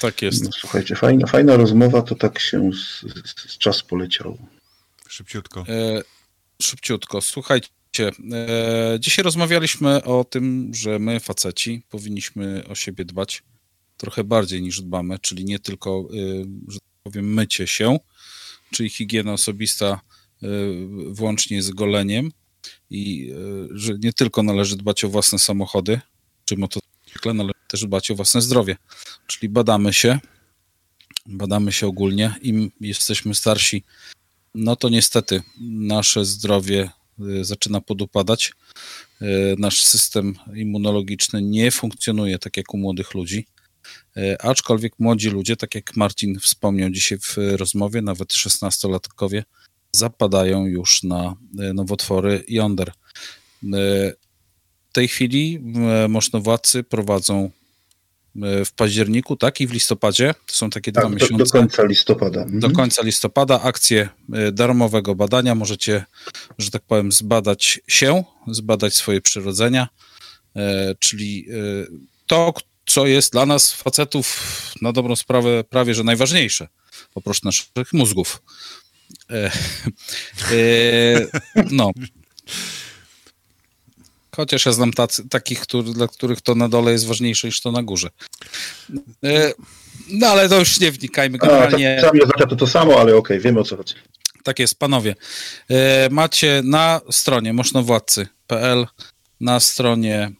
Tak jest. No, słuchajcie, fajna, fajna rozmowa, to tak się z, z, z czas poleciał. Szybciutko. E, szybciutko. Słuchajcie, e, dzisiaj rozmawialiśmy o tym, że my, faceci, powinniśmy o siebie dbać trochę bardziej niż dbamy, czyli nie tylko, y, że tak powiem, mycie się, czyli higiena osobista y, włącznie z goleniem i że nie tylko należy dbać o własne samochody czy motocykle, należy też dbać o własne zdrowie, czyli badamy się, badamy się ogólnie, im jesteśmy starsi, no to niestety nasze zdrowie y, zaczyna podupadać. Y, Nasz system immunologiczny nie funkcjonuje tak jak u młodych ludzi. Y, Aczkolwiek młodzi ludzie, tak jak Marcin wspomniał dzisiaj w rozmowie, nawet 16-latkowie zapadają już na nowotwory jąder. W tej chwili y, możnowładcy prowadzą w październiku, tak i w listopadzie, to są takie dwa Tak, do, miesiące do końca listopada. Mhm. do końca listopada akcję y, darmowego badania. Możecie, że tak powiem, zbadać się, zbadać swoje przyrodzenia, e, czyli e, to, co jest dla nas, facetów, na dobrą sprawę prawie że najważniejsze, oprócz naszych mózgów. E, e, no. Chociaż ja znam tacy, takich, który, dla których to na dole jest ważniejsze niż to na górze. E, no ale to już nie wnikajmy. A, Generalnie... tak, sami oznacza to to samo, ale okej, wiemy o co chodzi. Tak jest, panowie. E, Macie na stronie możnowładcy.pl, na stronie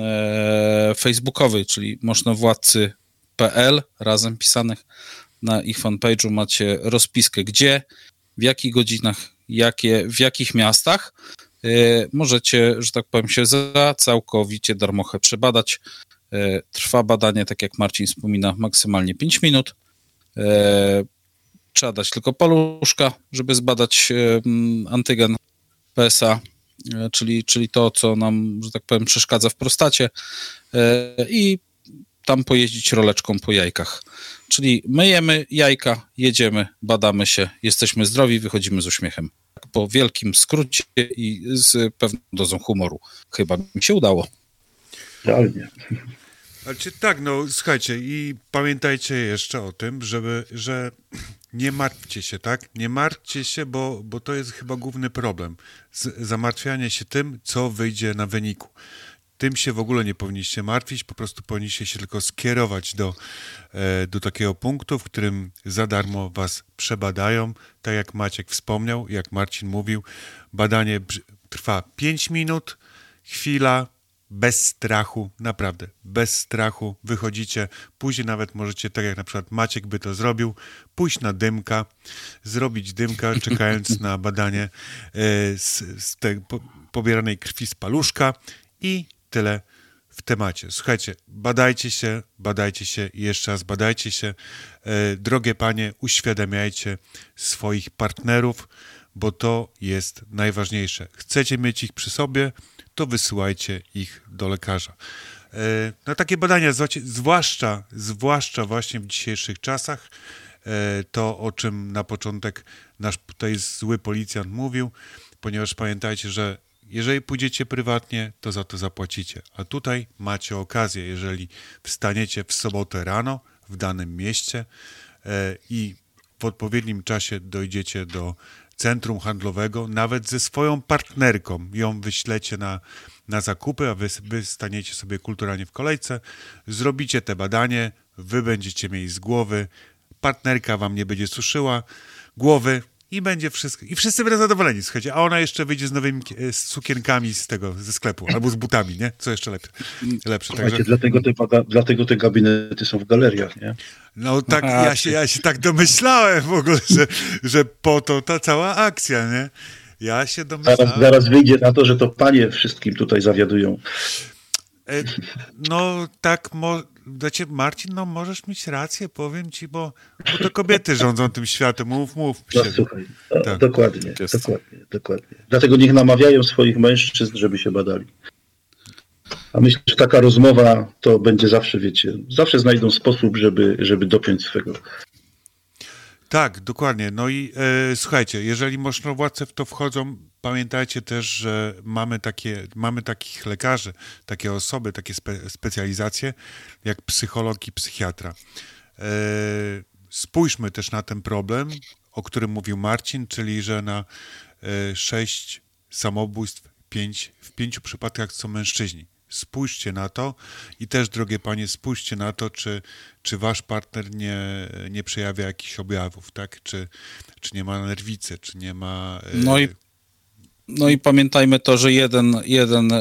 e, facebookowej, czyli możnowładcy.pl, razem pisanych na ich fanpage'u macie rozpiskę, gdzie, w jakich godzinach, jakie, w jakich miastach możecie, że tak powiem, się za całkowicie darmochę przebadać. E, Trwa badanie, tak jak Marcin wspomina, maksymalnie 5 minut. E, trzeba dać tylko paluszka, żeby zbadać e, antygen PSA, e, czyli, czyli to, co nam, że tak powiem, przeszkadza w prostacie e, i tam pojeździć roleczką po jajkach. Czyli myjemy jajka, jedziemy, badamy się, jesteśmy zdrowi, wychodzimy z uśmiechem. Po wielkim skrócie i z pewną dozą humoru. Chyba mi się udało. Realnie. Znaczy tak, no słuchajcie i pamiętajcie jeszcze o tym, żeby, że nie martwcie się, tak? Nie martwcie się, bo, bo to jest chyba główny problem. Z, zamartwianie się tym, co wyjdzie na wyniku. Tym się w ogóle nie powinniście martwić, po prostu powinniście się tylko skierować do, e, do takiego punktu, w którym za darmo was przebadają. Tak jak Maciek wspomniał, jak Marcin mówił, badanie trwa 5 minut, chwila, bez strachu, naprawdę, bez strachu wychodzicie. Później nawet możecie, tak jak na przykład Maciek by to zrobił, pójść na dymka, zrobić dymka, czekając na badanie e, z, z tej po, pobieranej krwi z paluszka i tyle w temacie. Słuchajcie, badajcie się, badajcie się i jeszcze raz badajcie się. E, drogie panie, uświadamiajcie swoich partnerów, bo to jest najważniejsze. Chcecie mieć ich przy sobie, to wysyłajcie ich do lekarza. E, No takie badania, zwłaszcza, zwłaszcza właśnie w dzisiejszych czasach, e, to o czym na początek nasz tutaj zły policjant mówił, ponieważ pamiętajcie, że jeżeli pójdziecie prywatnie, to za to zapłacicie. A tutaj macie okazję, jeżeli wstaniecie w sobotę rano w danym mieście e, i w odpowiednim czasie dojdziecie do centrum handlowego, nawet ze swoją partnerką, ją wyślecie na, na zakupy, a wy, wy staniecie sobie kulturalnie w kolejce, zrobicie te badanie, wy będziecie mieli z głowy, partnerka wam nie będzie suszyła głowy i będzie wszystko. I wszyscy będą zadowoleni, słuchajcie. A ona jeszcze wyjdzie z nowymi z cukierkami z tego, ze sklepu, albo z butami, nie? Co jeszcze lepsze. lepsze. Także, dlatego, te, dlatego te gabinety są w galeriach, nie? no tak, A, ja się, ja się tak domyślałem w ogóle, że, że po to ta cała akcja, nie? Ja się Zaraz, domyślałem. zaraz wyjdzie na to, że to panie wszystkim tutaj zawiadują. E, No tak, mo, znaczy, Marcin, no możesz mieć rację, powiem ci, bo, bo to kobiety rządzą tym światem, mów, mów. No słuchaj, o, Tak. dokładnie, Jest. dokładnie, dokładnie. Dlatego niech namawiają swoich mężczyzn, żeby się badali. A myślę, że taka rozmowa to będzie zawsze, wiecie, zawsze znajdą sposób, żeby, żeby dopiąć swego. Tak, dokładnie. No i e, słuchajcie, jeżeli możnowładcy w to wchodzą, pamiętajcie też, że mamy, takie, mamy takich lekarzy, takie osoby, takie spe, specjalizacje, jak psycholog i psychiatra. E, spójrzmy też na ten problem, o którym mówił Marcin, czyli że na e, sześć samobójstw pięć, w pięciu przypadkach są mężczyźni. Spójrzcie na to i też, drogie panie, spójrzcie na to, czy, czy wasz partner nie, nie przejawia jakichś objawów, tak? Czy, czy nie ma nerwicy, czy nie ma... e, No i No i pamiętajmy to, że jeden, jeden y,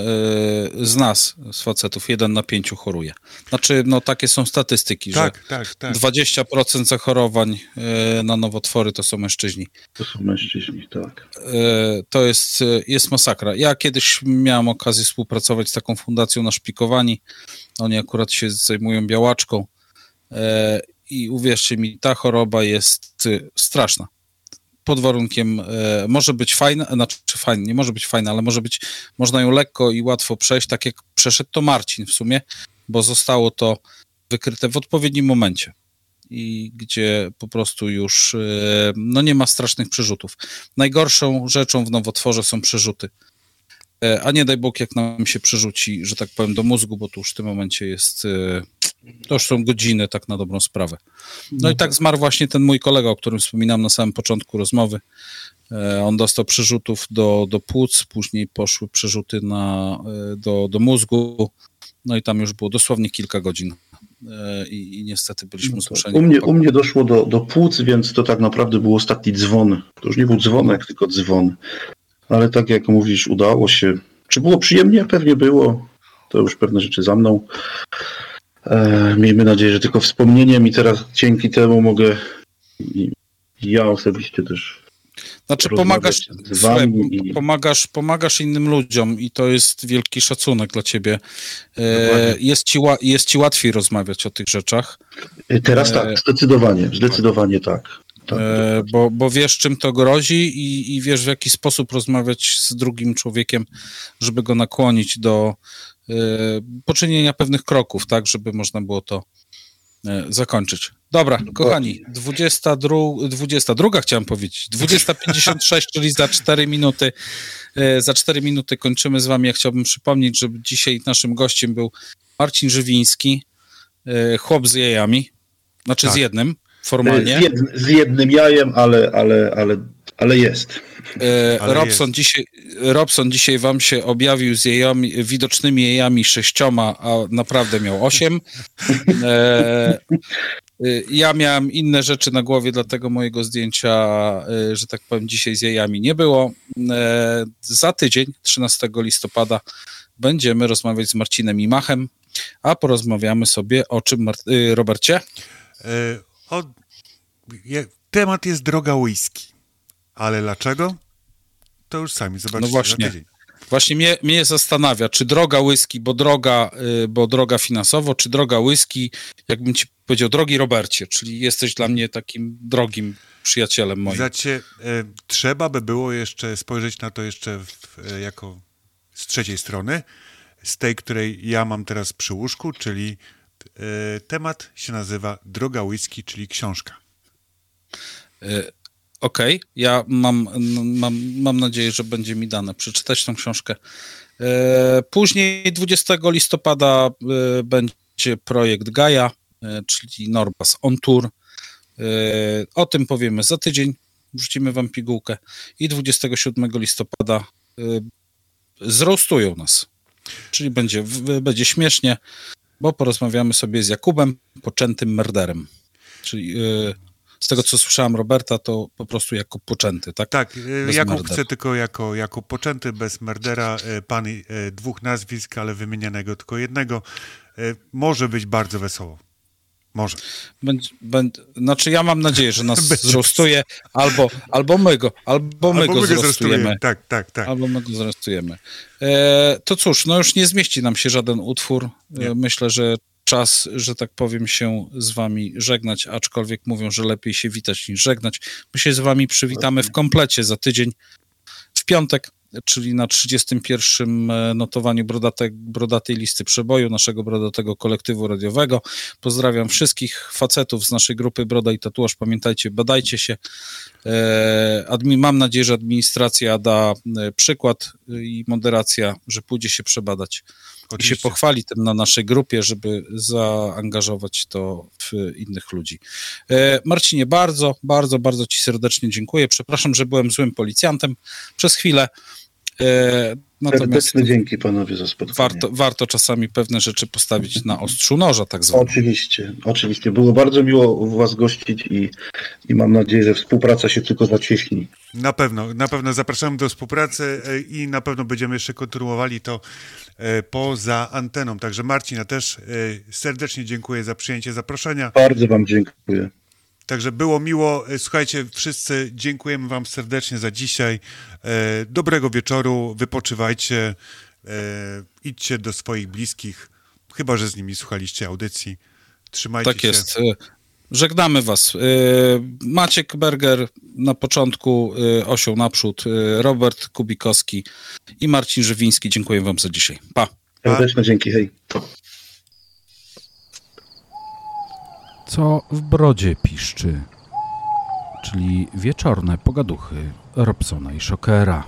z nas, z facetów, jeden na pięciu choruje. Znaczy, no takie są statystyki, Tak, że tak, tak. 20% zachorowań y, na nowotwory to są mężczyźni. To są mężczyźni, tak. Y, to jest, jest masakra. Ja kiedyś miałem okazję współpracować z taką fundacją Naszpikowani. Oni akurat się zajmują białaczką. I uwierzcie mi, ta choroba jest straszna. Pod warunkiem, e, może być fajna, znaczy fajna, nie może być fajna, ale może być, można ją lekko i łatwo przejść, tak jak przeszedł to Marcin w sumie, bo zostało to wykryte w odpowiednim momencie i gdzie po prostu już e, no nie ma strasznych przerzutów. Najgorszą rzeczą w nowotworze są przerzuty. E, A nie daj Bóg, jak nam się przerzuci, że tak powiem, do mózgu, bo to już w tym momencie jest, to już są godziny tak na dobrą sprawę. No i tak zmarł właśnie ten mój kolega, o którym wspominałem na samym początku rozmowy. E, On dostał przerzutów do, do płuc, później poszły przerzuty na, e, do, do mózgu, no i tam już było dosłownie kilka godzin. E, I, i niestety byliśmy No tak. zmuszeni. U mnie, u mnie doszło do, do płuc, więc to tak naprawdę był ostatni dzwon. To już nie był dzwonek, tylko dzwon. Ale tak jak mówisz, udało się. Czy było przyjemnie? Pewnie było. To już pewne rzeczy za mną. E, miejmy nadzieję, że tylko wspomnieniem i teraz dzięki temu mogę ja osobiście też Znaczy pomagasz, słuchaj, i- pomagasz, pomagasz innym ludziom i to jest wielki szacunek dla ciebie. E, jest, ci, jest ci łatwiej rozmawiać o tych rzeczach, E, Teraz E, tak, zdecydowanie, zdecydowanie tak. tak, e, bo, bo wiesz czym to grozi i, i wiesz w jaki sposób rozmawiać z drugim człowiekiem, żeby go nakłonić do e, poczynienia pewnych kroków, tak, żeby można było to e, zakończyć. Dobra, kochani, 22, 22 chciałem powiedzieć, 20.56, czyli za 4 minuty, e, za 4 minuty kończymy z wami. Ja chciałbym przypomnieć, że dzisiaj naszym gościem był Marcin Żywiński, chłop z jajami, znaczy Tak. z jednym, Z, formalnie. jed, z jednym jajem, ale, ale, ale, ale jest. E, Ale Robson, dzisiaj, Robson dzisiaj wam się objawił z jajami, widocznymi jajami sześcioma, a naprawdę miał osiem. E, y, ja miałem inne rzeczy na głowie, dlatego mojego zdjęcia, y, że tak powiem, dzisiaj z jajami nie było. E, za tydzień, 13 listopada, będziemy rozmawiać z Marcinem Imachem, a porozmawiamy sobie o czym, Mar- Robercie? E, o, je, temat jest droga whisky. Ale dlaczego? To już sami zobaczycie No właśnie. Właśnie mnie, mnie zastanawia, czy droga whisky, bo droga, y, bo droga finansowo, czy droga whisky, jakbym ci powiedział, drogi Robercie, czyli jesteś dla mnie takim drogim przyjacielem moim. Znacie, e, trzeba by było jeszcze spojrzeć na to jeszcze w, e, jako z trzeciej strony, z tej, której ja mam teraz przy łóżku, czyli e, temat się nazywa Droga Whisky, czyli książka. Okej, ja mam, mam, mam nadzieję, że będzie mi dane. Przeczytać tą książkę. E, Później 20 listopada e, będzie projekt Gaia, e, czyli Norbas on Tour. O tym powiemy za tydzień, wrzucimy wam pigułkę. I 27 listopada zroastują nas, czyli będzie, będzie śmiesznie, bo porozmawiamy sobie z Jakubem, poczętym merderem, czyli z tego co słyszałem Roberta, to po prostu jako poczęty, tak? Tak, e, Bez Jakub merdera. chce tylko jako, jako poczęty, bez merdera, e, pan e, dwóch nazwisk, ale wymienianego tylko jednego. Może być bardzo wesoło. Może. Będzie, będzie, znaczy ja mam nadzieję, że nas zrostuje, albo, albo my go, albo my Albo go my zrostujemy. zrostujemy. Tak, tak, tak. Albo my go zrostujemy. E, to cóż, no już nie zmieści nam się żaden utwór. E, myślę, że czas, że tak powiem, się z wami żegnać, aczkolwiek mówią, że lepiej się witać niż żegnać. My się z wami przywitamy w komplecie za tydzień, w piątek, czyli na 31. notowaniu brodate, brodatej listy przeboju naszego brodatego kolektywu radiowego. Pozdrawiam wszystkich facetów z naszej grupy Broda i Tatuaż. Pamiętajcie, badajcie się. E, mam nadzieję, że administracja da e, przykład e, i moderacja, że pójdzie się przebadać i się Oczywiście. pochwali tym na naszej grupie, żeby zaangażować to w innych ludzi. E, Marcinie, bardzo, bardzo, bardzo Ci serdecznie dziękuję. Przepraszam, że byłem złym policjantem przez chwilę. E, Natomiast Serdeczne dzięki panowie za spotkanie. warto, warto czasami pewne rzeczy postawić na ostrzu noża, tak zwanego. Oczywiście, oczywiście. Było bardzo miło was gościć i, i mam nadzieję, że współpraca się tylko zacieśni. Na pewno, na pewno zapraszamy do współpracy e, i na pewno będziemy jeszcze kontynuowali to e, poza anteną. Także Marcina też serdecznie dziękuję za przyjęcie zaproszenia. Bardzo wam dziękuję. Także było miło. E, Słuchajcie, wszyscy dziękujemy wam serdecznie za dzisiaj. E, Dobrego wieczoru, wypoczywajcie, e, idźcie do swoich bliskich, chyba że z nimi słuchaliście audycji. Trzymajcie Tak się. jest. E, Żegnamy Was. Maciek Berger na początku, osioł naprzód, Robert Kubikowski i Marcin Żywiński. Dziękuję Wam za dzisiaj. Pa. Serdeczne dzięki, hej. Co w brodzie piszczy, czyli wieczorne pogaduchy Robsona i Szokera.